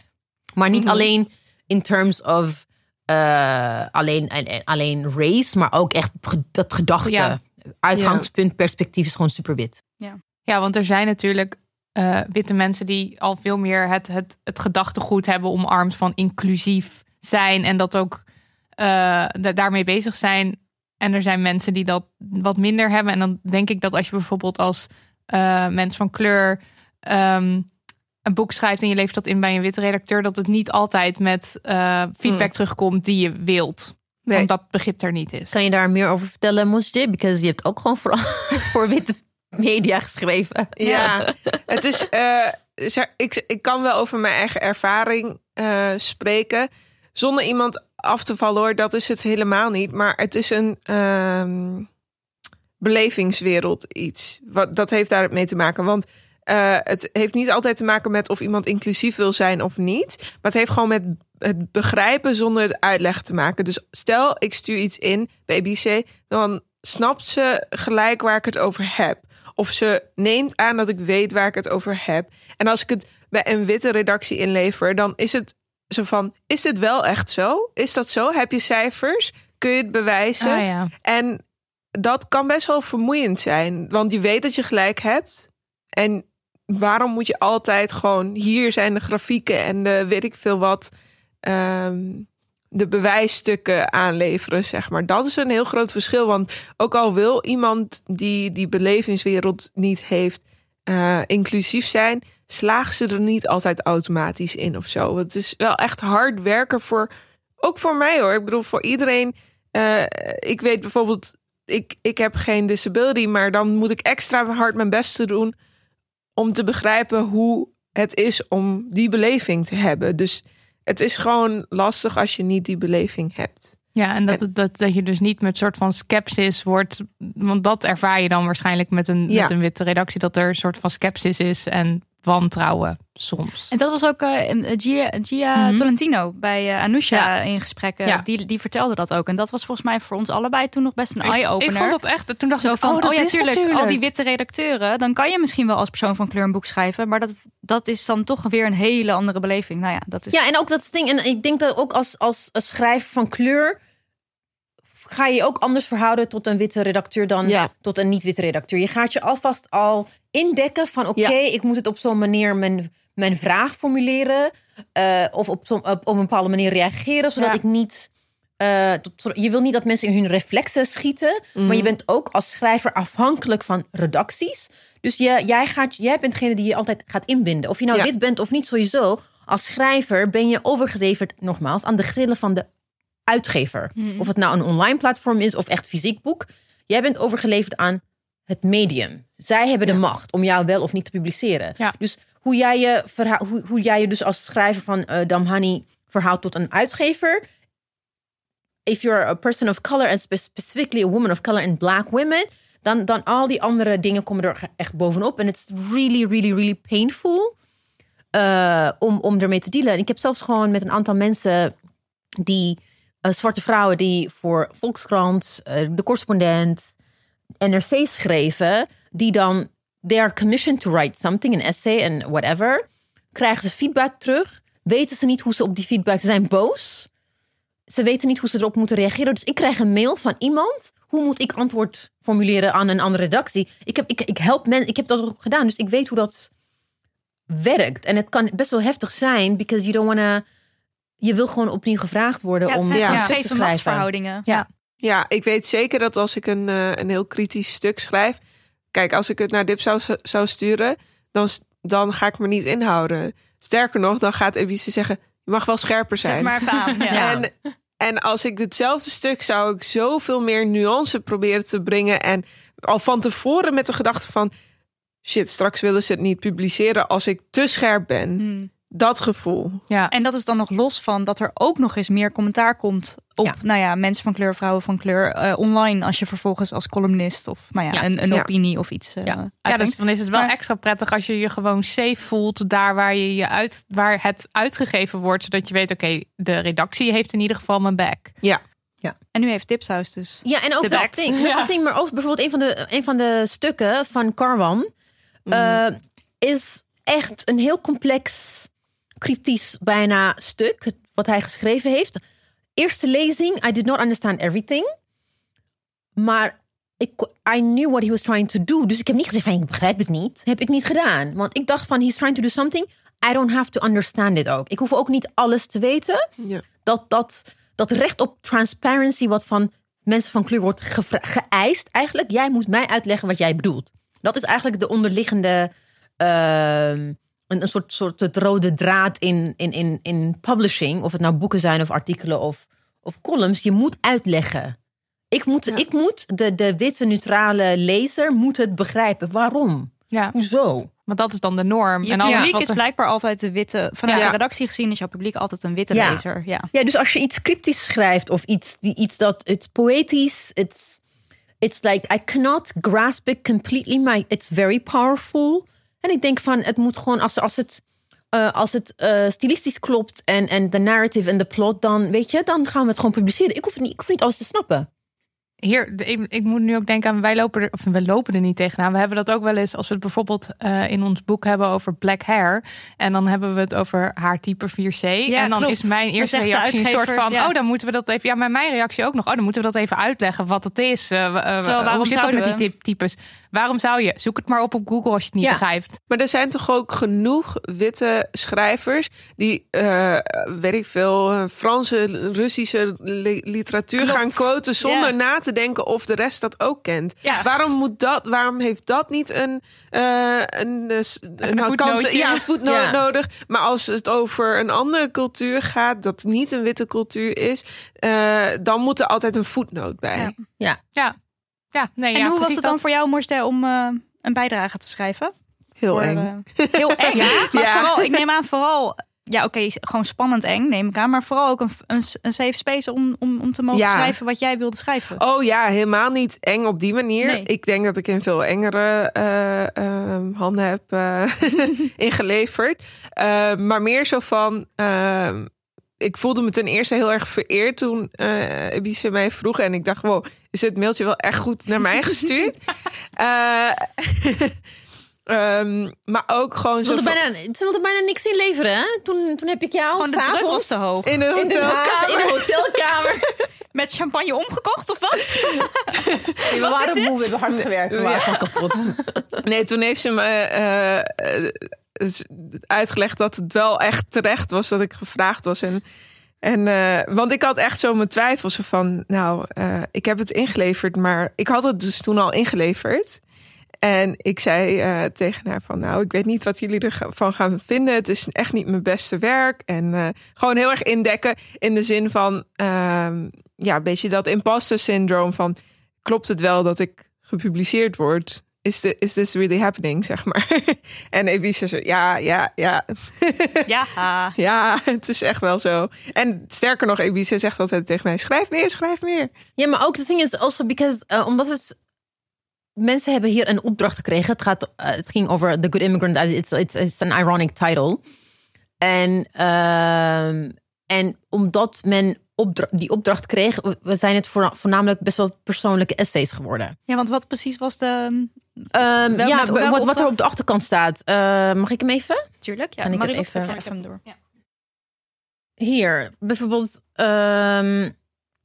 [SPEAKER 4] Maar niet
[SPEAKER 5] Mhm.
[SPEAKER 4] alleen in terms of eh, alleen, en- en- alleen race, maar ook echt dat gedachte.
[SPEAKER 2] Ja.
[SPEAKER 4] Uitgangspunt, perspectief is gewoon super wit.
[SPEAKER 2] Ja, want er zijn natuurlijk eh, witte mensen die al veel meer het, het, het gedachtegoed hebben omarmd van inclusief zijn en dat ook eh, da- daarmee bezig zijn. En er zijn mensen die dat wat minder hebben. En dan denk ik dat als je bijvoorbeeld als eh, mens van kleur ehm, een boek schrijft en je levert dat in bij een witte redacteur, dat het niet altijd met eh, feedback terugkomt die je wilt.
[SPEAKER 5] Nee.
[SPEAKER 2] Omdat dat begrip er niet is.
[SPEAKER 4] Kan je daar meer over vertellen, Mosje? Because je hebt ook gewoon voor, voor witte media geschreven.
[SPEAKER 5] Ja, het is. eh, ik, ik kan wel over mijn eigen ervaring eh, spreken. Zonder iemand af te vallen hoor, dat is het helemaal niet. Maar het is een ehm, belevingswereld iets. Wat, dat heeft daar mee te maken. Want eh, het heeft niet altijd te maken met of iemand inclusief wil zijn of niet. Maar het heeft gewoon met het begrijpen zonder het uitleggen te maken. Dus stel, ik stuur iets in bij ABC, dan snapt ze gelijk waar ik het over heb. Of ze neemt aan dat ik weet waar ik het over heb. En als ik het bij een witte redactie inlever, dan is het zo van: is dit wel echt zo? Is dat zo? Heb je cijfers? Kun je het bewijzen?
[SPEAKER 2] Ah, ja.
[SPEAKER 5] En dat kan best wel vermoeiend zijn, want je weet dat je gelijk hebt. En waarom moet je altijd gewoon hier zijn de grafieken en de weet ik veel wat, ehm, de bewijsstukken aanleveren, zeg maar. Dat is een heel groot verschil, want ook al wil iemand die die belevingswereld niet heeft eh, inclusief zijn, slagen ze er niet altijd automatisch in of zo. Het is wel echt hard werken voor, ook voor mij hoor. Ik bedoel, voor iedereen. Eh, ik weet bijvoorbeeld, ik, ik heb geen disability, maar dan moet ik extra hard mijn best te doen om te begrijpen hoe het is om die beleving te hebben. Dus het is gewoon lastig als je niet die beleving hebt.
[SPEAKER 2] Ja, en dat,
[SPEAKER 5] En-
[SPEAKER 2] dat, dat je dus niet met soort van sceptisch wordt. Want dat ervaar je dan waarschijnlijk met een,
[SPEAKER 5] Ja.
[SPEAKER 2] met een witte redactie. Dat er een soort van sceptisch is en wantrouwen soms.
[SPEAKER 3] En dat was ook eh, Gia, Gia
[SPEAKER 2] Mhm.
[SPEAKER 3] Tolentino bij eh Anousha
[SPEAKER 4] Ja.
[SPEAKER 3] in gesprekken.
[SPEAKER 4] Ja.
[SPEAKER 3] Die, die vertelde dat ook. En dat was volgens mij voor ons allebei toen nog best een eye-opener.
[SPEAKER 2] ik vond dat echt. Toen dacht
[SPEAKER 3] Zo
[SPEAKER 2] ik,
[SPEAKER 3] van,
[SPEAKER 2] oh,
[SPEAKER 3] oh, ja, tuurlijk,
[SPEAKER 2] natuurlijk.
[SPEAKER 3] al die witte redacteuren. Dan kan je misschien wel als persoon van kleur een boek schrijven. Maar dat, dat is dan toch weer een hele andere beleving. Nou ja, dat is...
[SPEAKER 4] Ja, en ook dat ding. En ik denk dat ook als, als, als schrijver van kleur. Ga je je ook anders verhouden tot een witte redacteur dan
[SPEAKER 5] Ja.
[SPEAKER 4] tot een niet-witte redacteur. Je gaat je alvast al indekken van: oké,
[SPEAKER 5] Ja.
[SPEAKER 4] ik moet het op zo'n manier mijn, mijn vraag formuleren. eh, of op, op, op een bepaalde manier reageren, zodat
[SPEAKER 2] Ja.
[SPEAKER 4] ik niet. eh, tot- je wil niet dat mensen in hun reflexen schieten, maar je bent ook als schrijver afhankelijk van redacties. Dus je, jij, gaat, jij bent degene die je altijd gaat inbinden. Of je nou wit bent of niet, sowieso. Als schrijver ben je overgeleverd, nogmaals, aan de grillen van de uitgever.
[SPEAKER 3] Mhm.
[SPEAKER 4] Of het nou een online platform is of echt fysiek boek. Jij bent overgeleverd aan het medium. Zij hebben de macht om jou wel of niet te publiceren.
[SPEAKER 2] Ja.
[SPEAKER 4] Dus hoe jij je, verhaal, hoe, hoe jij je dus als schrijver van eh Damhani verhoudt tot een uitgever. If you're a person of color and spe- specifically a woman of color and black women, dan, dan al die andere dingen komen er echt bovenop. En it's really, really, really painful eh, om, om ermee te dealen. En ik heb zelfs gewoon met een aantal mensen die, eh, zwarte vrouwen die voor Volkskrant, eh, de correspondent, NRC schreven, die dan they are commissioned to write something, an essay and whatever, krijgen ze feedback terug, weten ze niet hoe ze op die feedback, ze zijn boos, ze weten niet hoe ze erop moeten reageren. Dus ik krijg een mail van iemand, hoe moet ik antwoord formuleren aan een andere redactie? Ik heb, ik, ik help mensen, ik heb dat ook gedaan, dus ik weet hoe dat werkt. En het kan best wel heftig zijn, because you don't wanna, je wil gewoon opnieuw gevraagd worden
[SPEAKER 3] Ja, het
[SPEAKER 4] om
[SPEAKER 3] zijn
[SPEAKER 5] ja.
[SPEAKER 4] een stuk te
[SPEAKER 3] scheve
[SPEAKER 4] schrijven.
[SPEAKER 3] machtsverhoudingen.
[SPEAKER 2] Ja.
[SPEAKER 5] Ja, ik weet zeker dat als ik een, eh, een heel kritisch stuk schrijf. Kijk, als ik het naar Dip zou, zou sturen, dan, dan ga ik me niet inhouden. Sterker nog, dan gaat Ebice zeggen: je mag wel scherper
[SPEAKER 3] Zeg
[SPEAKER 5] zijn.
[SPEAKER 3] maar aan. Ja.
[SPEAKER 4] Ja.
[SPEAKER 5] En, en als ik hetzelfde stuk zou ik zoveel meer nuance proberen te brengen. En al van tevoren met de gedachte van: shit, straks willen ze het niet publiceren als ik te scherp ben.
[SPEAKER 3] Hmm.
[SPEAKER 5] Dat gevoel.
[SPEAKER 2] Ja.
[SPEAKER 3] En dat is dan nog los van dat er ook nog eens meer commentaar komt op
[SPEAKER 4] Ja.
[SPEAKER 3] nou ja, mensen van kleur, vrouwen van kleur eh, online. Als je vervolgens als columnist of nou ja,
[SPEAKER 4] Ja.
[SPEAKER 3] een, een
[SPEAKER 5] Ja.
[SPEAKER 3] opinie of iets. eh
[SPEAKER 4] Ja.
[SPEAKER 2] Ja, dus dan is het wel
[SPEAKER 3] Maar-
[SPEAKER 2] extra prettig als je je gewoon safe voelt daar waar, je je uit, waar het uitgegeven wordt. Zodat je weet, oké, de redactie heeft in ieder geval mijn back.
[SPEAKER 3] En nu heeft Tipshuis dus.
[SPEAKER 4] Ja, en ook
[SPEAKER 3] De
[SPEAKER 4] dat ding. Dat ding. Maar ook bijvoorbeeld een van de, een van de stukken van Carwan eh, is echt een heel complex, cryptisch bijna stuk. Wat hij geschreven heeft. Eerste lezing, I did not understand everything. Maar ik, I knew what he was trying to do. Dus ik heb niet gezegd van ik begrijp het niet. Heb ik niet gedaan. Want ik dacht van he's trying to do something. I don't have to understand it ook. Ik hoef ook niet alles te weten
[SPEAKER 5] Ja.
[SPEAKER 4] dat, dat, dat recht op transparency wat van mensen van kleur wordt geëist. Eigenlijk, jij moet mij uitleggen wat jij bedoelt. Dat is eigenlijk de onderliggende, ehm, een, een soort, soort het rode draad in, in, in, in publishing. Of het nou boeken zijn of artikelen of, of columns. Je moet uitleggen. Ik moet,
[SPEAKER 5] Ja.
[SPEAKER 4] ik moet de, de witte neutrale lezer moet het begrijpen. Waarom?
[SPEAKER 2] Ja,
[SPEAKER 4] Hoezo?
[SPEAKER 2] want dat is dan de norm.
[SPEAKER 3] Je
[SPEAKER 2] en
[SPEAKER 3] publiek is blijkbaar altijd de witte. Vanuit
[SPEAKER 5] Ja.
[SPEAKER 3] de redactie gezien is jouw publiek altijd een witte
[SPEAKER 4] Ja.
[SPEAKER 3] lezer. Ja.
[SPEAKER 4] Ja, dus als je iets cryptisch schrijft of iets, die, iets dat it's poëtisch, it's, it's like I cannot grasp it completely, maar it's very powerful. En ik denk van het moet gewoon als, als het, eh, als het eh, stilistisch klopt en, en de narrative en de plot, dan weet je, dan gaan we het gewoon publiceren. Ik hoef, niet, ik hoef niet alles te snappen.
[SPEAKER 2] Hier, ik, ik moet nu ook denken aan, wij lopen er, of we lopen er niet tegenaan. We hebben dat ook wel eens als we het bijvoorbeeld eh, in ons boek hebben over black hair. En dan hebben we het over haartype 4C. en dan
[SPEAKER 3] klopt.
[SPEAKER 2] is mijn eerste reactie een soort van,
[SPEAKER 3] ja.
[SPEAKER 2] oh dan moeten we dat even, ja maar mijn reactie ook nog, oh dan moeten we dat even uitleggen wat het is.
[SPEAKER 3] Waarom
[SPEAKER 2] hoe zit dat met die typ- types? Waarom zou je? Zoek het maar op op Google als je het niet
[SPEAKER 4] Ja.
[SPEAKER 2] begrijpt.
[SPEAKER 5] Maar er zijn toch ook genoeg witte schrijvers die, eh, weet ik veel, Franse, Russische li- literatuur
[SPEAKER 3] Klopt.
[SPEAKER 5] gaan quoten zonder na te denken of de rest dat ook kent.
[SPEAKER 3] Ja.
[SPEAKER 5] Waarom moet dat? Waarom heeft dat niet een eh, een, een, kant,
[SPEAKER 2] voetnootje.
[SPEAKER 5] ja, een voetnoot
[SPEAKER 4] Ja.
[SPEAKER 5] nodig? Maar als het over een andere cultuur gaat, dat niet een witte cultuur is, eh, dan moet er altijd een voetnoot bij.
[SPEAKER 3] Ja.
[SPEAKER 4] Ja.
[SPEAKER 2] Ja, ja nee,
[SPEAKER 3] En
[SPEAKER 2] ja,
[SPEAKER 3] hoe was het dan
[SPEAKER 2] dat.
[SPEAKER 3] voor jou, Morste, om eh, een bijdrage te schrijven?
[SPEAKER 5] Heel
[SPEAKER 3] Voor,
[SPEAKER 5] eng.
[SPEAKER 3] eh, heel eng. Maar
[SPEAKER 5] Ja.
[SPEAKER 3] vooral, ik neem aan, vooral. Ja, oké, gewoon spannend eng, neem ik aan. Maar vooral ook een, een, een safe space om, om, om te mogen
[SPEAKER 5] Ja.
[SPEAKER 3] schrijven wat jij wilde schrijven.
[SPEAKER 5] Oh ja, helemaal niet eng op die manier.
[SPEAKER 3] Nee.
[SPEAKER 5] Ik denk dat ik in veel engere eh, ehm, handen heb eh, ingeleverd. Eh, maar meer zo van. ehm, ik voelde me ten eerste heel erg vereerd toen eh Ebice mij vroeg. En ik dacht, wow, is dit mailtje wel echt goed naar mij gestuurd? Eh, ehm, maar ook gewoon
[SPEAKER 4] Ze
[SPEAKER 5] zo
[SPEAKER 4] wilde,
[SPEAKER 5] van-
[SPEAKER 4] bijna, ze wilde bijna niks inleveren. Hè? Toen, toen heb ik jou
[SPEAKER 3] Gewoon de druk was
[SPEAKER 4] s'avonds
[SPEAKER 3] te hoog.
[SPEAKER 5] in een hotelkamer.
[SPEAKER 4] in een hotelkamer.
[SPEAKER 3] Met champagne omgekocht of wat?
[SPEAKER 4] Nee, we waren moe, we hebben hard gewerkt. We waren gewoon kapot.
[SPEAKER 5] Nee, toen heeft ze me eh, eh, dus uitgelegd dat het wel echt terecht was dat ik gevraagd was. En, en, eh, want ik had echt zo mijn twijfels van, nou, eh, ik heb het ingeleverd, maar ik had het dus toen al ingeleverd. En ik zei eh, tegen haar van, nou, ik weet niet wat jullie ervan gaan vinden. Het is echt niet mijn beste werk. En gewoon heel erg indekken in de zin van, ehm, ja, beetje dat imposter syndroom van, klopt het wel dat ik gepubliceerd word? Is, the, is this really happening, zeg maar. en Ebice zo, ja, ja, ja.
[SPEAKER 3] Ja.
[SPEAKER 5] ja, het is echt wel zo. En sterker nog, Ebice zegt altijd tegen mij, schrijf meer, schrijf meer.
[SPEAKER 4] Ja, maar ook de thing is also because uh, omdat het mensen hebben hier een opdracht gekregen. Het gaat, uh, het ging over The Good Immigrant. It's it's it's an ironic title. En um, en omdat men opdra die opdracht kreeg, we zijn het voor, voornamelijk best wel persoonlijke essays geworden.
[SPEAKER 3] Ja, want wat precies was de.
[SPEAKER 4] Um, ja, met, wat, wat, er op de achterkant staat. Uh, mag ik hem even?
[SPEAKER 3] Tuurlijk, ja.
[SPEAKER 4] Kan ik
[SPEAKER 3] Marie,
[SPEAKER 4] het even?
[SPEAKER 3] even, even door. Ja.
[SPEAKER 4] Hier, bijvoorbeeld, um,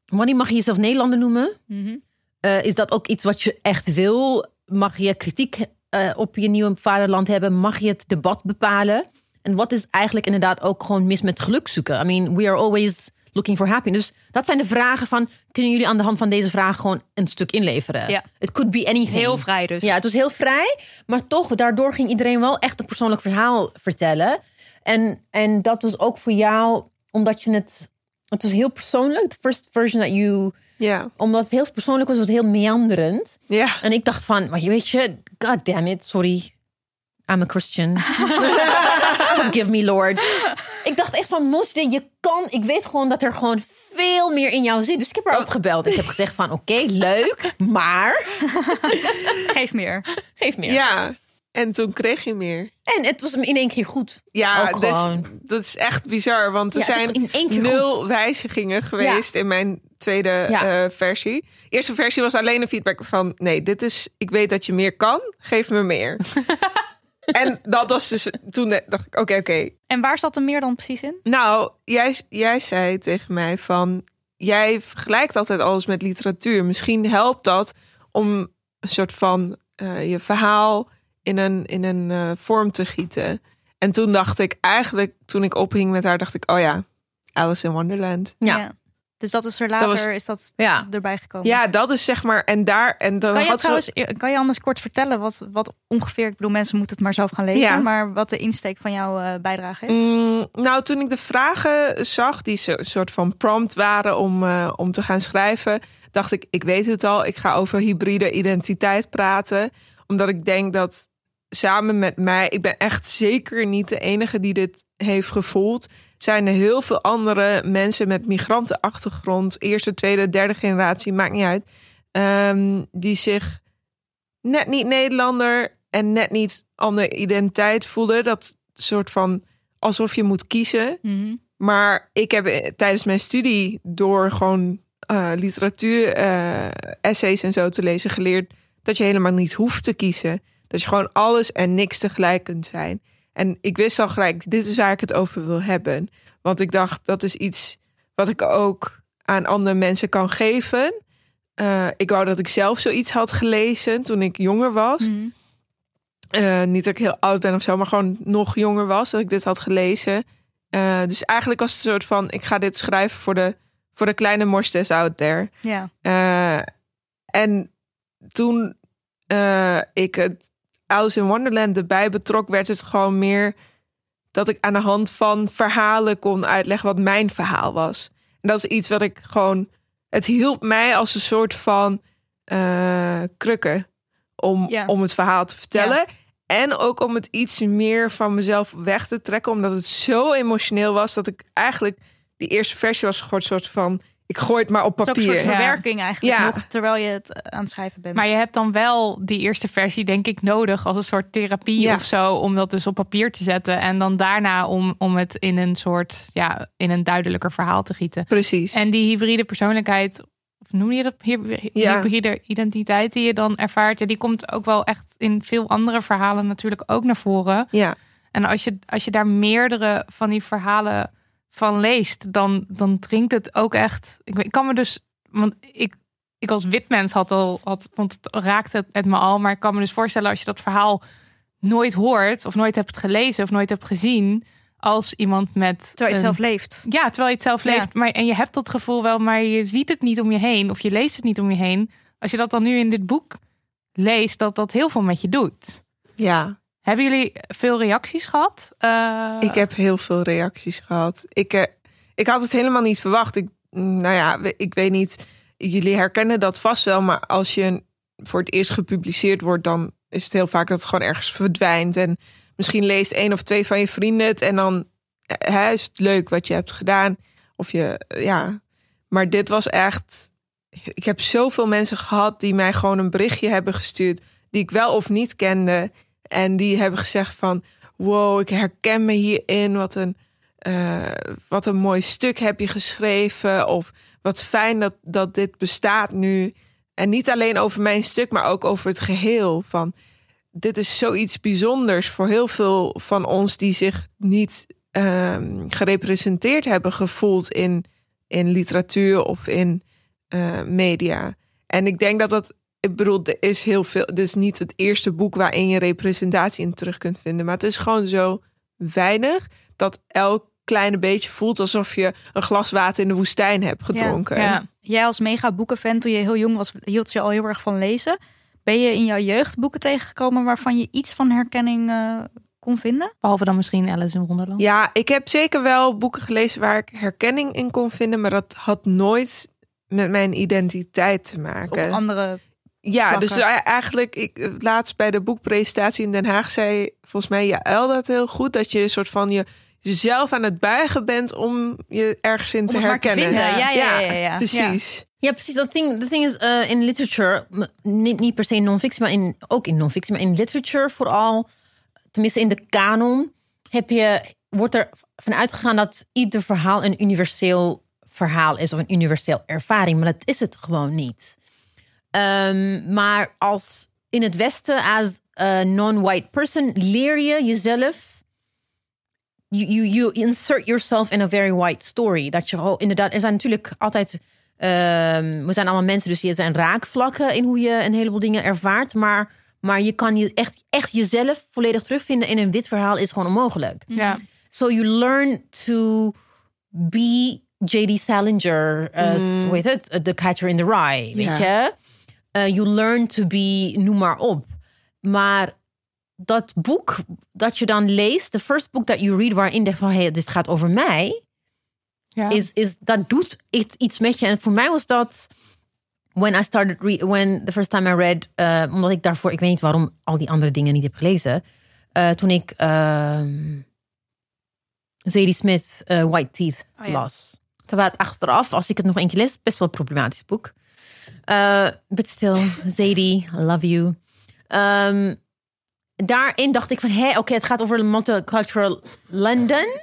[SPEAKER 4] wanneer mag je jezelf Nederlander noemen?
[SPEAKER 3] Mm -hmm.
[SPEAKER 4] uh, is dat ook iets wat je echt wil? Mag je kritiek uh, op je nieuwe vaderland hebben? Mag je het debat bepalen? En wat is eigenlijk inderdaad ook gewoon mis met geluk zoeken? I mean, we are always looking for happiness. Dus dat zijn de vragen van, kunnen jullie aan de hand van deze vraag gewoon een stuk inleveren?
[SPEAKER 3] Ja.
[SPEAKER 4] It could be anything.
[SPEAKER 3] Heel vrij dus.
[SPEAKER 4] Ja, het was heel vrij. Maar toch, daardoor ging iedereen wel echt een persoonlijk verhaal vertellen. En, en dat was ook voor jou, omdat je het... Het was heel persoonlijk. The first version that you...
[SPEAKER 5] Ja.
[SPEAKER 4] Omdat het heel persoonlijk was, was het heel meanderend.
[SPEAKER 5] Ja.
[SPEAKER 4] En ik dacht van, maar je weet je, god damn it, sorry. I'm a Christian. Forgive me, Lord. Ik dacht echt van, Mosde, je kan... Ik weet gewoon dat er gewoon veel meer in jou zit. Dus ik heb haar opgebeld. Ik heb gezegd van, oké, okay, leuk, maar...
[SPEAKER 3] Geef meer.
[SPEAKER 4] Geef meer.
[SPEAKER 5] Ja, en toen kreeg je meer.
[SPEAKER 4] En het was in één keer goed.
[SPEAKER 5] Ja, dus,
[SPEAKER 4] gewoon.
[SPEAKER 5] dat is echt bizar. Want er
[SPEAKER 4] Ja,
[SPEAKER 5] zijn
[SPEAKER 4] in één keer
[SPEAKER 5] nul
[SPEAKER 4] goed.
[SPEAKER 5] wijzigingen geweest in mijn tweede
[SPEAKER 4] Ja.
[SPEAKER 5] eh, versie. Eerste versie was alleen een feedback van... nee, dit is... ik weet dat je meer kan, geef me meer. en dat was dus... toen dacht ik, oké, oké.
[SPEAKER 3] En waar zat er meer dan precies in?
[SPEAKER 5] Nou, jij, jij zei tegen mij van... jij vergelijkt altijd alles met literatuur. Misschien helpt dat om een soort van eh, je verhaal in een, in een eh, vorm te gieten. En toen dacht ik eigenlijk, toen ik ophing met haar, dacht ik, oh ja, Alice in Wonderland.
[SPEAKER 4] Ja.
[SPEAKER 3] Dus dat is er later,
[SPEAKER 5] was-
[SPEAKER 3] is dat
[SPEAKER 4] Ja.
[SPEAKER 3] erbij gekomen.
[SPEAKER 5] Ja, dat is zeg maar, en daar, en dan
[SPEAKER 3] Kan je
[SPEAKER 5] had
[SPEAKER 3] trouwens, kan je anders kort vertellen wat, wat ongeveer, ik bedoel, mensen moeten het maar zelf gaan lezen,
[SPEAKER 5] Ja.
[SPEAKER 3] maar wat de insteek van jouw eh, bijdrage is?
[SPEAKER 5] Mm, nou, toen ik de vragen zag, die zo- een soort van prompt waren om, eh, om te gaan schrijven, dacht ik, ik weet het al, ik ga over hybride identiteit praten. Omdat ik denk dat samen met mij, ik ben echt zeker niet de enige die dit heeft gevoeld. Zijn er heel veel andere mensen met migrantenachtergrond, eerste, tweede, derde generatie, maakt niet uit, ehm, die zich net niet Nederlander en net niet andere identiteit voelen. Dat soort van alsof je moet kiezen.
[SPEAKER 3] Mhm.
[SPEAKER 5] Maar ik heb eh, tijdens mijn studie door gewoon eh, literatuur, eh, essays en zo te lezen geleerd dat je helemaal niet hoeft te kiezen. Dat je gewoon alles en niks tegelijk kunt zijn. En ik wist al gelijk, dit is waar ik het over wil hebben. Want ik dacht, dat is iets wat ik ook aan andere mensen kan geven. Eh, ik wou dat ik zelf zoiets had gelezen toen ik jonger was.
[SPEAKER 3] Mhm.
[SPEAKER 5] Eh, niet dat ik heel oud ben of zo, maar gewoon nog jonger was dat ik dit had gelezen. Eh, dus eigenlijk was het een soort van: ik ga dit schrijven voor de, voor de kleine morstes out there.
[SPEAKER 3] Ja.
[SPEAKER 5] En toen ik het Alice in Wonderland erbij betrok, werd het gewoon meer dat ik aan de hand van verhalen kon uitleggen wat mijn verhaal was. En dat is iets wat ik gewoon. Het hielp mij als een soort van eh krukken om,
[SPEAKER 3] Ja.
[SPEAKER 5] om het verhaal te vertellen. En ook om het iets meer van mezelf weg te trekken, omdat het zo emotioneel was dat ik eigenlijk die eerste versie was een soort van: ik gooi het maar op
[SPEAKER 3] Het is ook een
[SPEAKER 5] papier.
[SPEAKER 3] soort
[SPEAKER 2] Ja.
[SPEAKER 3] verwerking eigenlijk
[SPEAKER 5] Ja.
[SPEAKER 3] nog, terwijl je het eh, aan het schrijven bent.
[SPEAKER 2] Maar je hebt dan wel die eerste versie, denk ik, nodig als een soort therapie
[SPEAKER 5] Ja.
[SPEAKER 2] of zo. Om dat dus op papier te zetten. En dan daarna om, om het in een soort, ja, in een duidelijker verhaal te gieten.
[SPEAKER 5] Precies.
[SPEAKER 2] En die hybride persoonlijkheid, of noem je dat
[SPEAKER 5] Ja.
[SPEAKER 2] hybride identiteit die je dan ervaart, ja, die komt ook wel echt in veel andere verhalen natuurlijk ook naar voren.
[SPEAKER 5] ja.
[SPEAKER 2] En als je, als je daar meerdere van die verhalen van leest, dan, dan dringt het ook echt. Ik, weet- ik kan me dus, want ik, ik als wit mens had al, had, vond het raakte het, het me al, maar ik kan me dus voorstellen als je dat verhaal nooit hoort, of nooit hebt gelezen, of nooit hebt gezien, als iemand met.
[SPEAKER 3] terwijl je het zelf leeft.
[SPEAKER 2] ja, terwijl je het zelf
[SPEAKER 3] Ja.
[SPEAKER 2] leeft. Maar, en je hebt dat gevoel wel, maar je ziet het niet om je heen. Of je leest het niet om je heen. Als je dat dan nu in dit boek leest, dat dat heel veel met je doet.
[SPEAKER 5] ja.
[SPEAKER 2] Hebben jullie veel reacties gehad? Eh,
[SPEAKER 5] Ik heb heel veel reacties gehad. Ik, eh, ik had het helemaal niet verwacht. Ik, nou ja, ik weet niet. Jullie herkennen dat vast wel. Maar als je voor het eerst gepubliceerd wordt, dan is het heel vaak dat het gewoon ergens verdwijnt. En misschien leest één of twee van je vrienden het en dan hè, is het leuk wat je hebt gedaan. Of je, ja. Maar dit was echt. Ik heb zoveel mensen gehad die mij gewoon een berichtje hebben gestuurd. Die ik wel of niet kende. En die hebben gezegd van. Wow, ik herken me hierin. Wat een, eh, wat een mooi stuk heb je geschreven. Of wat fijn dat, dat dit bestaat nu. En niet alleen over mijn stuk, maar ook over het geheel. Van dit is zoiets bijzonders voor heel veel van ons die zich niet ehm, gerepresenteerd hebben gevoeld in, in literatuur of in eh, media. En ik denk dat dat, ik bedoel, er is heel veel. Dit is niet het eerste boek waarin je representatie in terug kunt vinden, maar het is gewoon zo weinig dat elk kleine beetje voelt alsof je een glas water in de woestijn hebt gedronken.
[SPEAKER 2] Ja.
[SPEAKER 3] Jij als mega boekenfan, toen je heel jong was, hield je al heel erg van lezen. Ben je in jouw jeugd boeken tegengekomen waarvan je iets van herkenning eh, kon vinden?
[SPEAKER 2] Behalve dan misschien Alice in Wonderland.
[SPEAKER 5] Ja, ik heb zeker wel boeken gelezen waar ik herkenning in kon vinden, maar dat had nooit met mijn identiteit te
[SPEAKER 3] Op
[SPEAKER 5] maken.
[SPEAKER 3] andere.
[SPEAKER 5] Ja,
[SPEAKER 3] vlakken.
[SPEAKER 5] dus eigenlijk, ik laatst bij de boekpresentatie in Den Haag zei volgens mij Jaël dat heel goed, dat je een soort van je jezelf aan het buigen bent om je ergens in
[SPEAKER 3] Om
[SPEAKER 5] te
[SPEAKER 3] het maar te
[SPEAKER 5] herkennen.
[SPEAKER 3] vinden. Ja, ja, ja, ja, ja.
[SPEAKER 5] precies.
[SPEAKER 4] Ja, precies. Dat ding, the thing is, uh, in literature, niet, niet per se in non-fictie, maar in, ook in non-fictie, maar in literature vooral, tenminste in de kanon, heb je, wordt er van uitgegaan dat ieder verhaal een universeel verhaal is of een universeel ervaring, maar dat is het gewoon niet. Ehm, maar als in het Westen, als a non-white person, leer je jezelf you, you, you insert yourself in a very white story. Dat je oh, inderdaad, er zijn natuurlijk altijd. ehm, we zijn allemaal mensen, dus er zijn raakvlakken in hoe je een heleboel dingen ervaart. Maar, maar je kan je echt, echt jezelf volledig terugvinden in een wit verhaal is gewoon onmogelijk.
[SPEAKER 2] Ja.
[SPEAKER 4] So you learn to be J.D. Salinger, hoe heet het? The Catcher in the Rye, weet je? Uh, you learn to be, noem maar op. Maar dat boek dat je dan leest, the first book that you read, waarin je van, hey, dit gaat over mij,
[SPEAKER 2] Ja.
[SPEAKER 4] is, is dat doet iets- iets met je. En voor mij was dat when I started read, when the first time I read, uh, omdat ik daarvoor, ik weet niet waarom al die andere dingen niet heb gelezen. Uh, toen ik ehm Zadie Smith uh, White Teeth
[SPEAKER 3] Oh ja.
[SPEAKER 4] las. Terwijl het achteraf, als ik het nog één keer lees, best wel een problematisch boek. Uh, but still, Zadie, I love you. Ehm, daarin dacht ik van, hé, oké, het gaat over multicultural London.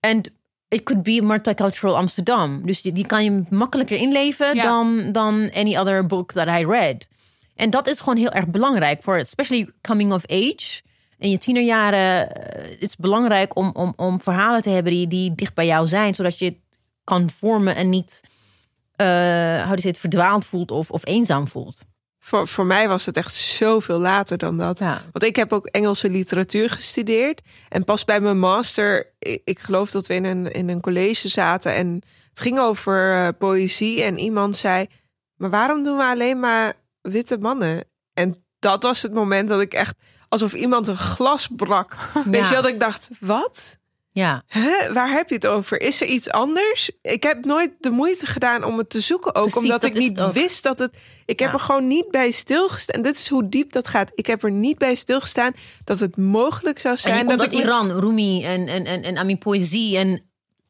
[SPEAKER 4] En it could be multicultural Amsterdam. Dus die, die kan je makkelijker inleven
[SPEAKER 2] Ja.
[SPEAKER 4] dan, dan any other book that I read. En dat is gewoon heel erg belangrijk voor, especially coming of age. In je tienerjaren eh, het is belangrijk om, om, om verhalen te hebben die, die dicht bij jou zijn, zodat je het kan vormen en niet, eh hoe je het, verdwaald voelt of, of eenzaam voelt.
[SPEAKER 5] Voor, voor mij was het echt zoveel later dan dat.
[SPEAKER 4] Ja.
[SPEAKER 5] Want ik heb ook Engelse literatuur gestudeerd. En pas bij mijn master, ik, ik geloof dat we in een, in een college zaten. En het ging over eh, poëzie. En iemand zei, maar waarom doen we alleen maar witte mannen? En dat was het moment dat ik echt, alsof iemand een glas brak. Weet je dat ik dacht, wat?
[SPEAKER 4] Ja.
[SPEAKER 5] Hè? Waar heb je het over? Is er iets anders? Ik heb nooit de moeite gedaan om het te zoeken. Ook
[SPEAKER 4] Precies,
[SPEAKER 5] omdat
[SPEAKER 4] dat
[SPEAKER 5] ik niet wist dat het. Ik heb er gewoon niet bij stilgestaan. Dit is hoe diep dat gaat. Ik heb er niet bij stilgestaan dat het mogelijk zou zijn. dat ik me-
[SPEAKER 4] Iran, Rumi en, en, en, en Ami poëzie en...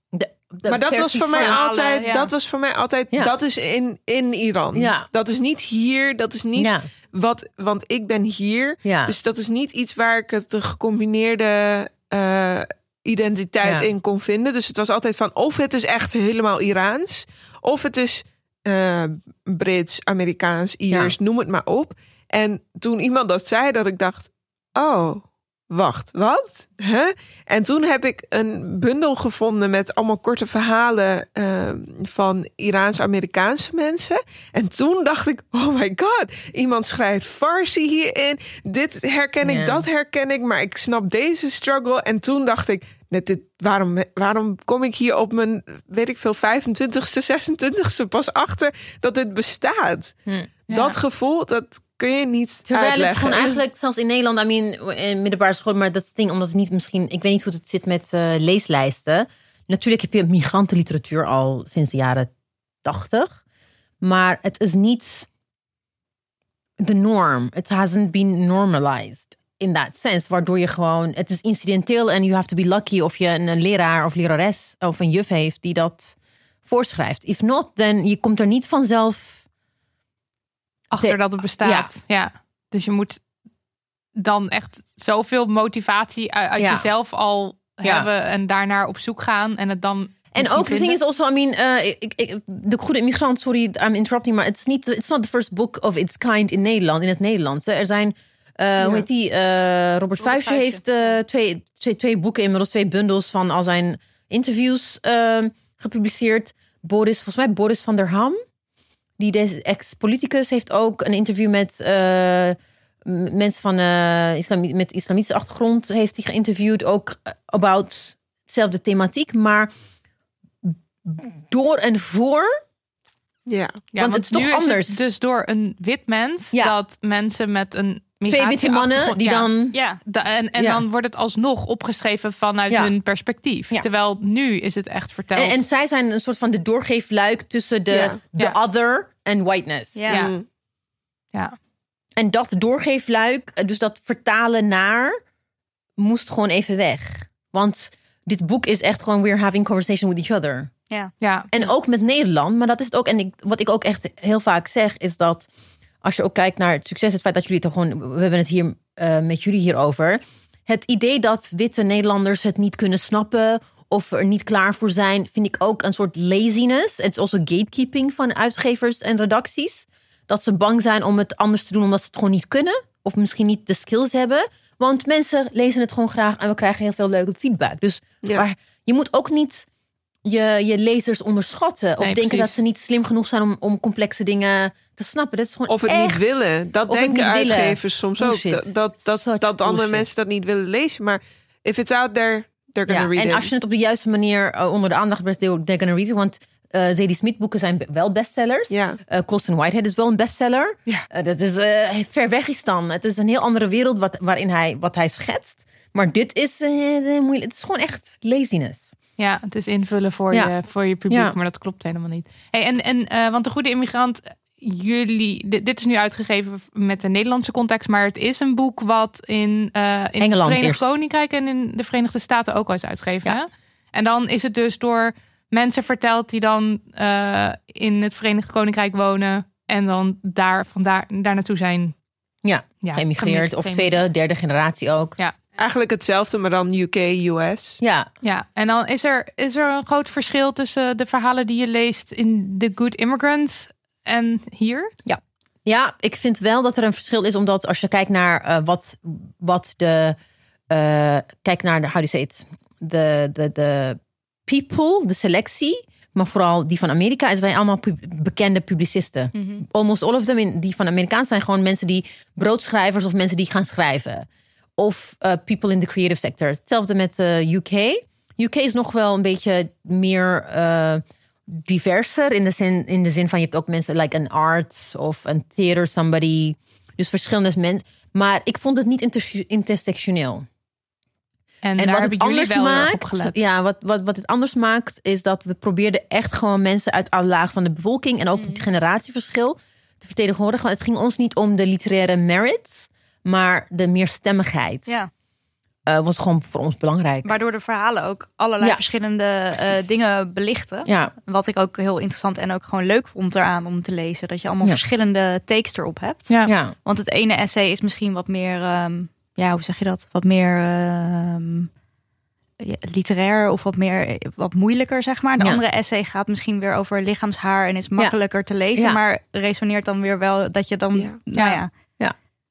[SPEAKER 4] De, de
[SPEAKER 5] maar dat was voor mij altijd.
[SPEAKER 3] ja.
[SPEAKER 5] Dat was voor mij altijd.
[SPEAKER 4] Ja.
[SPEAKER 5] Dat is in, in Iran.
[SPEAKER 4] Ja.
[SPEAKER 5] Dat is niet hier. Dat is niet wat. Want ik ben hier.
[SPEAKER 4] Ja.
[SPEAKER 5] Dus dat is niet iets waar ik het de gecombineerde eh, identiteit
[SPEAKER 4] Ja.
[SPEAKER 5] in kon vinden. Dus het was altijd van of het is echt helemaal Iraans, of het is eh, Brits, Amerikaans, Iers, noem het maar op. En toen iemand dat zei, dat ik dacht, oh, wacht, wat? Huh? En toen heb ik een bundel gevonden met allemaal korte verhalen eh, van Iraans-Amerikaanse mensen. En toen dacht ik, oh my god, iemand schrijft Farsi hierin. Dit herken ik, dat herken ik, maar ik snap deze struggle. En toen dacht ik, net dit, waarom, waarom kom ik hier op mijn, weet ik veel, 25ste, 26ste pas achter dat dit bestaat?
[SPEAKER 4] Hm.
[SPEAKER 5] Dat gevoel, dat kun je niet
[SPEAKER 4] Terwijl
[SPEAKER 5] uitleggen.
[SPEAKER 4] het gewoon eigenlijk, zelfs in Nederland, I mean, in middelbare school, maar dat ding, omdat het niet misschien, ik weet niet hoe het zit met eh, leeslijsten. Natuurlijk heb je migrantenliteratuur al sinds de jaren tachtig, maar het is niet the norm. It hasn't been normalized in that sense. Waardoor je gewoon, het is incidenteel en you have to be lucky of je een leraar of lerares of een juf heeft die dat voorschrijft. If not, then je komt er niet vanzelf.
[SPEAKER 2] Achter
[SPEAKER 4] De-
[SPEAKER 2] dat het bestaat. Ja. Dus je moet dan echt zoveel motivatie uit, uit
[SPEAKER 4] Ja.
[SPEAKER 2] jezelf al
[SPEAKER 4] Ja.
[SPEAKER 2] hebben en daarnaar op zoek gaan en het dan.
[SPEAKER 4] En ook, thing
[SPEAKER 2] vinden.
[SPEAKER 4] is also, I mean, eh, ik, ik, de goede immigrant, sorry, I'm interrupting, maar it's, niet, it's not the first book of its kind in Nederland, in het Nederlands. Er zijn, eh, hoe heet die, eh, Robert Vuijsje
[SPEAKER 2] Vuijsje,
[SPEAKER 4] heeft eh, twee, twee, twee boeken, inmiddels twee bundels van al zijn interviews eh, gepubliceerd. Boris, volgens mij Boris van der Ham, die deze ex-politicus, heeft ook een interview met eh, mensen van eh islami- met islamitische achtergrond, heeft hij geïnterviewd, ook about hetzelfde thematiek, maar door en voor.
[SPEAKER 5] Ja.
[SPEAKER 2] Ja,
[SPEAKER 4] want het is toch
[SPEAKER 2] nu
[SPEAKER 4] anders.
[SPEAKER 2] het dus door een wit mens
[SPEAKER 4] Ja.
[SPEAKER 2] dat mensen met een
[SPEAKER 4] Twee witte mannen die
[SPEAKER 2] ja,
[SPEAKER 4] dan.
[SPEAKER 3] Ja,
[SPEAKER 2] Da- en en
[SPEAKER 4] Ja.
[SPEAKER 2] dan wordt het alsnog opgeschreven vanuit
[SPEAKER 4] Ja.
[SPEAKER 2] hun perspectief.
[SPEAKER 4] Ja.
[SPEAKER 2] Terwijl nu is het echt verteld.
[SPEAKER 4] En, en zij zijn een soort van de doorgeefluik tussen de,
[SPEAKER 5] Ja.
[SPEAKER 4] de
[SPEAKER 2] Ja.
[SPEAKER 4] other en whiteness.
[SPEAKER 3] ja.
[SPEAKER 2] Ja. Ja.
[SPEAKER 4] En dat doorgeefluik, dus dat vertalen naar, moest gewoon even weg. Want dit boek is echt gewoon we're having conversation with each other.
[SPEAKER 2] ja.
[SPEAKER 4] En ook met Nederland, maar dat is het ook. En ik, wat ik ook echt heel vaak zeg, is dat als je ook kijkt naar het succes, het feit dat jullie het gewoon, we hebben het hier eh, met jullie hierover. Het idee dat witte Nederlanders het niet kunnen snappen of er niet klaar voor zijn, vind ik ook een soort laziness. Het is also gatekeeping van uitgevers en redacties. Dat ze bang zijn om het anders te doen omdat ze het gewoon niet kunnen. Of misschien niet de skills hebben. Want mensen lezen het gewoon graag en we krijgen heel veel leuke feedback. Dus
[SPEAKER 5] Ja.
[SPEAKER 4] maar je moet ook niet je, je lezers onderschatten. Of
[SPEAKER 2] Nee,
[SPEAKER 4] denken
[SPEAKER 2] precies.
[SPEAKER 4] dat ze niet slim genoeg zijn om, om complexe dingen te snappen. Dat is gewoon
[SPEAKER 5] Of het
[SPEAKER 4] echt-
[SPEAKER 5] niet willen. Dat
[SPEAKER 4] Of
[SPEAKER 5] denken
[SPEAKER 4] willen.
[SPEAKER 5] uitgevers soms ook. Dat, dat, dat,
[SPEAKER 4] Such
[SPEAKER 5] dat andere
[SPEAKER 4] bullshit.
[SPEAKER 5] mensen dat niet willen lezen. Maar if it's out there, they're gonna
[SPEAKER 4] Ja,
[SPEAKER 5] read
[SPEAKER 4] en
[SPEAKER 5] it.
[SPEAKER 4] als je het op de juiste manier eh, onder de aandacht brengt, they're gonna read it. Want eh Zadie Smith boeken zijn wel bestsellers.
[SPEAKER 5] Ja.
[SPEAKER 4] Colson Whitehead is wel een bestseller.
[SPEAKER 5] Ja.
[SPEAKER 4] Dat is ver weg is dan. Het is een heel andere wereld wat, waarin hij, wat hij schetst. Maar dit is moeilijk. Het is gewoon echt laziness.
[SPEAKER 2] Ja, het is invullen voor,
[SPEAKER 4] Ja.
[SPEAKER 2] je, voor je publiek,
[SPEAKER 4] Ja.
[SPEAKER 2] maar dat klopt helemaal niet. Hey, en, en, eh, want de Goede Immigrant, jullie, dit, dit is nu uitgegeven met de Nederlandse context, maar het is een boek wat in, eh in
[SPEAKER 4] Engeland
[SPEAKER 2] het Verenigd
[SPEAKER 4] eerst.
[SPEAKER 2] Koninkrijk en in de Verenigde Staten ook al is uitgegeven.
[SPEAKER 4] Ja.
[SPEAKER 2] hè? En dan is het dus door mensen verteld die dan eh, in het Verenigd Koninkrijk wonen en dan daar, vandaar, daar naartoe zijn
[SPEAKER 4] Ja,
[SPEAKER 2] ja,
[SPEAKER 4] geëmigreerd. Of tweede, derde generatie ook.
[SPEAKER 5] Eigenlijk hetzelfde, maar dan UK, US.
[SPEAKER 4] Ja,
[SPEAKER 2] Ja, en dan is er, is er een groot verschil tussen de verhalen die je leest in The Good Immigrants en hier.
[SPEAKER 4] Ja, ik vind wel dat er een verschil is, omdat als je kijkt naar eh, wat, wat de. eh kijk naar de, how do you say it? De, de, de people, de selectie, maar vooral die van Amerika, is zijn allemaal pub- bekende publicisten. Almost all of them, in, die van Amerikaans zijn gewoon mensen die broodschrijvers of mensen die gaan schrijven. Of eh, people in the creative sector. Hetzelfde met de UK. UK is nog wel een beetje meer eh, diverser in de, zin, in de zin van je hebt ook mensen like een art of een theater somebody. Dus verschillende mensen. Maar ik vond het niet inter- intersectioneel.
[SPEAKER 2] En,
[SPEAKER 4] wat het anders maakt, ja, wat, wat, wat het anders maakt, is dat we probeerden echt gewoon mensen uit alle lagen van de bevolking en ook
[SPEAKER 2] Mm.
[SPEAKER 4] het generatieverschil te vertegenwoordigen. Want het ging ons niet om de literaire merits, maar de meerstemmigheid.
[SPEAKER 3] ja.
[SPEAKER 4] Eh, was gewoon voor ons belangrijk.
[SPEAKER 3] Waardoor de verhalen ook allerlei
[SPEAKER 4] Ja,
[SPEAKER 3] verschillende eh, dingen belichten.
[SPEAKER 4] Ja,
[SPEAKER 3] Wat ik ook heel interessant en ook gewoon leuk vond eraan om te lezen. Dat je allemaal
[SPEAKER 4] Ja.
[SPEAKER 3] verschillende takes erop hebt.
[SPEAKER 2] Ja.
[SPEAKER 4] ja,
[SPEAKER 3] Want het ene essay is misschien wat meer, ehm, ja, hoe zeg je dat? Wat meer ehm, ja, literair of wat meer, wat moeilijker, zeg maar. De
[SPEAKER 4] Ja.
[SPEAKER 3] andere essay gaat misschien weer over lichaamshaar en is makkelijker te lezen,
[SPEAKER 4] Ja.
[SPEAKER 3] maar resoneert dan weer wel dat je dan,
[SPEAKER 5] Ja.
[SPEAKER 3] nou
[SPEAKER 2] Ja.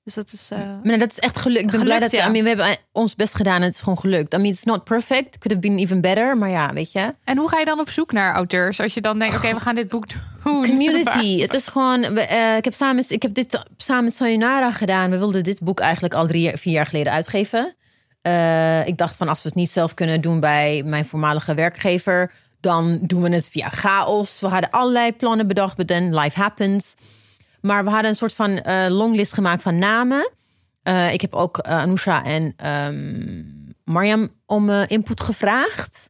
[SPEAKER 3] Dus dat is, eh,
[SPEAKER 4] maar dat is echt gelukt. Ik ben
[SPEAKER 3] Gelukt,
[SPEAKER 4] blij dat
[SPEAKER 3] ja.
[SPEAKER 4] I mean, we hebben ons best gedaan en het is gewoon gelukt. I mean, it's not perfect. Could have been even better. Maar ja, weet je.
[SPEAKER 2] En hoe ga je dan op zoek naar auteurs? Als je dan denkt, oké, we gaan dit boek doen.
[SPEAKER 4] Community. het is gewoon. we, eh, ik, heb samen, ik heb dit samen met Sayonara gedaan. We wilden dit boek eigenlijk al drie, vier jaar geleden uitgeven. Eh, ik dacht van als we het niet zelf kunnen doen bij mijn voormalige werkgever, dan doen we het via chaos. We hadden allerlei plannen bedacht, but then life happens. Maar we hadden een soort van eh, longlist gemaakt van namen. Eh, ik heb ook eh, Anousha en ehm Mariam om input gevraagd.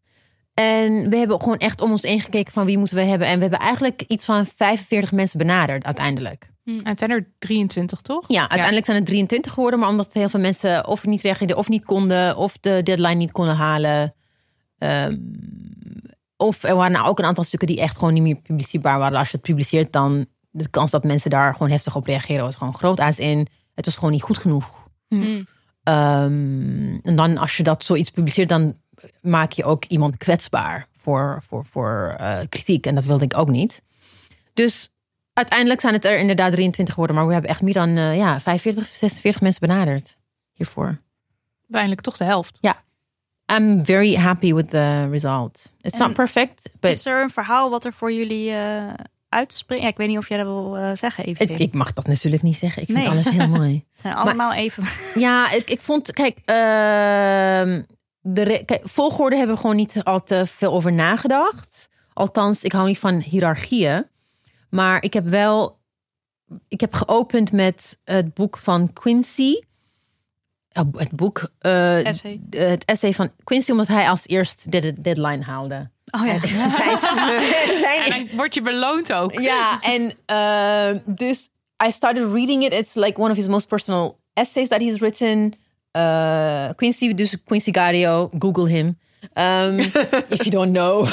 [SPEAKER 4] En we hebben gewoon echt om ons heen gekeken van wie moeten we hebben. En we hebben eigenlijk iets van 45 mensen benaderd uiteindelijk.
[SPEAKER 2] En het zijn er 23, toch?
[SPEAKER 4] Ja, uiteindelijk zijn het 23 geworden, maar omdat heel veel mensen of niet reageerden of niet konden, of de deadline niet konden halen. Ehm, of er waren nou ook een aantal stukken die echt gewoon niet meer publiceerbaar waren. Als je het publiceert, dan de kans dat mensen daar gewoon heftig op reageren was gewoon groot. Als in, het was gewoon niet goed genoeg.
[SPEAKER 3] Mm.
[SPEAKER 4] Ehm, en dan als je dat zoiets publiceert, dan maak je ook iemand kwetsbaar voor, voor, voor eh, kritiek. En dat wilde ik ook niet. Dus uiteindelijk zijn het er inderdaad 23 geworden. Maar we hebben echt meer dan eh, ja, 45, 46 mensen benaderd hiervoor.
[SPEAKER 2] Uiteindelijk toch de helft.
[SPEAKER 4] I'm very happy with the result. It's
[SPEAKER 3] En
[SPEAKER 4] not perfect, but
[SPEAKER 3] Is er een verhaal wat er voor jullie eh Ja, ik weet niet of jij dat wil eh, zeggen,
[SPEAKER 4] ik,
[SPEAKER 3] even.
[SPEAKER 4] ik mag dat natuurlijk niet zeggen. Ik vind
[SPEAKER 3] Nee.
[SPEAKER 4] alles heel mooi.
[SPEAKER 3] Het zijn allemaal even.
[SPEAKER 4] Ja, ik, ik vond, kijk, ehm, de kijk, volgorde hebben we gewoon niet al te veel over nagedacht. Althans, ik hou niet van hiërarchieën. Maar ik heb wel, ik heb geopend met het boek van Quincy. Het boek, eh,
[SPEAKER 3] Essay.
[SPEAKER 4] het essay van Quincy, omdat hij als eerst de deadline haalde.
[SPEAKER 3] Oh ja.
[SPEAKER 4] Zijn- zijn-
[SPEAKER 2] En dan word je beloond ook.
[SPEAKER 4] ja, en uh, dus I started reading it. It's like one of his most personal essays that he's written. Uh, Quincy, dus Quincy Gario, Google him. Um, if you don't know.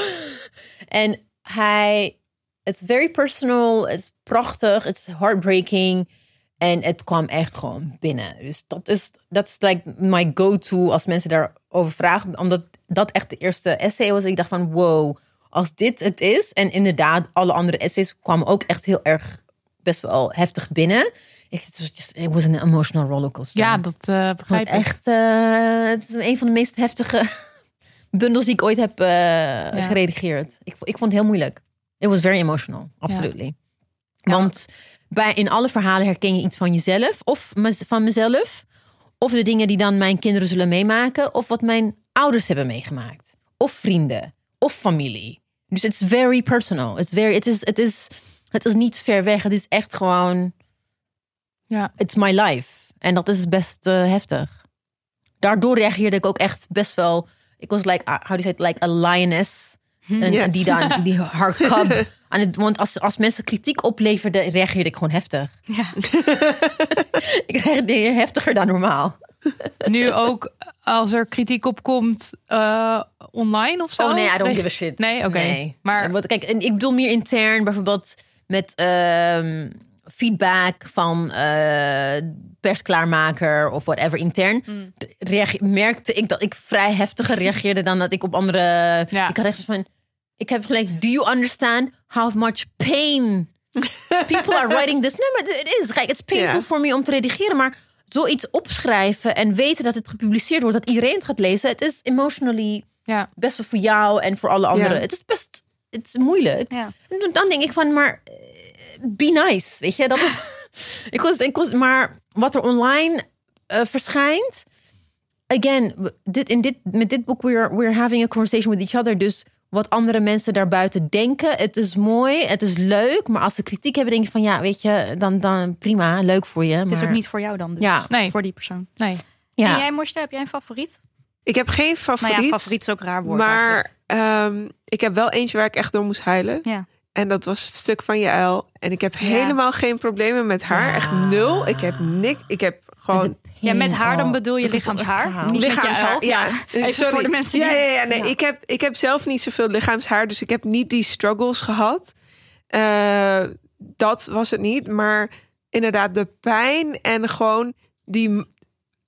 [SPEAKER 4] en hij, it's very personal, it's prachtig, it's heartbreaking. En het kwam echt gewoon binnen. Dus dat is, dat is like my go-to als mensen daarover vragen. Omdat dat echt de eerste essay was. Ik dacht van, wow, als dit het is. En inderdaad, alle andere essays kwamen ook echt heel erg best wel heftig binnen. Ik, het was just, it was an emotional rollercoaster.
[SPEAKER 2] Ja, dat eh, begrijp ik.
[SPEAKER 4] echt, eh, het is een van de meest heftige bundels die ik ooit heb eh, geredigeerd. Ik, ik vond het heel moeilijk. It was very emotional, absolutely. Want bij, in alle verhalen herken je iets van jezelf of van mezelf. Of de dingen die dan mijn kinderen zullen meemaken. Of wat mijn ouders hebben meegemaakt. Of vrienden. Of familie. Dus it's very personal. It's very, het, is, het, is, het is niet ver weg. Het is echt gewoon
[SPEAKER 2] Ja.
[SPEAKER 4] it's my life. En dat is best eh, heftig. Daardoor reageerde ik ook echt best wel. Ik was like, uh, how do you say it, like a lioness. En,
[SPEAKER 5] Ja.
[SPEAKER 4] en die dan, die haar cub. aan het, want als, als mensen kritiek opleverden, reageerde ik gewoon heftig.
[SPEAKER 3] Ja.
[SPEAKER 4] Ik reageerde heftiger dan normaal.
[SPEAKER 2] Nu ook als er kritiek op komt eh, online of zo.
[SPEAKER 4] Oh nee, I don't give a shit.
[SPEAKER 2] Nee, oké.
[SPEAKER 4] Nee.
[SPEAKER 2] Maar-
[SPEAKER 4] kijk, en ik bedoel meer intern, bijvoorbeeld met ehm, feedback van eh persklaarmaker of whatever intern. Reage- merkte ik dat ik vrij heftiger reageerde dan dat ik op andere.
[SPEAKER 2] Ja.
[SPEAKER 4] Ik had echt van. Ik heb gelijk, do you understand how much pain people are writing this? Nee, maar het is. Kijk, it's painful
[SPEAKER 5] Ja.
[SPEAKER 4] voor me om te redigeren, maar zoiets opschrijven en weten dat het gepubliceerd wordt, dat iedereen het gaat lezen, het is emotionally
[SPEAKER 2] Ja.
[SPEAKER 4] best wel voor jou en voor alle anderen.
[SPEAKER 5] Ja.
[SPEAKER 4] Het is best het is moeilijk.
[SPEAKER 3] Ja.
[SPEAKER 4] En dan- denk ik van, maar eh, be nice, weet je? Dat is, ik was, ik was, maar wat er online eh, verschijnt, again, dit, in dit, met dit boek we're, we're having a conversation with each other. Dus wat andere mensen daarbuiten denken, het is mooi, het is leuk, maar als ze kritiek hebben, denk ik van, ja, weet je, dan, dan prima, leuk voor je.
[SPEAKER 3] Het is
[SPEAKER 4] maar-
[SPEAKER 3] ook niet voor jou dan dus.
[SPEAKER 4] Ja.
[SPEAKER 2] Nee.
[SPEAKER 3] Voor die persoon.
[SPEAKER 2] Nee.
[SPEAKER 3] En
[SPEAKER 4] Ja,
[SPEAKER 3] jij, Morste, heb jij een favoriet?
[SPEAKER 5] Ik heb geen favoriet.
[SPEAKER 3] Nou ja, favoriet is ook raar woord.
[SPEAKER 5] Maar ehm, ik heb wel eentje waar ik echt door moest huilen.
[SPEAKER 3] Ja.
[SPEAKER 5] En dat was het stuk van Jaël. En ik heb
[SPEAKER 3] Ja.
[SPEAKER 5] helemaal geen problemen met haar.
[SPEAKER 4] Ja.
[SPEAKER 5] Echt nul. Ik heb niks. Ik heb gewoon
[SPEAKER 3] Ja, met haar dan
[SPEAKER 4] Oh.
[SPEAKER 3] bedoel je lichaamshaar. Niet
[SPEAKER 5] lichaamshaar. Ja,
[SPEAKER 3] Even
[SPEAKER 5] sorry.
[SPEAKER 3] voor de mensen die...
[SPEAKER 5] Ja, ja, ja, nee,
[SPEAKER 4] Ja.
[SPEAKER 5] Ik, heb, ik heb zelf niet zoveel lichaamshaar. Dus ik heb niet die struggles gehad. Eh, dat was het niet. Maar inderdaad, de pijn en gewoon die.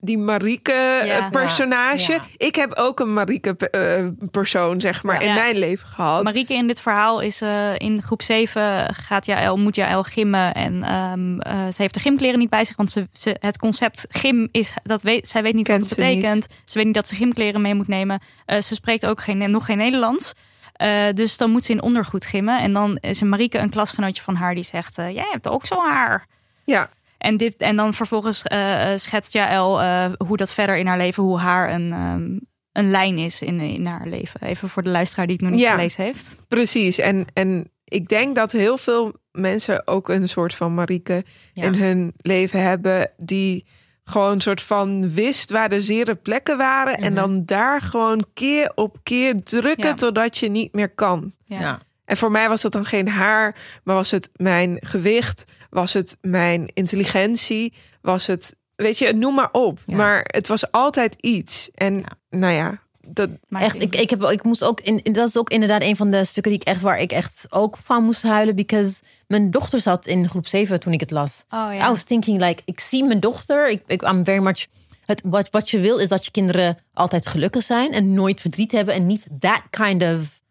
[SPEAKER 5] Die Marieke-personage.
[SPEAKER 3] Ja.
[SPEAKER 5] Ik heb ook een Marieke-persoon, zeg maar, in mijn leven gehad.
[SPEAKER 3] Marieke in dit verhaal is eh, in groep 7 gaat Jaël, moet Jaël gimmen. En ehm, eh, ze heeft de gymkleren niet bij zich. Want ze, ze, het concept gym is, dat weet, zij weet niet
[SPEAKER 5] Kent
[SPEAKER 3] wat het betekent. Ze weet niet dat ze gymkleren mee moet nemen. Eh, ze spreekt ook geen, nog geen Nederlands. Eh, dus dan moet ze in ondergoed gimmen. En dan is een Marieke een klasgenootje van haar die zegt... eh, jij hebt ook zo haar.
[SPEAKER 5] Ja,
[SPEAKER 3] En, dit, en dan vervolgens eh, eh, schetst Jaël eh, hoe dat verder in haar leven... hoe haar een, ehm, een lijn is in, in haar leven. Even voor de luisteraar die het nog niet
[SPEAKER 5] Ja.
[SPEAKER 3] gelezen heeft.
[SPEAKER 5] precies. En, en ik denk dat heel veel mensen ook een soort van Marieke
[SPEAKER 4] Ja.
[SPEAKER 5] in hun leven hebben. Die gewoon een soort van wist waar de zere plekken waren. En
[SPEAKER 4] Mhm.
[SPEAKER 5] dan daar gewoon keer op keer drukken
[SPEAKER 3] Ja.
[SPEAKER 5] totdat je niet meer kan.
[SPEAKER 3] Ja.
[SPEAKER 5] En voor mij was dat dan geen haar, maar was het mijn gewicht, was het mijn intelligentie, was het, weet je, noem maar op.
[SPEAKER 4] Ja.
[SPEAKER 5] Maar het was altijd iets. En
[SPEAKER 4] Ja.
[SPEAKER 5] nou ja, dat,
[SPEAKER 4] Echt, ik, ik, heb, ik moest ook in, dat is ook inderdaad een van de stukken die ik echt, waar ik echt ook van moest huilen. Because mijn dochter zat in groep 7 toen ik het las.
[SPEAKER 3] Oh
[SPEAKER 4] I
[SPEAKER 3] ja.
[SPEAKER 4] was thinking like, ik zie mijn dochter. Ik, ik I'm very much. Het, wat, wat je wil is dat je kinderen altijd gelukkig zijn en nooit verdriet hebben en niet that kind of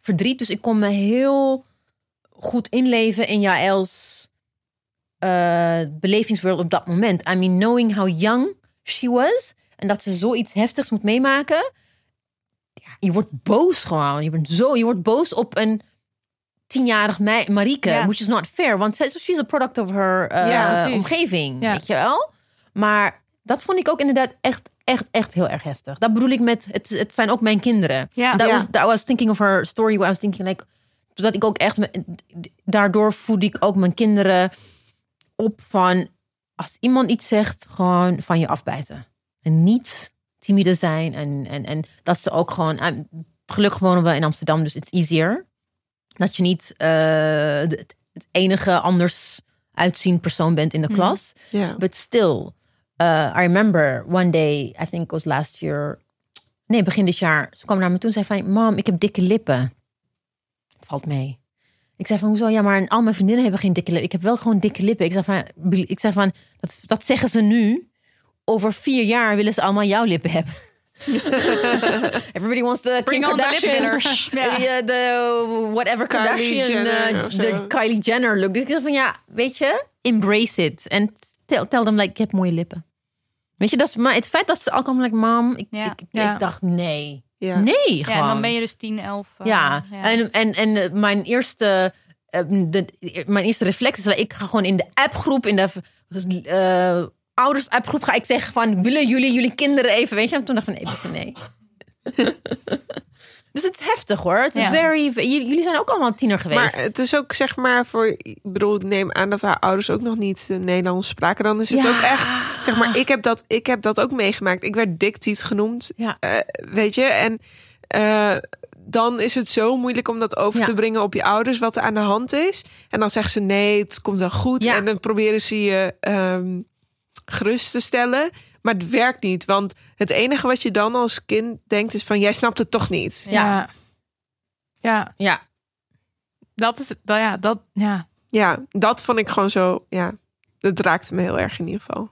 [SPEAKER 4] verdriet. Dus ik kon me heel goed inleven in Jaëls eh belevingswereld op dat moment. I mean, knowing how young she was en dat ze zoiets heftigs moet meemaken. Ja, je wordt boos gewoon. Je, bent zo, je wordt boos op een tienjarig mei, Marieke,
[SPEAKER 3] Ja.
[SPEAKER 4] which is not fair. Want she's a product of her eh, omgeving,
[SPEAKER 2] Ja.
[SPEAKER 4] weet je wel? Maar dat vond ik ook inderdaad echt, echt, echt heel erg heftig. Dat bedoel ik met, het, het zijn ook mijn kinderen.
[SPEAKER 3] Ja.
[SPEAKER 4] That
[SPEAKER 5] Ja.
[SPEAKER 4] was, that was thinking of her story, where I was thinking like, dat ik ook echt, me- daardoor voed ik ook mijn kinderen op van, als iemand iets zegt, gewoon van je afbijten. En niet timide zijn. En, en, en dat ze ook gewoon, eh, gelukkig wonen we in Amsterdam, dus it's easier. Dat je niet eh, het, het enige anders uitzien persoon bent in de
[SPEAKER 3] Mhm.
[SPEAKER 4] klas.
[SPEAKER 5] ja.
[SPEAKER 4] But still, uh, I remember one day, I think it was last year. Nee, begin dit jaar. Ze kwam naar me toe en zei van... Mam, ik heb dikke lippen. Het valt mee. Ik zei van, hoezo? Ja, maar al mijn vriendinnen hebben geen dikke lippen. Ik heb wel gewoon dikke lippen. Ik zei van, ik zei van dat, dat zeggen ze nu. Over vier jaar willen ze allemaal jouw lippen hebben. Everybody wants the Kim
[SPEAKER 3] Bring the
[SPEAKER 4] Kardashian. the, the whatever
[SPEAKER 5] Kylie
[SPEAKER 4] Kardashian.
[SPEAKER 5] Jenner
[SPEAKER 4] uh, de
[SPEAKER 5] zo.
[SPEAKER 4] Kylie Jenner look. Dus ik dacht van, ja, weet je, embrace it. En tell, tell them, like, ik heb mooie lippen. Weet je, dat is, maar het feit dat ze al komen, like, mam, ik,
[SPEAKER 3] Ja.
[SPEAKER 4] ik,
[SPEAKER 2] Ja.
[SPEAKER 4] ik dacht, nee.
[SPEAKER 5] Ja.
[SPEAKER 4] Nee,
[SPEAKER 3] Ja,
[SPEAKER 4] gewoon.
[SPEAKER 3] en dan ben je dus 10, 11. eh,
[SPEAKER 4] Ja,
[SPEAKER 3] ja.
[SPEAKER 4] en, en, en eh, mijn eerste... eh, de, mijn eerste reflex is dat ik ga gewoon in de appgroep, in de eh ouders appgroep, ga ik zeggen van, willen jullie jullie kinderen even, weet je? En toen dacht ik van, nee, nee. dus het is heftig hoor. Het is
[SPEAKER 3] Ja.
[SPEAKER 4] very, jullie zijn ook allemaal tiener geweest.
[SPEAKER 5] Maar het is ook zeg maar voor, ik bedoel, ik neem aan dat haar ouders ook nog niet eh, Nederlands spraken. Dan is het
[SPEAKER 4] Ja.
[SPEAKER 5] ook echt, zeg maar, ik heb dat, ik heb dat ook meegemaakt. Ik werd diktiet genoemd,
[SPEAKER 4] Ja.
[SPEAKER 5] eh, weet je. En eh, dan is het zo moeilijk om dat over
[SPEAKER 4] Ja.
[SPEAKER 5] te brengen op je ouders, wat er aan de hand is. En dan zeggen ze nee, het komt wel goed.
[SPEAKER 4] Ja.
[SPEAKER 5] En dan proberen ze je ehm, gerust te stellen. Maar het werkt niet, want het enige wat je dan als kind denkt is van, jij snapt het toch niet.
[SPEAKER 2] Ja.
[SPEAKER 4] Ja.
[SPEAKER 2] ja. dat is het. Dat, ja, dat, ja.
[SPEAKER 5] Ja, dat vond ik gewoon zo, ja, dat raakte me heel erg in ieder geval.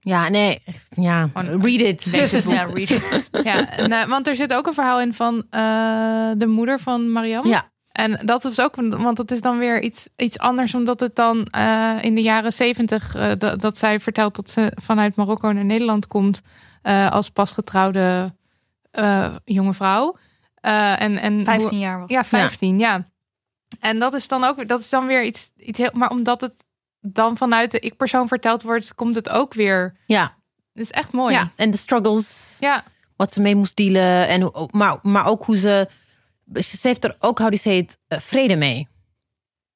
[SPEAKER 4] ja, nee, ja,
[SPEAKER 2] Gewoon-
[SPEAKER 4] read it.
[SPEAKER 3] Ja, read it.
[SPEAKER 2] ja en, want er zit ook een verhaal in van eh, de moeder van Marianne.
[SPEAKER 4] Ja.
[SPEAKER 2] En dat is ook, want dat is dan weer iets, iets anders, omdat het dan eh, in de jaren zeventig, eh, dat, dat zij vertelt dat ze vanuit Marokko naar Nederland komt eh, als pasgetrouwde eh, jonge vrouw. Eh, en, en
[SPEAKER 3] 15 jaar was
[SPEAKER 2] Ja, 15, ja. En dat is dan ook, dat is dan weer iets, iets heel, maar omdat het dan vanuit de ik-persoon verteld wordt, komt het ook weer.
[SPEAKER 4] Ja,
[SPEAKER 2] Het is echt mooi.
[SPEAKER 4] ja, en de struggles.
[SPEAKER 2] ja.
[SPEAKER 4] wat ze mee moest dealen. En, hoe- maar, maar ook hoe ze. Ze heeft er ook, you say it, eh, vrede mee.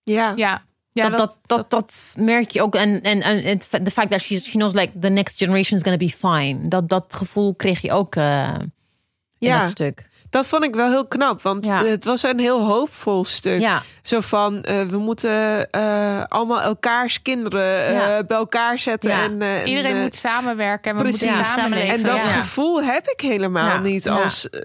[SPEAKER 5] Ja,
[SPEAKER 2] ja. Ja,
[SPEAKER 4] dat, dat, dat, dat, merk je ook. En, en, en the fact that she, she knows like the next generation is gonna be fine. Dat, dat gevoel kreeg je ook eh, in
[SPEAKER 5] Ja.
[SPEAKER 4] dat stuk.
[SPEAKER 5] dat vond ik wel heel knap. Want
[SPEAKER 4] Ja.
[SPEAKER 5] het was een heel hoopvol stuk.
[SPEAKER 4] Ja,
[SPEAKER 5] Zo van, eh, we moeten eh, allemaal elkaars kinderen eh,
[SPEAKER 4] Ja.
[SPEAKER 5] bij elkaar zetten.
[SPEAKER 4] Ja.
[SPEAKER 5] En, en,
[SPEAKER 2] Iedereen moet samenwerken en we
[SPEAKER 5] precies.
[SPEAKER 2] moeten
[SPEAKER 3] Ja, samenleven.
[SPEAKER 5] En dat
[SPEAKER 4] Ja.
[SPEAKER 5] gevoel heb ik helemaal
[SPEAKER 4] Ja.
[SPEAKER 5] niet. Als, eh,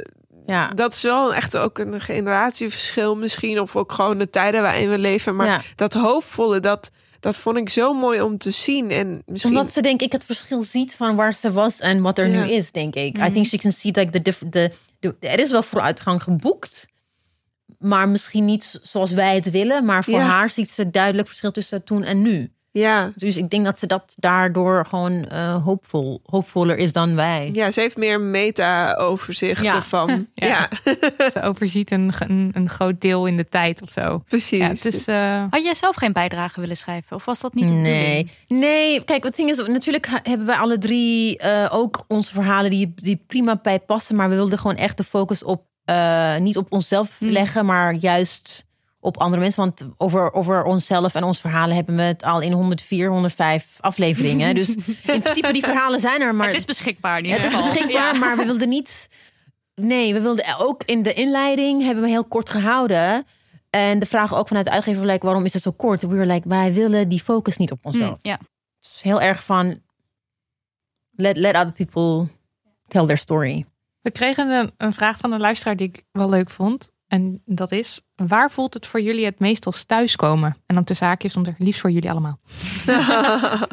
[SPEAKER 4] ja.
[SPEAKER 5] Dat is wel echt ook een generatieverschil misschien. Of ook gewoon de tijden waarin we leven. Maar
[SPEAKER 4] Ja.
[SPEAKER 5] dat hoopvolle, dat, dat vond ik zo mooi om te zien. En misschien...
[SPEAKER 4] Omdat ze denk ik het verschil ziet van waar ze was en wat er
[SPEAKER 5] Ja.
[SPEAKER 4] nu is, denk ik. I think she can see like the. The, the, er is wel vooruitgang geboekt. Maar misschien niet zoals wij het willen. Maar voor haar ziet ze duidelijk verschil tussen toen en nu.
[SPEAKER 5] Ja.
[SPEAKER 4] Dus ik denk dat ze dat daardoor gewoon eh, hoopvol, hoopvoller is dan wij.
[SPEAKER 5] ja, ze heeft meer meta-overzichten
[SPEAKER 4] Ja.
[SPEAKER 5] van...
[SPEAKER 2] Ja.
[SPEAKER 5] ja.
[SPEAKER 2] Ze overziet een, een, een groot deel in de tijd of zo.
[SPEAKER 5] precies.
[SPEAKER 2] Ja, is, eh,
[SPEAKER 3] Had jij zelf geen bijdrage willen schrijven? Of was dat niet de
[SPEAKER 4] Nee,
[SPEAKER 3] bedoeling?
[SPEAKER 4] nee. Kijk, het ding is, natuurlijk hebben wij alle drie eh, ook onze verhalen die, die prima bij passen. Maar we wilden gewoon echt de focus op, eh, niet op onszelf
[SPEAKER 3] Hmm.
[SPEAKER 4] leggen, maar juist op andere mensen. Want over, over onszelf en ons verhalen hebben we het al in 104, 105 afleveringen. dus in principe, die verhalen zijn er. Maar
[SPEAKER 3] Het is beschikbaar ieder
[SPEAKER 4] Het is beschikbaar,
[SPEAKER 3] Ja.
[SPEAKER 4] maar we wilden niet. Nee, we wilden ook in de inleiding hebben we heel kort gehouden. En de vraag ook vanuit de uitgever, like, waarom is het zo kort? We were like, wij willen die focus niet op onszelf.
[SPEAKER 3] Hm, ja.
[SPEAKER 4] Het is heel erg van, let, let other people tell their story.
[SPEAKER 2] We kregen een, een vraag van een luisteraar die ik wel leuk vond. En dat is, waar voelt het voor jullie het meest als thuiskomen? En dan tussen haakjes onder liefst voor jullie allemaal.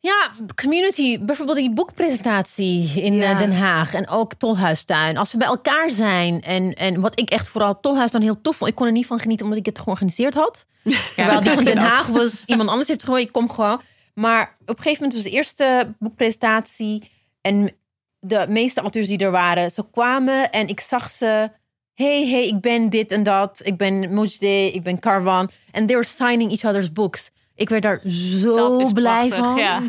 [SPEAKER 4] Ja, community, bijvoorbeeld die boekpresentatie in
[SPEAKER 5] Ja.
[SPEAKER 4] eh, Den Haag en ook Tolhuistuin. Als we bij elkaar zijn en, en wat ik echt vooral Tolhuistuin heel tof vond. Ik kon er niet van genieten omdat ik het georganiseerd had. Terwijl die van Den Haag was iemand anders heeft gewoon, ik kom gewoon. Maar op een gegeven moment was de eerste boekpresentatie en de meeste auteurs die er waren, ze kwamen en ik zag ze. Hey, hey, ik ben dit en dat. Ik ben Mojde, ik ben Carwan. En they were signing each other's books. Ik werd daar zo
[SPEAKER 3] Dat is
[SPEAKER 4] blij
[SPEAKER 3] prachtig,
[SPEAKER 4] van.
[SPEAKER 3] ja.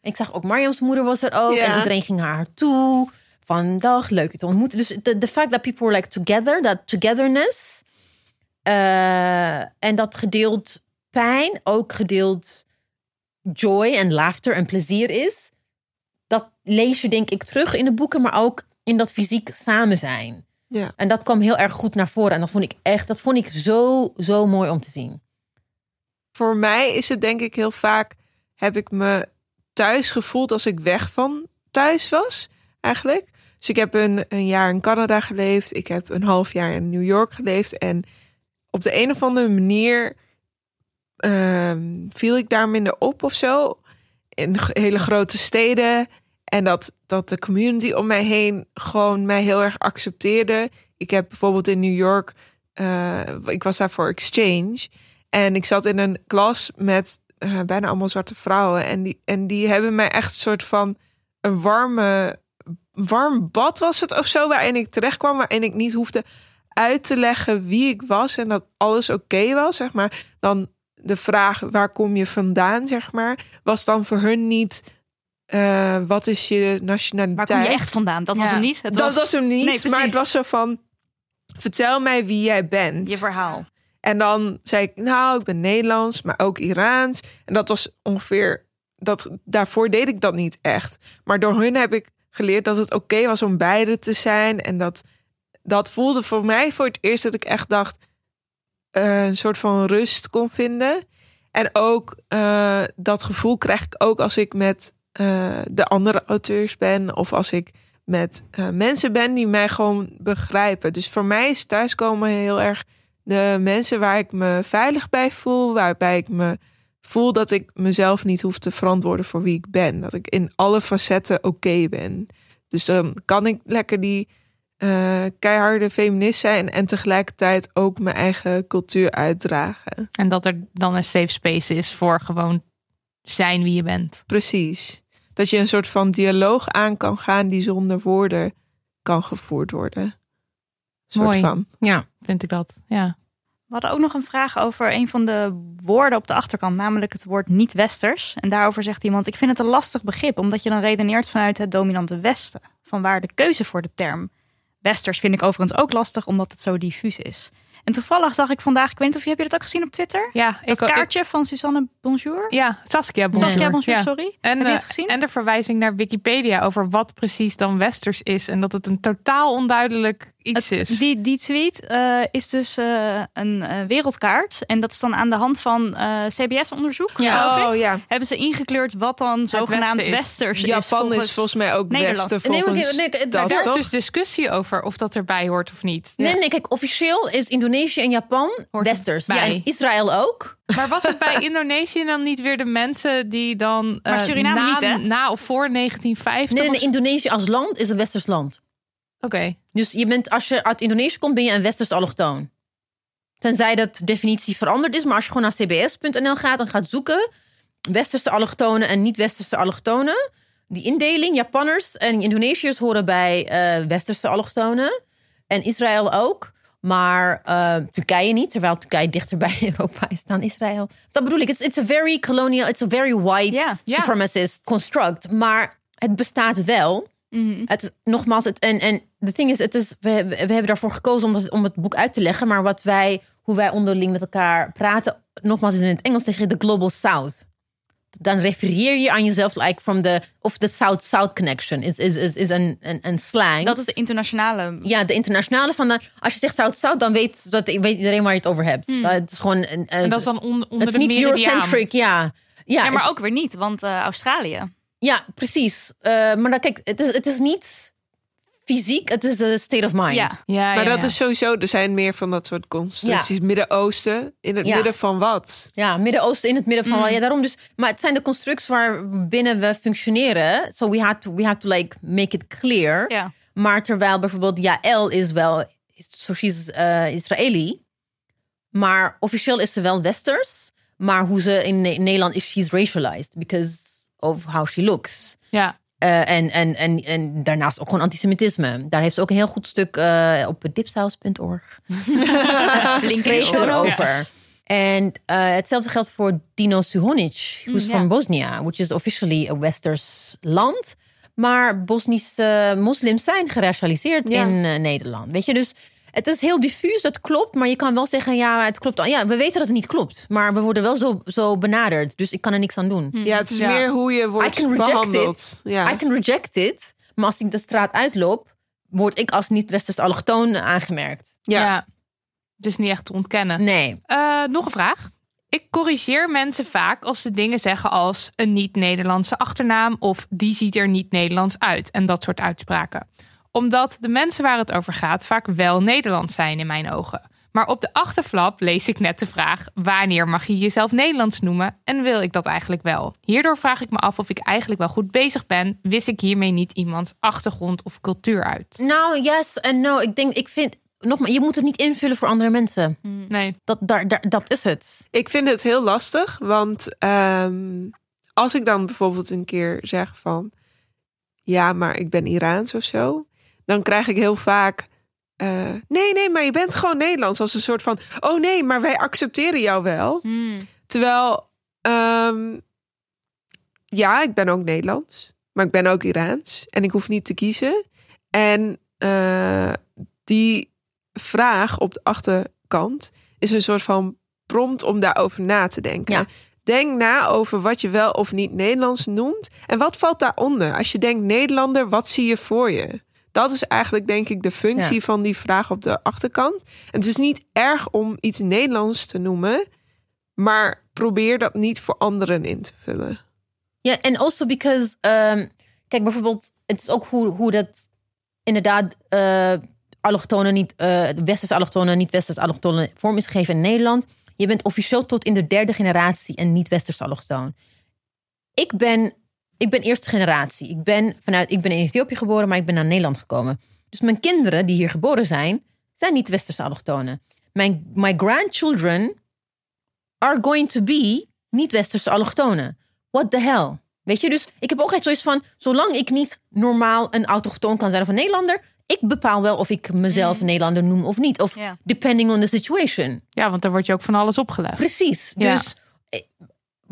[SPEAKER 4] Ik zag ook Mariam's moeder was er ook.
[SPEAKER 5] Ja.
[SPEAKER 4] En iedereen ging naar haar toe. Van dag, leuk je te ontmoeten. Dus de, fact that people were like together, dat togetherness. eh, en dat gedeeld pijn, ook gedeeld joy en laughter en plezier is. Dat lees je denk ik terug in de boeken, maar ook in dat fysiek samen zijn.
[SPEAKER 5] Ja.
[SPEAKER 4] En dat kwam heel erg goed naar voren. En dat vond ik echt, dat vond ik zo, zo mooi om te zien.
[SPEAKER 5] Voor mij is het denk ik heel vaak, heb ik me thuis gevoeld als ik weg van thuis was, eigenlijk. Dus ik heb een, een jaar in Canada geleefd. Ik heb een half jaar in New York geleefd. En op de een of andere manier ehm, viel ik daar minder op of zo. In hele grote steden. En dat, dat de community om mij heen gewoon mij heel erg accepteerde. Ik heb bijvoorbeeld in New York, eh, ik was daar voor exchange. En ik zat in een klas met eh, bijna allemaal zwarte vrouwen. En die, en die hebben mij echt een soort van een warme, warm bad was het of zo. Waarin ik terecht kwam, waarin ik niet hoefde uit te leggen wie ik was. En dat alles oké was, zeg maar. Dan de vraag, waar kom je vandaan, zeg maar. Was dan voor hun niet, eh, wat is je nationaliteit?
[SPEAKER 3] Waar kom je echt vandaan? Dat was hem niet. Het
[SPEAKER 5] dat was hem niet,
[SPEAKER 3] Nee,
[SPEAKER 5] maar het was zo van... Vertel mij wie jij bent.
[SPEAKER 3] je verhaal.
[SPEAKER 5] En dan zei ik, nou, ik ben Nederlands, maar ook Iraans. En dat was ongeveer, dat, daarvoor deed ik dat niet echt. Maar door hun heb ik geleerd dat het oké was om beide te zijn. En dat, dat voelde voor mij voor het eerst dat ik echt dacht, eh, een soort van rust kon vinden. En ook eh, dat gevoel krijg ik ook als ik met eh, de andere auteurs ben. Of als ik met eh, mensen ben die mij gewoon begrijpen. Dus voor mij is thuiskomen heel erg de mensen waar ik me veilig bij voel, waarbij ik me voel dat ik mezelf niet hoef te verantwoorden voor wie ik ben. Dat ik in alle facetten oké ben. Dus dan kan ik lekker die eh, keiharde feminist zijn en tegelijkertijd ook mijn eigen cultuur uitdragen.
[SPEAKER 2] En dat er dan een safe space is voor gewoon zijn wie je bent.
[SPEAKER 5] Precies. Dat je een soort van dialoog aan kan gaan die zonder woorden kan gevoerd worden. Soort
[SPEAKER 2] Mooi.
[SPEAKER 5] van.
[SPEAKER 4] Ja.
[SPEAKER 2] Vind ik dat. Ja.
[SPEAKER 3] We hadden ook nog een vraag over een van de woorden op de achterkant, namelijk het woord niet-westers. En daarover zegt iemand: Ik vind het een lastig begrip, omdat je dan redeneert vanuit het dominante Westen. Vanwaar de keuze voor de term. Westers vind ik overigens ook lastig, omdat het zo diffuus is. En toevallig zag ik vandaag, ik weet niet of je, heb je dat ook gezien op Twitter?
[SPEAKER 2] Ja,
[SPEAKER 3] Dat
[SPEAKER 2] ik, ik,
[SPEAKER 3] kaartje van Suzanne Bonjour.
[SPEAKER 2] ja, Saskia Bonjour.
[SPEAKER 3] Saskia Bonjour,
[SPEAKER 2] Ja.
[SPEAKER 3] sorry.
[SPEAKER 2] En,
[SPEAKER 3] heb je
[SPEAKER 2] eh,
[SPEAKER 3] het gezien?
[SPEAKER 2] en de verwijzing naar Wikipedia over wat precies dan westers is. En dat het een totaal onduidelijk iets
[SPEAKER 3] Het-
[SPEAKER 2] is.
[SPEAKER 3] Die, die tweet eh, is dus eh, een wereldkaart. En dat is dan aan de hand van eh, CBS-onderzoek.
[SPEAKER 2] Ja.
[SPEAKER 5] Oh ja.
[SPEAKER 3] Hebben ze ingekleurd wat dan zogenaamd
[SPEAKER 2] Westen is.
[SPEAKER 3] westers is.
[SPEAKER 5] Japan is volgens mij ook
[SPEAKER 3] Nederland.
[SPEAKER 5] Westen
[SPEAKER 4] Nee,
[SPEAKER 5] volgens
[SPEAKER 4] nee,
[SPEAKER 5] dat,
[SPEAKER 4] daar
[SPEAKER 2] is dus discussie over of dat erbij hoort of niet.
[SPEAKER 4] Nee, nee, kijk, officieel is Indonesië en Japan
[SPEAKER 2] Hoort
[SPEAKER 4] westers. Ja, en Israël ook.
[SPEAKER 2] Maar was het bij Indonesië dan niet weer de mensen die dan
[SPEAKER 3] Maar
[SPEAKER 2] eh,
[SPEAKER 3] Suriname
[SPEAKER 2] na,
[SPEAKER 3] niet, hè?
[SPEAKER 2] na of voor 1950?
[SPEAKER 4] Nee, nee,
[SPEAKER 2] of-
[SPEAKER 4] Indonesië als land is een westers land.
[SPEAKER 2] Oké.
[SPEAKER 4] Dus je bent, als je uit Indonesië komt, ben je een westers allochtoon. Tenzij dat definitie veranderd is. Maar als je gewoon naar cbs.nl gaat en gaat zoeken... westerse allochtonen en niet-westerse allochtonen... die indeling, Japanners en Indonesiërs horen bij eh, westerse allochtonen. En Israël ook. Maar eh, Turkije niet, terwijl Turkije dichter bij Europa is dan Israël. Dat bedoel ik. It's, it's a very colonial, it's a very white supremacist construct. Maar het bestaat wel.
[SPEAKER 3] Mhm.
[SPEAKER 4] Het, nogmaals, het, en, en the thing is, het is we, we hebben daarvoor gekozen om, dat, om het boek uit te leggen. Maar wat wij, hoe wij onderling met elkaar praten, nogmaals is in het Engels tegen de Global South. Dan refereer je aan jezelf like from the of the South-South connection is, is, is, is een, een, een slang.
[SPEAKER 3] Dat is de internationale.
[SPEAKER 4] ja, de internationale van de, als je zegt South-South, dan weet, dat, weet iedereen waar je het over hebt.
[SPEAKER 3] Hmm.
[SPEAKER 4] Dat is gewoon een,
[SPEAKER 2] En dat is dan on- onder
[SPEAKER 4] het is
[SPEAKER 2] de
[SPEAKER 4] niet. Eurocentric, ja. Ja,
[SPEAKER 3] Ja, maar
[SPEAKER 4] het-
[SPEAKER 3] ook weer niet, want eh, Australië.
[SPEAKER 4] ja, precies. Eh, maar dan, kijk, het is, het is niet fysiek, het is een state of mind.
[SPEAKER 3] Ja,
[SPEAKER 2] Ja,
[SPEAKER 5] Maar
[SPEAKER 2] ja,
[SPEAKER 5] dat
[SPEAKER 2] ja.
[SPEAKER 5] is sowieso, er zijn meer van dat soort constructies. Midden-Oosten, in het
[SPEAKER 4] Ja.
[SPEAKER 5] midden van wat?
[SPEAKER 4] Ja, Midden-Oosten in het midden van.
[SPEAKER 3] Mm.
[SPEAKER 4] Ja, daarom dus. Maar het zijn de constructs waarbinnen we functioneren. So we have to, we have to like make it clear.
[SPEAKER 3] ja.
[SPEAKER 4] Maar terwijl bijvoorbeeld Jaël is wel, so she's uh, Israëli. Maar officieel is ze wel Westers. Maar hoe ze in Ne- Nederland is, she's racialized because of how she looks.
[SPEAKER 2] Ja.
[SPEAKER 4] Eh, en, en, en, en daarnaast ook gewoon antisemitisme. Daar heeft ze ook een heel goed stuk eh, op dipsaus.org geschreven
[SPEAKER 3] notes.
[SPEAKER 4] erover. En eh, hetzelfde geldt voor Dino Suhonic, who's
[SPEAKER 3] Mm,
[SPEAKER 4] from Bosnia, which is officially a Westers land. Maar Bosnische moslims zijn geracialiseerd
[SPEAKER 5] Ja.
[SPEAKER 4] in Nederland. Weet je, dus het is heel diffuus, dat klopt. Maar je kan wel zeggen, ja, het klopt. Ja, we weten dat het niet klopt. Maar we worden wel zo, zo benaderd. Dus ik kan er niks aan doen.
[SPEAKER 5] Ja, het is
[SPEAKER 2] Ja.
[SPEAKER 5] meer hoe je wordt
[SPEAKER 4] I can.
[SPEAKER 5] Ja.
[SPEAKER 4] I can reject it. Maar als ik de straat uitloop, word ik als niet-Westers allochtoon aangemerkt.
[SPEAKER 5] Ja.
[SPEAKER 2] Ja. Dus niet echt te ontkennen.
[SPEAKER 4] Nee.
[SPEAKER 2] Eh, nog een vraag. Ik corrigeer mensen vaak als ze dingen zeggen als een niet-Nederlandse achternaam of die ziet er niet Nederlands uit en dat soort uitspraken. Omdat de mensen waar het over gaat vaak wel Nederlands zijn in mijn ogen. Maar op de achterflap lees ik net de vraag: wanneer mag je jezelf Nederlands noemen en wil ik dat eigenlijk wel? Hierdoor vraag ik me af of ik eigenlijk wel goed bezig ben. Wist ik hiermee niet iemands achtergrond of cultuur uit?
[SPEAKER 4] Nou, yes en no. Ik denk, ik vind, nogmaals, je moet het niet invullen voor andere mensen.
[SPEAKER 2] Nee.
[SPEAKER 4] Dat, daar, daar, dat is het.
[SPEAKER 5] Ik vind het heel lastig, want ehm, als ik dan bijvoorbeeld een keer zeg van... Ja, maar ik ben Iraans of zo. Dan krijg ik heel vaak... eh, nee, nee, maar je bent gewoon Nederlands. Als een soort van... Oh nee, maar wij accepteren jou wel.
[SPEAKER 3] Hmm.
[SPEAKER 5] Terwijl... ehm, ja, ik ben ook Nederlands. Maar ik ben ook Iraans. En ik hoef niet te kiezen. En eh, die vraag op de achterkant is een soort van prompt om daarover na te denken.
[SPEAKER 4] Ja.
[SPEAKER 5] Denk na over wat je wel of niet Nederlands noemt. En wat valt daaronder? Als je denkt Nederlander, wat zie je voor je? Dat is eigenlijk denk ik de functie
[SPEAKER 4] Ja.
[SPEAKER 5] van die vraag op de achterkant. En het is niet erg om iets Nederlands te noemen. Maar probeer dat niet voor anderen in te vullen.
[SPEAKER 4] Ja, en also because, ehm, kijk bijvoorbeeld, het is ook hoe, hoe dat inderdaad eh allochtonen niet, eh westerse allochtonen, niet westerse allochtonen vorm is gegeven in Nederland. Je bent officieel tot in de derde generatie een niet-westerse allochtoon. Ik ben, ik ben eerste generatie. Ik ben, vanuit, ik ben in Ethiopië geboren, maar ik ben naar Nederland gekomen. Dus mijn kinderen die hier geboren zijn, zijn niet-westerse allochtonen. Mijn my grandchildren are going to be niet-westerse allochtonen. What the hell? Weet je, dus ik heb ook echt zoiets van... zolang ik niet normaal een autochtoon kan zijn of een Nederlander... ik bepaal wel of ik mezelf een Nederlander noem of niet. Of depending on the situation.
[SPEAKER 2] Ja, want daar wordt je ook van alles opgelegd.
[SPEAKER 4] Precies.
[SPEAKER 2] Ja.
[SPEAKER 4] Dus eh,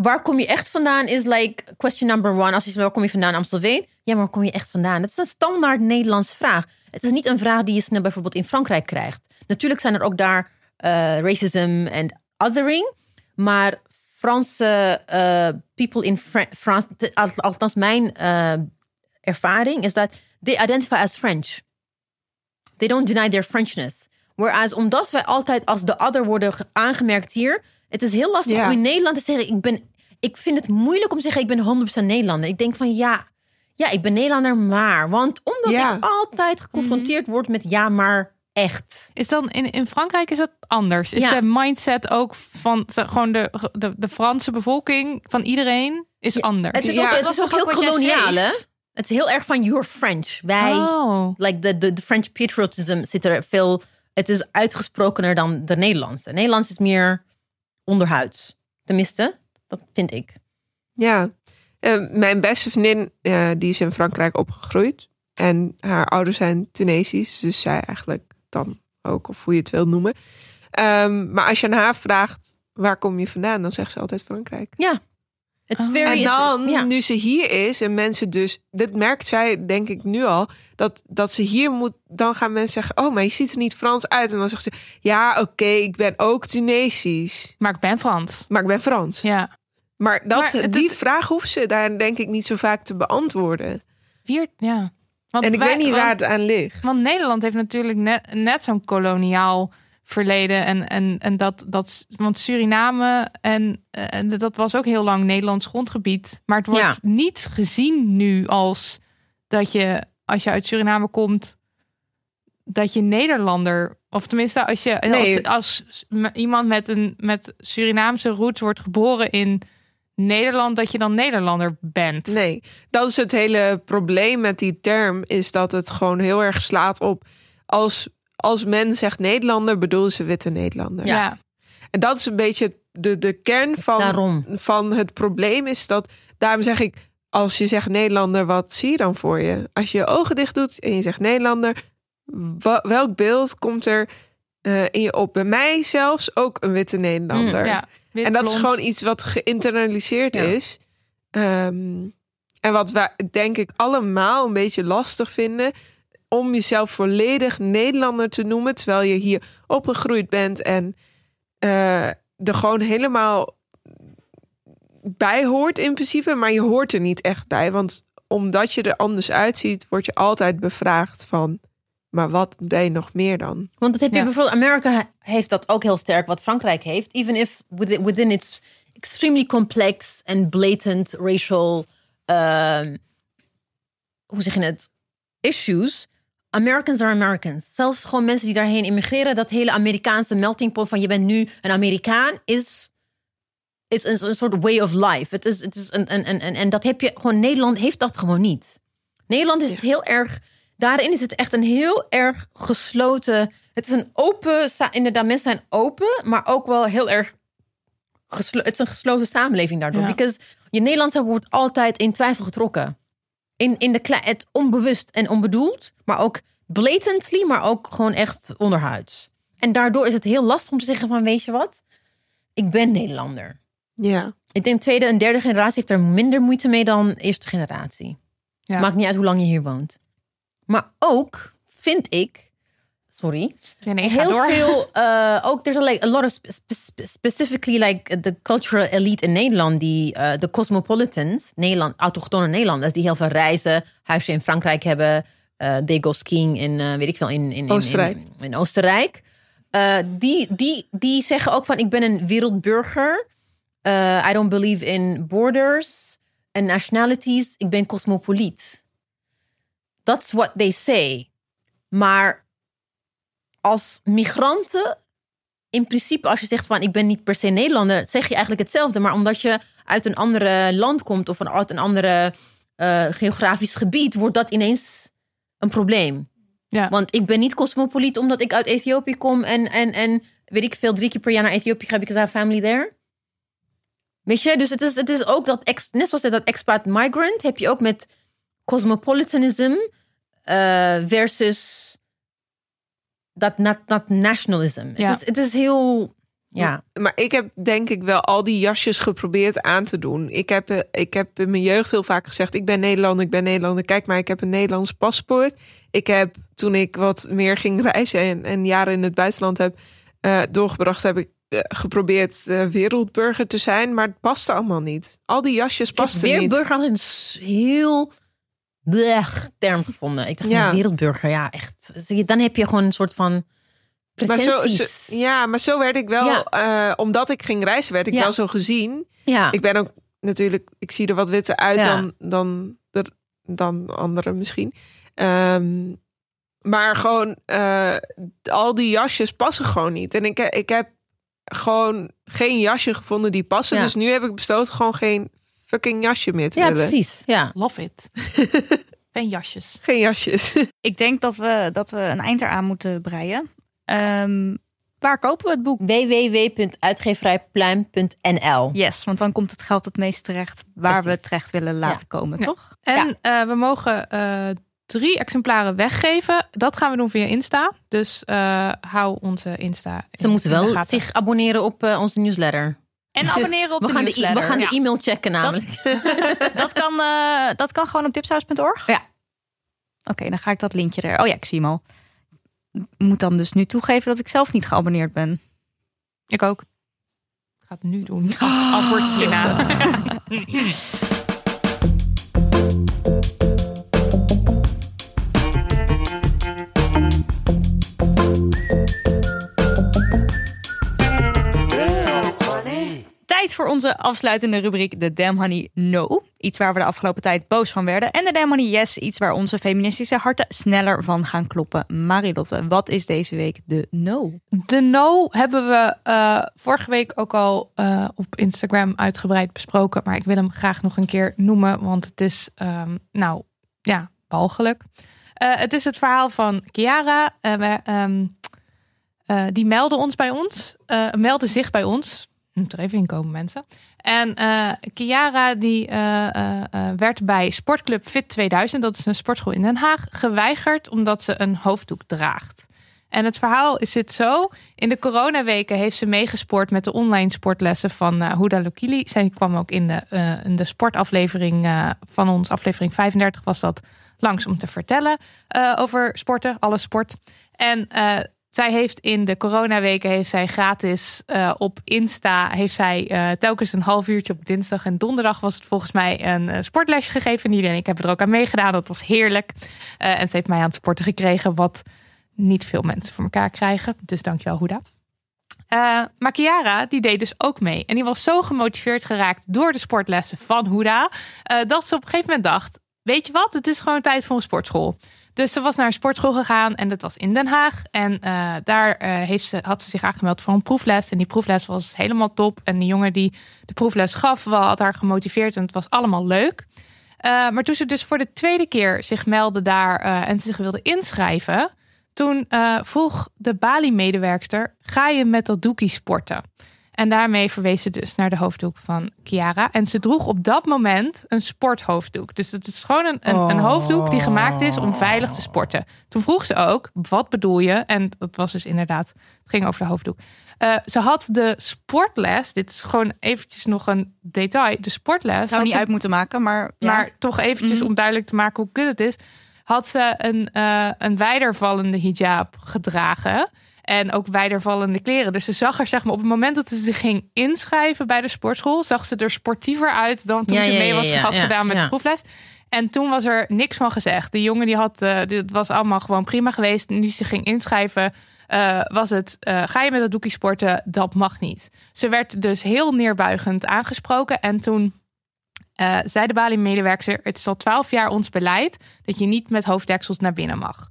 [SPEAKER 4] waar kom je echt vandaan is like question number one. Als je zegt, waar kom je vandaan? Amstelveen? Ja, maar waar kom je echt vandaan? Dat is een standaard Nederlands vraag. Het is niet een vraag die je snel bijvoorbeeld in Frankrijk krijgt. Natuurlijk zijn er ook daar eh, racism en othering. Maar Franse eh, people in Fra- France, althans mijn eh, ervaring, is dat they identify as French. They don't deny their Frenchness. Whereas omdat wij altijd als de other worden ge- aangemerkt hier, het is heel lastig om in Nederland te zeggen, ik ben, ik vind het moeilijk om te zeggen, ik ben 100% Nederlander. Ik denk van ja, ja, ik ben Nederlander, maar, want omdat
[SPEAKER 5] Ja.
[SPEAKER 4] ik altijd geconfronteerd word met ja, maar echt.
[SPEAKER 2] Is dan in, in Frankrijk is dat anders? Is
[SPEAKER 4] Ja.
[SPEAKER 2] de mindset ook van de, gewoon de, de, de Franse bevolking, van iedereen, is anders?
[SPEAKER 4] Het is
[SPEAKER 5] Ja,
[SPEAKER 4] ook,
[SPEAKER 5] het
[SPEAKER 4] is ook heel koloniaal, hè? Het is heel erg van you're French. Wij,
[SPEAKER 2] Oh.
[SPEAKER 4] like de, de, de French patriotism zit er veel. Het is uitgesprokener dan de Nederlandse. Nederlands is meer onderhuids. Tenminste, dat vind ik.
[SPEAKER 5] Ja, Eh, mijn beste vriendin, eh, die is in Frankrijk opgegroeid. En haar ouders zijn Tunesisch, dus zij eigenlijk dan ook, of hoe je het wil noemen. Ehm, maar als je aan haar vraagt, waar kom je vandaan? Dan zegt ze altijd Frankrijk.
[SPEAKER 4] Het is
[SPEAKER 2] Oh.
[SPEAKER 4] very,
[SPEAKER 5] En
[SPEAKER 4] it's-
[SPEAKER 5] dan,
[SPEAKER 4] ja.
[SPEAKER 5] nu ze hier is en mensen dus, dit merkt zij denk ik nu al, dat, dat ze hier moet, dan gaan mensen zeggen, oh, maar je ziet er niet Frans uit. En dan zegt ze, ja, oké, ik ben ook Tunesisch,
[SPEAKER 2] Maar ik ben Frans.
[SPEAKER 5] maar ik ben Frans.
[SPEAKER 2] Ja.
[SPEAKER 5] Maar, dat,
[SPEAKER 2] Maar
[SPEAKER 5] die vraag hoeft ze daar denk ik niet zo vaak te beantwoorden.
[SPEAKER 2] Vier, ja. Want
[SPEAKER 5] en ik
[SPEAKER 2] wij-
[SPEAKER 5] weet niet
[SPEAKER 2] want-
[SPEAKER 5] waar het aan ligt.
[SPEAKER 2] Want Nederland heeft natuurlijk net, net zo'n koloniaal verleden. En, en, en dat, dat, want Suriname en, en dat was ook heel lang Nederlands grondgebied. Maar het wordt
[SPEAKER 4] Ja.
[SPEAKER 2] niet gezien nu als dat je, als je uit Suriname komt, dat je Nederlander, of tenminste als je
[SPEAKER 5] Nee.
[SPEAKER 2] als, als iemand met een met Surinaamse roots wordt geboren in Nederland, dat je dan Nederlander bent.
[SPEAKER 5] Nee, dat is het hele probleem met die term. Is dat het gewoon heel erg slaat op. Als, als men zegt Nederlander, bedoelen ze witte Nederlander.
[SPEAKER 2] Ja.
[SPEAKER 5] En dat is een beetje de, de kern van,
[SPEAKER 4] Daarom.
[SPEAKER 5] van het probleem. Is dat, daarom zeg ik, als je zegt Nederlander, wat zie je dan voor je? Als je je ogen dicht doet en je zegt Nederlander, welk beeld komt er eh, in je op? Bij mij zelfs ook een witte Nederlander.
[SPEAKER 2] Mm, Ja, wit,
[SPEAKER 5] En dat is gewoon iets wat geïnternaliseerd
[SPEAKER 4] Ja.
[SPEAKER 5] is. Ehm, en wat wij denk ik allemaal een beetje lastig vinden. Om jezelf volledig Nederlander te noemen. Terwijl je hier opgegroeid bent. En eh, er gewoon helemaal bij hoort in principe. Maar je hoort er niet echt bij. Want omdat je er anders uitziet. Word je altijd bevraagd van... Maar wat je nog meer dan?
[SPEAKER 4] Want dat heb je
[SPEAKER 2] Ja.
[SPEAKER 4] bijvoorbeeld, Amerika heeft dat ook heel sterk, wat Frankrijk heeft. Even if within, within its extremely complex and blatant racial, um, hoe zeg je het, issues. Americans are Americans. Zelfs gewoon mensen die daarheen immigreren, dat hele Amerikaanse melting pot van je bent nu een Amerikaan is, is een, een soort way of life. Het is, het is een, een, een, een- en dat heb je gewoon, Nederland heeft dat gewoon niet. Nederland is het heel erg, daarin is het echt een heel erg gesloten, het is een open, inderdaad, mensen zijn open, maar ook wel heel erg, geslo- het is een gesloten samenleving daardoor.
[SPEAKER 2] Ja.
[SPEAKER 4] Because je Nederlandse wordt altijd in twijfel getrokken. In, in de het onbewust en onbedoeld, maar ook blatantly, maar ook gewoon echt onderhuids. En daardoor is het heel lastig om te zeggen van, weet je wat? Ik ben Nederlander.
[SPEAKER 5] Ja.
[SPEAKER 4] Ik denk tweede en derde generatie heeft er minder moeite mee dan eerste generatie.
[SPEAKER 2] Ja.
[SPEAKER 4] Maakt niet uit hoe lang je hier woont. Maar ook vind ik, sorry,
[SPEAKER 2] nee,
[SPEAKER 4] heel
[SPEAKER 2] door.
[SPEAKER 4] veel. uh, ook there's a, like, a lot of spe- spe- specifically like the cultural elite in Nederland, die uh, de cosmopolitans, Nederland, autochtone Nederlanders, die heel veel reizen, huisje in Frankrijk hebben, uh, they go skiing in, weet ik veel, in, in, in
[SPEAKER 5] Oostenrijk.
[SPEAKER 4] In, in Oostenrijk. Die, die, die zeggen ook van ik ben een wereldburger. I don't believe in borders and nationalities. Ik ben cosmopoliet. That's what they say. Maar als migranten, in principe, als je zegt van ik ben niet per se Nederlander, zeg je eigenlijk hetzelfde. Maar omdat je uit een andere land komt of uit een andere eh, geografisch gebied, wordt dat ineens een probleem.
[SPEAKER 2] Ja.
[SPEAKER 4] Want ik ben niet cosmopoliet omdat ik uit Ethiopië kom en, en, en weet ik veel, drie keer per jaar naar Ethiopië ga, because I have family there. Weet je, dus het is, het is ook dat, net zoals dat expat migrant, heb je ook met cosmopolitanism eh, versus dat, dat, dat nationalism.
[SPEAKER 2] Ja.
[SPEAKER 4] Het, is, het is heel, ja.
[SPEAKER 5] Maar ik heb denk ik wel al die jasjes geprobeerd aan te doen. Ik heb, eh, ik heb in mijn jeugd heel vaak gezegd: ik ben Nederlander, ik ben Nederlander. Kijk maar, ik heb een Nederlands paspoort. Ik heb toen ik wat meer ging reizen en, en jaren in het buitenland heb eh, doorgebracht, heb ik geprobeerd wereldburger te zijn. Maar het paste allemaal niet. Al die jasjes pasten niet.
[SPEAKER 4] burger is heel blech term gevonden. Ik dacht,
[SPEAKER 5] Ja.
[SPEAKER 4] wereldburger, ja, echt. Zie je, Dan heb je gewoon een soort van
[SPEAKER 5] Maar zo, ja, maar zo werd ik wel,
[SPEAKER 4] Ja.
[SPEAKER 5] eh, omdat ik ging reizen, werd ik
[SPEAKER 4] Ja.
[SPEAKER 5] wel zo gezien.
[SPEAKER 4] ja.
[SPEAKER 5] Ik ben ook natuurlijk, ik zie er wat witter uit dan, dan, de- dan anderen misschien. Ehm, maar gewoon, eh, al die jasjes passen gewoon niet. En ik, ik heb gewoon geen jasje gevonden die passen. Dus nu heb ik besloten gewoon geen fucking jasje meer te
[SPEAKER 4] ja,
[SPEAKER 5] willen.
[SPEAKER 4] precies. Ja.
[SPEAKER 2] Love it. en jasjes.
[SPEAKER 5] Geen jasjes.
[SPEAKER 3] Ik denk dat we, dat we een eind eraan moeten breien. Ehm, waar kopen we het boek?
[SPEAKER 4] www.uitgeverijpluim.nl
[SPEAKER 3] Yes, want dan komt het geld het meest terecht waar we
[SPEAKER 4] Precies.
[SPEAKER 3] het terecht willen laten komen,
[SPEAKER 2] Ja.
[SPEAKER 3] toch?
[SPEAKER 2] En eh, we mogen eh, drie exemplaren weggeven. Dat gaan we doen via Insta. Dus eh, hou onze Insta.
[SPEAKER 4] Ze moeten wel zich abonneren op eh, onze newsletter.
[SPEAKER 3] En abonneren op
[SPEAKER 4] We
[SPEAKER 3] de
[SPEAKER 4] gaan, de, e- we gaan de
[SPEAKER 3] Ja.
[SPEAKER 4] e-mail checken namelijk.
[SPEAKER 3] dat, kan, eh, dat kan gewoon op tipsaus.org?
[SPEAKER 4] Ja.
[SPEAKER 3] Oké, dan ga ik dat linkje er. Oh ja, ik zie hem al. Ik Moet dan dus nu toegeven dat ik zelf niet geabonneerd ben.
[SPEAKER 2] Ik ook. ga het nu doen. Stina.
[SPEAKER 3] Tijd voor onze afsluitende rubriek de Damn Honey No. Iets waar we de afgelopen tijd boos van werden. En de Damn Honey Yes. Iets waar onze feministische harten sneller van gaan kloppen. Marilotte, wat is deze week de No?
[SPEAKER 2] De no hebben we eh, vorige week ook al eh, op Instagram uitgebreid besproken. Maar ik wil hem graag nog een keer noemen, want het is, ehm, nou ja, walgelijk. Eh, het is het verhaal van Chiara. We, ehm, eh, die meldde ons bij ons, meldde zich bij ons. Moet er even in komen, mensen. En eh Chiara die eh, eh, eh, werd bij Sportclub Fit 2000, dat is een sportschool in Den Haag, geweigerd omdat ze een hoofddoek draagt. En het verhaal is dit zo. In de coronaweken heeft ze meegesport met de online sportlessen van uh, Huda Lokili. Zij kwam ook in de, eh, in de sportaflevering eh, van ons, aflevering 35 was dat, langs om te vertellen eh, over sporten, alle sport. En eh, zij heeft in de coronaweken heeft zij gratis eh, op Insta heeft zij eh, telkens een half uurtje op dinsdag en donderdag was het volgens mij een eh, sportlesje gegeven. En iedereen, ik heb er ook aan meegedaan. Dat was heerlijk. En ze heeft mij aan het sporten gekregen, wat niet veel mensen voor elkaar krijgen. Dus dankjewel, Huda. Maar Chiara, die deed dus ook mee. En die was zo gemotiveerd geraakt door de sportlessen van Huda, dat ze op een gegeven moment dacht: Weet je wat, het is gewoon tijd voor een sportschool. Dus ze was naar een sportschool gegaan en dat was in Den Haag. En eh, daar eh, heeft ze, had ze zich aangemeld voor een proefles. En die proefles was helemaal top. En die jongen die de proefles gaf, had haar gemotiveerd en het was allemaal leuk. Eh, maar toen ze dus voor de tweede keer zich meldde daar en ze zich wilde inschrijven, toen vroeg de Bali-medewerkster: ga je met dat doekie sporten? En daarmee verwees ze dus naar de hoofddoek van Chiara. En ze droeg op dat moment een sporthoofddoek. Dus het is gewoon een, een, een hoofddoek die gemaakt is om veilig te sporten. Toen vroeg ze ook, wat bedoel je? En dat was dus inderdaad, het ging over de hoofddoek. Eh, ze had de sportles, dit is gewoon eventjes nog een detail. De sportles
[SPEAKER 3] Zou niet
[SPEAKER 2] ze
[SPEAKER 3] uit moeten maken, maar... ja.
[SPEAKER 2] maar toch eventjes
[SPEAKER 3] Mhm.
[SPEAKER 2] om duidelijk te maken hoe kut het is. Had ze een, eh een wijdervallende hijab gedragen. En ook wijdervallende kleren. Dus ze zag er, zeg maar, op het moment dat ze zich ging inschrijven bij de sportschool, zag ze er sportiever uit dan toen
[SPEAKER 4] Ja,
[SPEAKER 2] ze mee
[SPEAKER 4] ja,
[SPEAKER 2] was
[SPEAKER 4] ja,
[SPEAKER 2] had gedaan met de proefles. En toen was er niks van gezegd. De jongen die had, eh, dit was allemaal gewoon prima geweest. Nu ze ging inschrijven, eh, was het, eh, ga je met dat doekie sporten? Dat mag niet. Ze werd dus heel neerbuigend aangesproken. En toen zei de Bali-medewerker, het is al twaalf jaar ons beleid dat je niet met hoofddeksels naar binnen mag.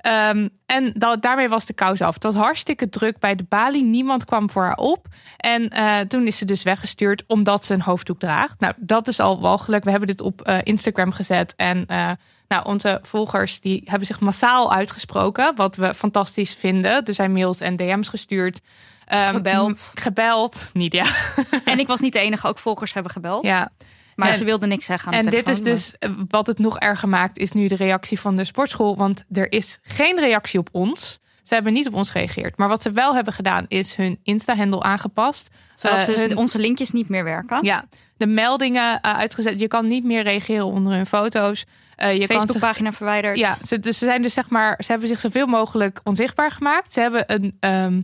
[SPEAKER 2] Ehm, en da- daarmee was de kous af. Het was hartstikke druk bij de Bali. Niemand kwam voor haar op. En eh, toen is ze dus weggestuurd omdat ze een hoofddoek draagt. Nou, dat is al walgelijk. We hebben dit op eh, Instagram gezet. En eh, nou, onze volgers die hebben zich massaal uitgesproken. Wat we fantastisch vinden. Er zijn mails en DM's gestuurd. Ehm,
[SPEAKER 3] Gebeld.
[SPEAKER 2] Gebeld. Niet, ja.
[SPEAKER 3] En ik was niet de enige, ook volgers hebben gebeld.
[SPEAKER 2] ja.
[SPEAKER 3] Maar
[SPEAKER 2] En-
[SPEAKER 3] ze wilde niks zeggen aan
[SPEAKER 2] En dit is
[SPEAKER 3] telefoon,
[SPEAKER 2] dus eh, wat het nog erger maakt, is nu de reactie van de sportschool. Want er is geen reactie op ons. Ze hebben niet op ons gereageerd. Maar wat ze wel hebben gedaan, is hun Insta-handle aangepast.
[SPEAKER 3] Zodat ze
[SPEAKER 2] hun-
[SPEAKER 3] onze linkjes niet meer werken.
[SPEAKER 2] Ja, de meldingen eh, uitgezet. Je kan niet meer reageren onder hun foto's. Eh, je zich,
[SPEAKER 3] Facebookpagina verwijderd.
[SPEAKER 2] ja, ze, dus ze zijn dus zeg maar, ze hebben zich zoveel mogelijk onzichtbaar gemaakt. Ze hebben een ehm,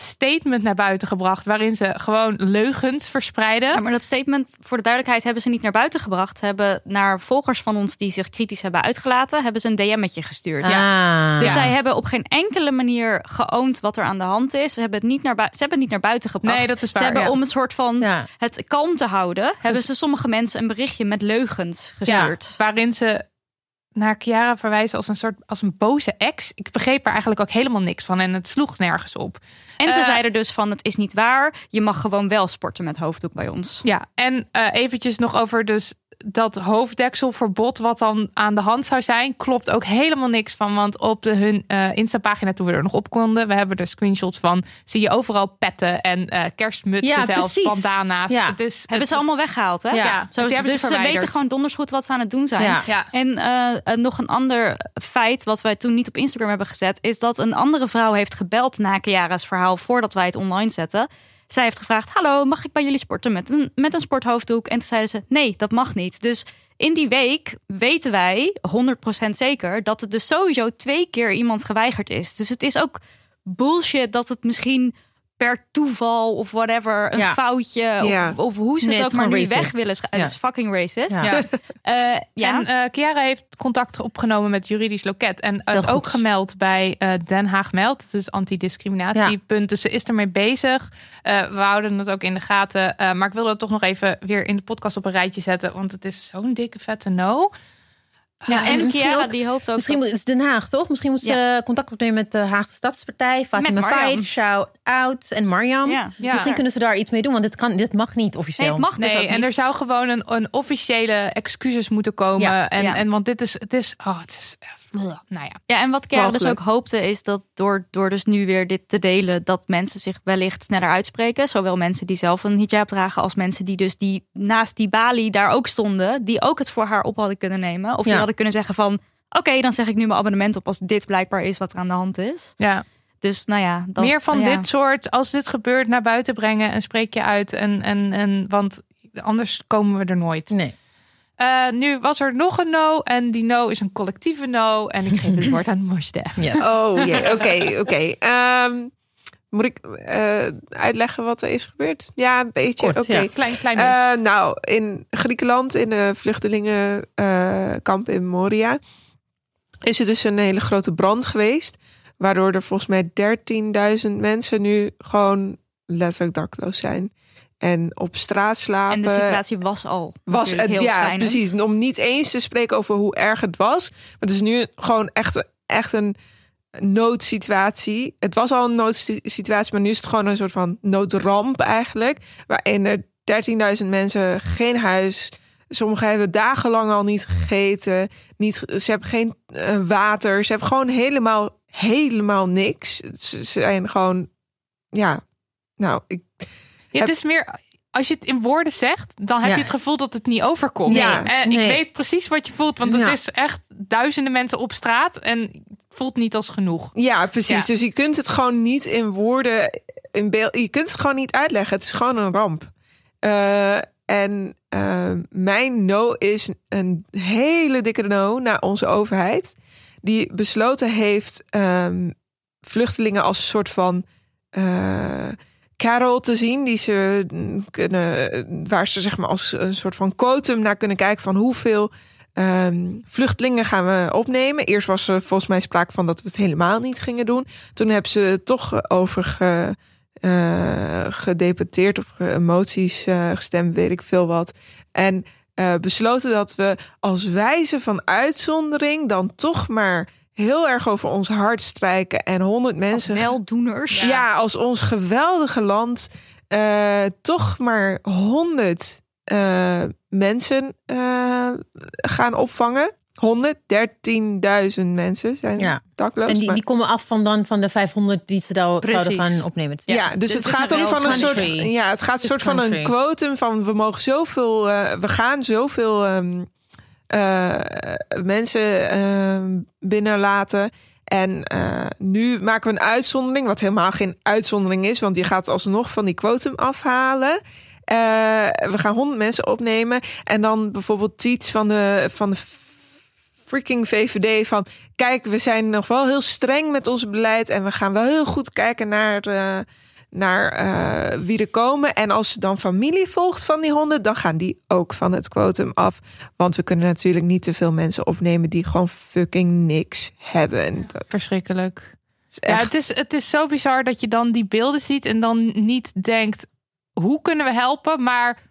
[SPEAKER 2] statement naar buiten gebracht waarin ze gewoon leugens verspreiden.
[SPEAKER 3] Ja, maar dat statement, voor de duidelijkheid, hebben ze niet naar buiten gebracht. Ze hebben naar volgers van ons die zich kritisch hebben uitgelaten, hebben ze een DM'tje gestuurd.
[SPEAKER 4] Ah.
[SPEAKER 3] Dus
[SPEAKER 2] Ja.
[SPEAKER 3] zij hebben op geen enkele manier geoond wat er aan de hand is. Ze hebben het niet naar, bui- ze hebben het niet naar buiten gebracht.
[SPEAKER 2] Nee, dat is
[SPEAKER 3] Ze hebben
[SPEAKER 2] ja.
[SPEAKER 3] om een soort van
[SPEAKER 4] Ja.
[SPEAKER 3] het kalm te houden, hebben ze sommige mensen een berichtje met leugens gestuurd.
[SPEAKER 2] waarin ze naar Chiara verwijzen als een soort als een boze ex. Ik begreep er eigenlijk ook helemaal niks van en het sloeg nergens op.
[SPEAKER 3] En ze
[SPEAKER 2] Eh,
[SPEAKER 3] zeiden dus van het is niet waar. Je mag gewoon wel sporten met hoofddoek bij ons.
[SPEAKER 2] Ja, en eh, eventjes nog over dus dat hoofddekselverbod wat dan aan de hand zou zijn, klopt ook helemaal niks van. Want op de, hun eh Insta-pagina, toen we er nog op konden, we hebben er screenshots van, zie je overal petten en eh, kerstmutsen
[SPEAKER 4] Ja,
[SPEAKER 2] zelfs,
[SPEAKER 4] precies.
[SPEAKER 2] bandana's.
[SPEAKER 4] Ja.
[SPEAKER 2] Het is,
[SPEAKER 3] Hebben ze allemaal weggehaald, hè?
[SPEAKER 4] Ja.
[SPEAKER 2] Ja,
[SPEAKER 3] Zo,
[SPEAKER 2] die hebben
[SPEAKER 3] dus
[SPEAKER 2] ze
[SPEAKER 3] ze weten gewoon donders goed wat ze aan het doen zijn.
[SPEAKER 4] Ja.
[SPEAKER 2] Ja.
[SPEAKER 3] En eh, nog een ander feit wat wij toen niet op Instagram hebben gezet, is dat een andere vrouw heeft gebeld na Chiara's verhaal voordat wij het online zetten. Zij heeft gevraagd: Hallo, mag ik bij jullie sporten met een, met een sporthoofddoek? En toen zeiden ze: Nee, dat mag niet. Dus in die week weten wij 100% zeker dat het dus sowieso twee keer iemand geweigerd is. Dus het is ook bullshit dat het misschien per toeval of whatever een
[SPEAKER 4] Ja.
[SPEAKER 3] foutje
[SPEAKER 5] Ja.
[SPEAKER 3] of, of hoe ze
[SPEAKER 4] Nee,
[SPEAKER 3] het ook maar nu weg willen.
[SPEAKER 4] Ja.
[SPEAKER 3] Het is fucking racist.
[SPEAKER 4] Ja.
[SPEAKER 2] Ja.
[SPEAKER 3] Eh, ja.
[SPEAKER 2] En eh Chiara heeft contact opgenomen met juridisch loket. En
[SPEAKER 4] goed.
[SPEAKER 2] ook gemeld bij eh, Den Haag Meld. Het is antidiscriminatiepunt. Dus ze is ermee bezig. Eh, we houden het ook in de gaten. Eh, maar ik wilde het toch nog even weer in de podcast op een rijtje zetten. Want het is zo'n dikke vette no.
[SPEAKER 3] Ja, en
[SPEAKER 4] misschien
[SPEAKER 3] Chiara
[SPEAKER 4] ook-
[SPEAKER 3] die hoopt ook
[SPEAKER 4] Misschien
[SPEAKER 3] dat-
[SPEAKER 4] moet, het is Den Haag, toch? Misschien moet ze contact opnemen met de Haagse Stadspartij. Fatima. Faid, Shout Out en Mariam.
[SPEAKER 3] Ja.
[SPEAKER 2] Ja.
[SPEAKER 4] Misschien kunnen ze daar iets mee doen, want dit, kan, dit mag niet officieel.
[SPEAKER 3] Nee, het mag dus
[SPEAKER 2] Nee,
[SPEAKER 3] ook
[SPEAKER 2] en
[SPEAKER 3] niet.
[SPEAKER 2] er zou gewoon een, een officiële excuses moeten komen.
[SPEAKER 4] Ja,
[SPEAKER 2] en,
[SPEAKER 3] ja.
[SPEAKER 2] en want dit is, het is, oh, het is, nou ja.
[SPEAKER 3] Ja, en wat Chiara dus ook hoopte is dat door, door dus nu weer dit te delen, dat mensen zich wellicht sneller uitspreken. Zowel mensen die zelf een hijab dragen als mensen die dus die naast die balie daar ook stonden, die ook het voor haar op hadden kunnen nemen. Of die
[SPEAKER 4] Ja.
[SPEAKER 3] Hadden kunnen zeggen van, oké, dan zeg ik nu mijn abonnement op als dit blijkbaar is wat er aan de hand is.
[SPEAKER 2] ja.
[SPEAKER 3] Dus nou ja. Dat,
[SPEAKER 2] Meer van
[SPEAKER 3] ja.
[SPEAKER 2] dit soort, als dit gebeurt, naar buiten brengen en spreek je uit. En, en, en, want anders komen we er nooit.
[SPEAKER 4] Nee.
[SPEAKER 2] Eh, nu was er nog een no en die no is een collectieve no. En ik geef het woord aan Mosde.
[SPEAKER 4] Ja.
[SPEAKER 5] Oh jee, oké, oké. Moet ik eh, uitleggen wat er is gebeurd? Ja, een beetje. Oké.
[SPEAKER 4] ja.
[SPEAKER 2] Klein, klein beetje.
[SPEAKER 5] Eh, nou, in Griekenland, in de vluchtelingenkamp in Moria, is er dus een hele grote brand geweest. Waardoor er volgens mij 13.000 mensen nu gewoon letterlijk dakloos zijn. En op straat slapen.
[SPEAKER 3] En de situatie was al
[SPEAKER 5] was het,
[SPEAKER 3] heel
[SPEAKER 5] ja, precies. Om niet eens te spreken over hoe erg het was. Maar het is nu gewoon echt, echt een noodsituatie. Het was al een noodsituatie, maar nu is het gewoon een soort van noodramp eigenlijk. Waarin er 13.000 mensen geen huis. Sommigen hebben dagenlang al niet gegeten. Niet, ze hebben geen eh, water. Ze hebben gewoon helemaal, helemaal niks. Ze zijn gewoon, ja, nou, ik,
[SPEAKER 2] Ja, het is meer, als je het in woorden zegt, dan heb
[SPEAKER 4] Ja.
[SPEAKER 2] je het gevoel dat het niet overkomt.
[SPEAKER 5] Ja.
[SPEAKER 2] En
[SPEAKER 4] Nee.
[SPEAKER 2] ik weet precies wat je voelt, want het
[SPEAKER 4] Ja.
[SPEAKER 2] is echt duizenden mensen op straat en voelt niet als genoeg.
[SPEAKER 5] Ja, precies.
[SPEAKER 2] Ja.
[SPEAKER 5] Dus je kunt het gewoon niet in woorden, in beeld, je kunt het gewoon niet uitleggen. Het is gewoon een ramp. Eh, en eh, mijn no is een hele dikke no naar onze overheid, die besloten heeft ehm, vluchtelingen als een soort van carol te zien, die ze mm, kunnen, waar ze zeg maar als een soort van quotum naar kunnen kijken van hoeveel Ehm, vluchtelingen gaan we opnemen. Eerst was er volgens mij sprake van dat we het helemaal niet gingen doen. Toen hebben ze toch over ge, eh, gedebatteerd of emoties eh, gestemd, weet ik veel wat. En eh, besloten dat we als wijze van uitzondering dan toch maar heel erg over ons hart strijken en honderd
[SPEAKER 3] Als
[SPEAKER 5] mensen
[SPEAKER 3] weldoeners.
[SPEAKER 5] ja. als ons geweldige land eh, toch maar honderd eh, mensen eh, gaan opvangen. 113.000 mensen zijn
[SPEAKER 4] Ja.
[SPEAKER 5] dakloos.
[SPEAKER 4] En die,
[SPEAKER 5] maar-
[SPEAKER 4] die komen af van, dan, van de 500 die ze daar
[SPEAKER 3] Precies.
[SPEAKER 4] zouden gaan opnemen.
[SPEAKER 5] ja, dus
[SPEAKER 3] dit
[SPEAKER 5] het gaat ook van een soort, ja, het gaat soort van een quotum van we mogen zoveel, eh, we gaan zoveel ehm, eh, mensen ehm, binnenlaten. En eh, nu maken we een uitzondering, wat helemaal geen uitzondering is, want je gaat alsnog van die quotum afhalen. Eh, we gaan 100 mensen opnemen en dan bijvoorbeeld iets van de, van de freaking VVD van kijk, we zijn nog wel heel streng met ons beleid en we gaan wel heel goed kijken naar, eh, naar eh, wie er komen. En als dan familie volgt van die honden, dan gaan die ook van het quotum af. Want we kunnen natuurlijk niet te veel mensen opnemen die gewoon fucking niks hebben.
[SPEAKER 2] Verschrikkelijk. Ja, het is, het is zo bizar dat je dan die beelden ziet en dan niet denkt, hoe kunnen we helpen? Maar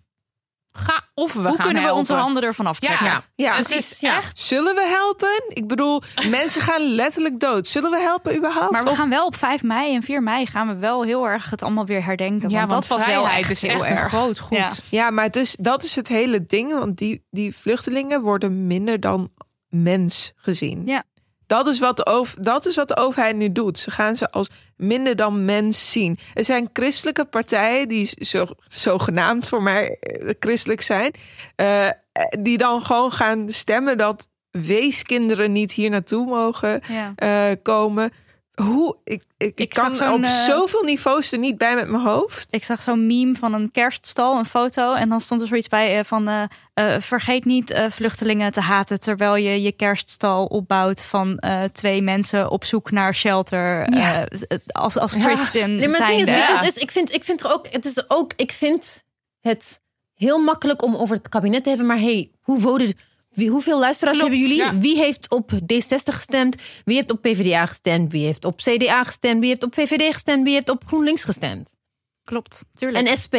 [SPEAKER 2] ga of we
[SPEAKER 3] Hoe
[SPEAKER 2] gaan
[SPEAKER 3] kunnen we
[SPEAKER 2] helpen.
[SPEAKER 3] onze handen ervan aftrekken?
[SPEAKER 2] Ja,
[SPEAKER 5] Ja,
[SPEAKER 2] het
[SPEAKER 4] precies,
[SPEAKER 2] is
[SPEAKER 4] ja.
[SPEAKER 2] echt.
[SPEAKER 5] Zullen we helpen? Ik bedoel, mensen gaan letterlijk dood. Zullen we helpen überhaupt?
[SPEAKER 3] Maar we
[SPEAKER 5] Of-
[SPEAKER 3] gaan wel op 5 mei en 4 mei gaan we wel heel erg het allemaal weer herdenken.
[SPEAKER 2] Ja,
[SPEAKER 3] want dat was wel
[SPEAKER 2] vrijheid
[SPEAKER 3] echt
[SPEAKER 2] is
[SPEAKER 3] heel
[SPEAKER 2] echt
[SPEAKER 3] erg.
[SPEAKER 2] een groot goed.
[SPEAKER 3] Ja.
[SPEAKER 5] Ja, maar het is, dat is het hele ding. Want die, die vluchtelingen worden minder dan mens gezien.
[SPEAKER 3] Ja.
[SPEAKER 5] Dat is, wat de over, dat is wat de overheid nu doet. Ze gaan ze als minder dan mens zien. Er zijn christelijke partijen die zo, zogenaamd voor mij eh, christelijk zijn. eh, die dan gewoon gaan stemmen dat weeskinderen niet hier naartoe mogen
[SPEAKER 3] Ja.
[SPEAKER 5] eh, komen. Hoe ik, ik, ik,
[SPEAKER 3] Ik
[SPEAKER 5] kan op
[SPEAKER 3] eh,
[SPEAKER 5] zoveel niveaus er niet bij met mijn hoofd.
[SPEAKER 3] Ik zag zo'n meme van een kerststal, een foto. En dan stond er zoiets bij eh, van... eh, eh, vergeet niet eh, vluchtelingen te haten... terwijl je je kerststal opbouwt van eh, twee mensen op zoek naar shelter.
[SPEAKER 5] Ja.
[SPEAKER 3] eh, als als
[SPEAKER 2] Ja.
[SPEAKER 3] christen
[SPEAKER 4] Nee, maar het ding
[SPEAKER 2] Ja.
[SPEAKER 4] is, ik vind, ik vind er ook, het is ook, ik vind het heel makkelijk om over het kabinet te hebben. Maar hey, hoe voted, wie, hoeveel luisteraars
[SPEAKER 2] Klopt,
[SPEAKER 4] hebben jullie?
[SPEAKER 2] ja.
[SPEAKER 4] Wie heeft op D60 gestemd? Wie heeft op PvdA gestemd? Wie heeft op CDA gestemd? Wie heeft op VVD gestemd? Wie heeft op GroenLinks gestemd?
[SPEAKER 3] Klopt, tuurlijk.
[SPEAKER 4] En SP.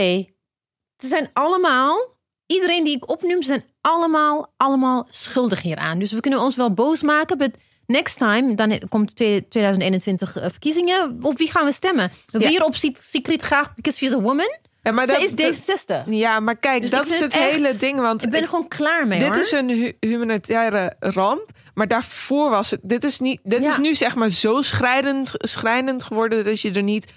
[SPEAKER 4] Ze zijn allemaal, iedereen die ik opnoem, ze zijn allemaal, allemaal schuldig hieraan. Dus we kunnen ons wel boos maken, but next time, dan komt twee- 2021 eh, verkiezingen. Op wie gaan we stemmen? Weer op Secret graag, because she's a woman?
[SPEAKER 5] Ja, maar dat,
[SPEAKER 4] is D60.
[SPEAKER 5] ja, maar kijk,
[SPEAKER 4] Dus
[SPEAKER 5] dat is het
[SPEAKER 4] echt-
[SPEAKER 5] hele ding. Want
[SPEAKER 4] Ik ben er gewoon klaar mee,
[SPEAKER 5] dit
[SPEAKER 4] hoor.
[SPEAKER 5] is een hu- humanitaire ramp. Maar daarvoor was het. Dit is, niet, dit
[SPEAKER 4] Ja.
[SPEAKER 5] is nu zeg maar zo schrijnend, schrijnend geworden dat je er niet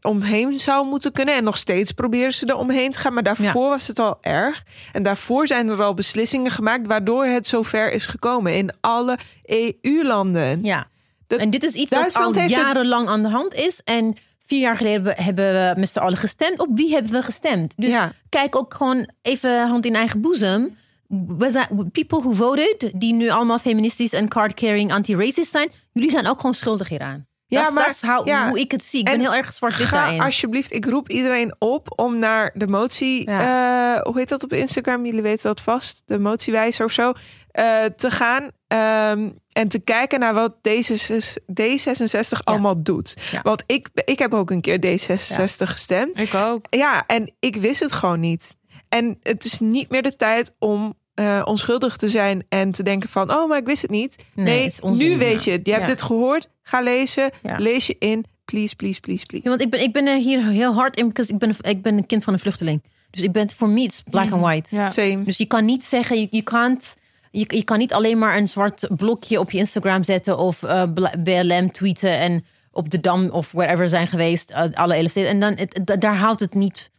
[SPEAKER 5] omheen zou moeten kunnen. En nog steeds proberen ze er omheen te gaan. Maar daarvoor was het al erg. En daarvoor zijn er al beslissingen gemaakt waardoor het zover is gekomen in alle EU-landen.
[SPEAKER 4] Ja.
[SPEAKER 5] Dat-
[SPEAKER 4] en dit is iets dat al jarenlang aan de hand is. En vier jaar geleden hebben we- met z'n allen gestemd. Op wie hebben we gestemd? Dus
[SPEAKER 5] Ja.
[SPEAKER 4] kijk ook gewoon even hand in eigen boezem. We zijn, people who voted, die nu allemaal feministisch en card-carrying anti-racist zijn, jullie zijn ook gewoon schuldig hieraan.
[SPEAKER 5] Ja, maar-
[SPEAKER 4] dat how-
[SPEAKER 5] ja.
[SPEAKER 4] hoe ik het zie. Ik
[SPEAKER 5] En
[SPEAKER 4] ben heel erg zwart-wit
[SPEAKER 5] Ga
[SPEAKER 4] daarin.
[SPEAKER 5] alsjeblieft, ik roep iedereen op om naar de motie,
[SPEAKER 4] Ja.
[SPEAKER 5] eh, hoe heet dat op Instagram? Jullie weten dat vast, de motiewijzer of zo, eh, te gaan ehm, en te kijken naar wat D66, D66 allemaal doet. Want ik, ik heb ook een keer D66 gestemd.
[SPEAKER 2] Ik ook.
[SPEAKER 5] Ja, en ik wist het gewoon niet. En het is niet meer de tijd om eh, onschuldig te zijn en te denken van, oh, maar ik wist het niet.
[SPEAKER 4] Nee,
[SPEAKER 5] nu weet je het. Je hebt het gehoord. Ga lezen. Lees je in. Please, please, please, please.
[SPEAKER 4] Want ik ben, ik ben er hier heel hard in, ik ben, ik ben een kind van een vluchteling. Dus ik ben, voor me, it's black and white.
[SPEAKER 2] Ja.
[SPEAKER 5] Same.
[SPEAKER 4] Dus je kan niet zeggen, je, je, can't, je, je kan niet alleen maar een zwart blokje op je Instagram zetten of eh, BLM tweeten en op de Dam of wherever zijn geweest, eh, alle elf steden. En dan, het, da- daar houdt het niet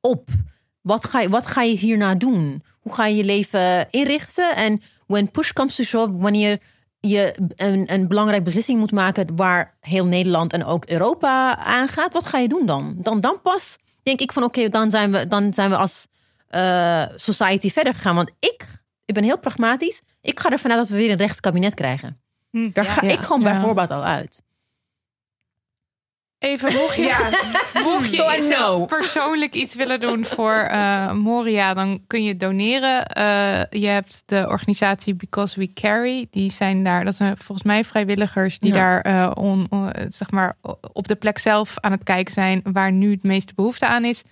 [SPEAKER 4] op. Wat ga, je, wat ga je hierna doen? Hoe ga je je leven inrichten? En when push comes to shove, wanneer je een, een belangrijke beslissing moet maken waar heel Nederland en ook Europa aangaat, wat ga je doen dan? Dan, dan pas denk ik van oké, dan, zijn we, dan zijn we als eh, society verder gegaan. Want ik, ik ben heel pragmatisch. Ik ga ervan uit dat we weer een rechtskabinet krijgen.
[SPEAKER 3] Hm,
[SPEAKER 4] Daar
[SPEAKER 3] ja.
[SPEAKER 4] ga
[SPEAKER 5] Ja.
[SPEAKER 4] ik gewoon
[SPEAKER 2] Ja.
[SPEAKER 4] bijvoorbeeld al uit.
[SPEAKER 2] Even, mocht je, mocht
[SPEAKER 4] So I
[SPEAKER 2] je persoonlijk iets willen doen voor eh, Moria, dan kun je doneren. Eh, je hebt de organisatie Because We Carry. Die zijn daar, dat zijn volgens mij vrijwilligers die
[SPEAKER 4] Ja.
[SPEAKER 2] daar eh, on, on- zeg maar, op de plek zelf aan het kijken zijn waar nu het meeste behoefte aan is.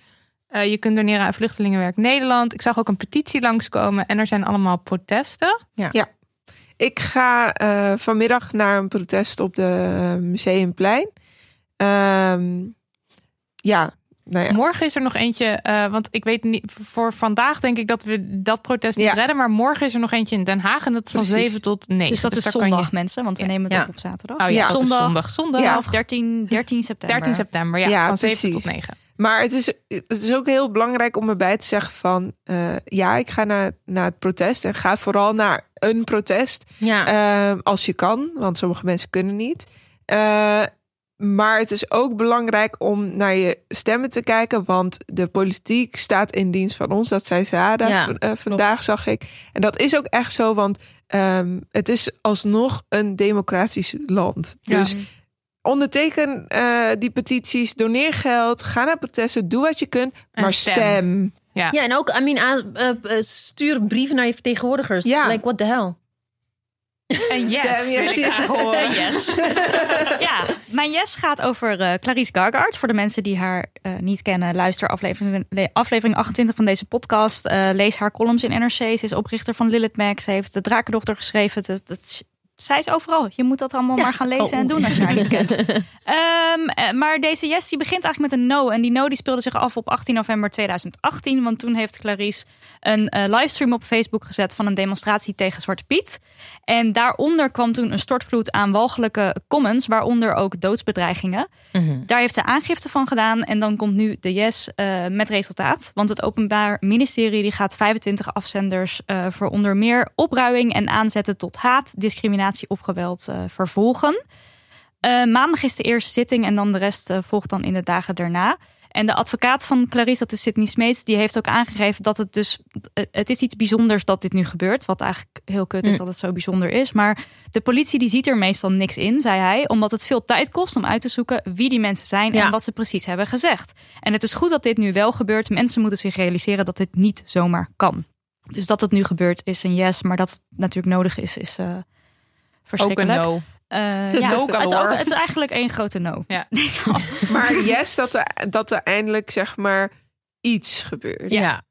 [SPEAKER 2] Eh, je kunt doneren aan Vluchtelingenwerk Nederland. Ik zag ook een petitie langskomen en er zijn allemaal protesten.
[SPEAKER 5] Ik ga eh, vanmiddag naar een protest op de eh, Museumplein. Ehm, ja, nou ja.
[SPEAKER 2] Morgen is er nog eentje, eh, want ik weet niet, voor vandaag denk ik dat we dat protest niet
[SPEAKER 5] Ja.
[SPEAKER 2] redden. Maar morgen is er nog eentje in Den Haag en dat is van
[SPEAKER 5] Precies.
[SPEAKER 2] 7 tot 9.
[SPEAKER 3] Dus dat is
[SPEAKER 2] daar kan
[SPEAKER 3] zondag,
[SPEAKER 2] je-
[SPEAKER 3] mensen, want we
[SPEAKER 2] Ja.
[SPEAKER 3] nemen het
[SPEAKER 4] Ja.
[SPEAKER 3] op op zaterdag.
[SPEAKER 2] Oh ja,
[SPEAKER 5] Ja.
[SPEAKER 2] is
[SPEAKER 3] zondag.
[SPEAKER 2] zondag. Zondag.
[SPEAKER 5] Ja.
[SPEAKER 3] Of 13, 13 september.
[SPEAKER 2] 13 september, ja,
[SPEAKER 5] Ja,
[SPEAKER 2] van 7 tot
[SPEAKER 5] precies.
[SPEAKER 2] 9.
[SPEAKER 5] Maar het is, het is ook heel belangrijk om erbij te zeggen van... eh, ja, ik ga naar, naar het protest. En ga vooral naar een protest.
[SPEAKER 4] Ja,
[SPEAKER 5] Ehm, als je kan, want sommige mensen kunnen niet. Eh, maar het is ook belangrijk om naar je stemmen te kijken. Want de politiek staat in dienst van ons. Dat zei Zara
[SPEAKER 4] Ja,
[SPEAKER 5] eh, vandaag, zag ik. En dat is ook echt zo, want ehm, het is alsnog een democratisch land.
[SPEAKER 2] Ja.
[SPEAKER 5] Onderteken eh, die petities, doneer geld, ga naar protesten, doe wat je kunt.
[SPEAKER 2] En
[SPEAKER 5] maar
[SPEAKER 2] stem.
[SPEAKER 5] stem.
[SPEAKER 2] Ja.
[SPEAKER 4] ja en ook, I mean, eh, eh, stuur brieven naar je vertegenwoordigers.
[SPEAKER 5] Ja.
[SPEAKER 4] Like, what the hell?
[SPEAKER 2] En yes,
[SPEAKER 5] yes.
[SPEAKER 3] Yes. ja, mijn yes gaat over eh, Clarice Gargard. Voor de mensen die haar eh, niet kennen, luister aflevering, le- aflevering 28 van deze podcast. Eh, lees haar columns in NRC. Ze is oprichter van Lilith Mag. Ze heeft de Drakendochter geschreven. Het, het, zij is overal. Je moet dat allemaal maar gaan lezen
[SPEAKER 4] Oh.
[SPEAKER 3] en doen als je haar niet kent. Ehm, eh, maar deze yes die begint eigenlijk met een no. En die no die speelde zich af op 18 november 2018. Want toen heeft Clarice een eh, livestream op Facebook gezet van een demonstratie tegen Zwarte Piet. En daaronder kwam toen een stortvloed aan walgelijke comments, waaronder ook doodsbedreigingen. Daar heeft ze aangifte van gedaan. En dan komt nu de yes eh, met resultaat. Want het Openbaar Ministerie die gaat 25 afzenders eh, voor onder meer opruiing en aanzetten tot haat, discriminatie of geweld eh, vervolgen. Eh, maandag is de eerste zitting en dan de rest eh, volgt dan in de dagen daarna. En de advocaat van Clarice, dat is Sydney Smeets, die heeft ook aangegeven dat het dus... Het is iets bijzonders dat dit nu gebeurt. Wat eigenlijk heel kut is
[SPEAKER 4] Mm.
[SPEAKER 3] dat het zo bijzonder is. Maar de politie die ziet er meestal niks in, zei hij. Omdat het veel tijd kost om uit te zoeken wie die mensen zijn
[SPEAKER 4] Ja.
[SPEAKER 3] en wat ze precies hebben gezegd. En het is goed dat dit nu wel gebeurt. Mensen moeten zich realiseren dat dit niet zomaar kan. Dus dat het nu gebeurt is een yes. Maar dat het natuurlijk nodig is, is
[SPEAKER 2] Ook een no.
[SPEAKER 3] Eh, ja,
[SPEAKER 2] No
[SPEAKER 3] het, is het is eigenlijk één grote no.
[SPEAKER 2] Ja.
[SPEAKER 5] Maar yes, dat er, dat er eindelijk zeg maar iets gebeurt.
[SPEAKER 4] Ja.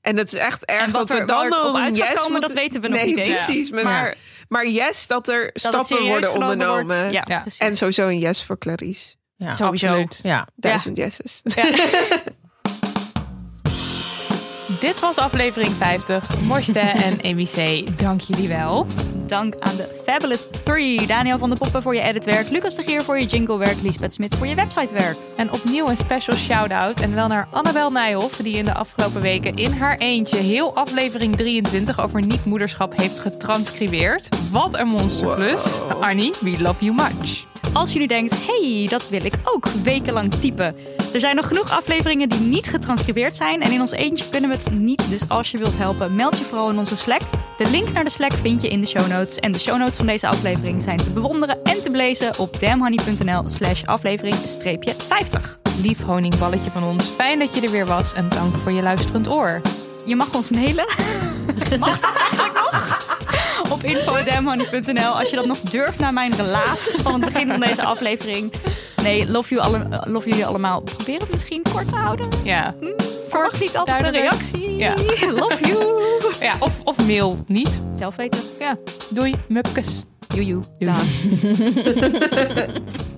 [SPEAKER 5] En dat is echt erg dat we dan
[SPEAKER 3] het op
[SPEAKER 5] nog
[SPEAKER 3] gaat
[SPEAKER 5] yes
[SPEAKER 3] komen, dat weten we nog
[SPEAKER 5] nee,
[SPEAKER 3] niet.
[SPEAKER 5] Precies, maar,
[SPEAKER 3] Maar
[SPEAKER 5] maar yes, dat er
[SPEAKER 3] dat het
[SPEAKER 5] stappen worden ondernomen.
[SPEAKER 3] wordt. Ja.
[SPEAKER 5] En sowieso een yes voor Clarice.
[SPEAKER 4] Ja.
[SPEAKER 3] Sowieso.
[SPEAKER 2] Absoluut.
[SPEAKER 4] Ja.
[SPEAKER 5] Duizend yeses.
[SPEAKER 2] Dit was aflevering 50. Morste en EBC, dank jullie wel.
[SPEAKER 3] Dank aan de Fabulous 3. Daniel van der Poppen voor je editwerk. Lucas de Geer voor je jinglewerk. Lisbeth Smit voor je websitewerk.
[SPEAKER 2] En opnieuw een special shout-out. En wel naar Annabel Nijhoff, die in de afgelopen weken in haar eentje heel aflevering 23 over niet-moederschap heeft getranscribeerd. Wat een monsterklus. Annie, we love you much.
[SPEAKER 3] Als jullie denkt, hey, dat wil ik ook wekenlang typen. Er zijn nog genoeg afleveringen die niet getranscribeerd zijn. En in ons eentje kunnen we het niet. Dus als je wilt helpen, meld je vooral in onze Slack. De link naar de Slack vind je in de show notes. En de show notes van deze aflevering zijn te bewonderen en te belezen op damhoney.nl slash aflevering 50.
[SPEAKER 2] Lief honingballetje van ons. Fijn dat je er weer was en dank voor je luisterend oor.
[SPEAKER 3] Je mag ons mailen. Mag dat eigenlijk nog? Op info.damhoney.nl als je dat nog durft naar mijn relaas van het begin van deze aflevering. Nee, love, you alle, love jullie allemaal. Probeer het misschien kort te houden.
[SPEAKER 2] Ja,
[SPEAKER 3] Verwacht niet altijd een reactie.
[SPEAKER 2] Ja.
[SPEAKER 3] Love you.
[SPEAKER 2] ja of, of mail niet.
[SPEAKER 3] Zelf weten.
[SPEAKER 2] Ja, doei, mupkes.
[SPEAKER 3] Joejoe.
[SPEAKER 2] Doei.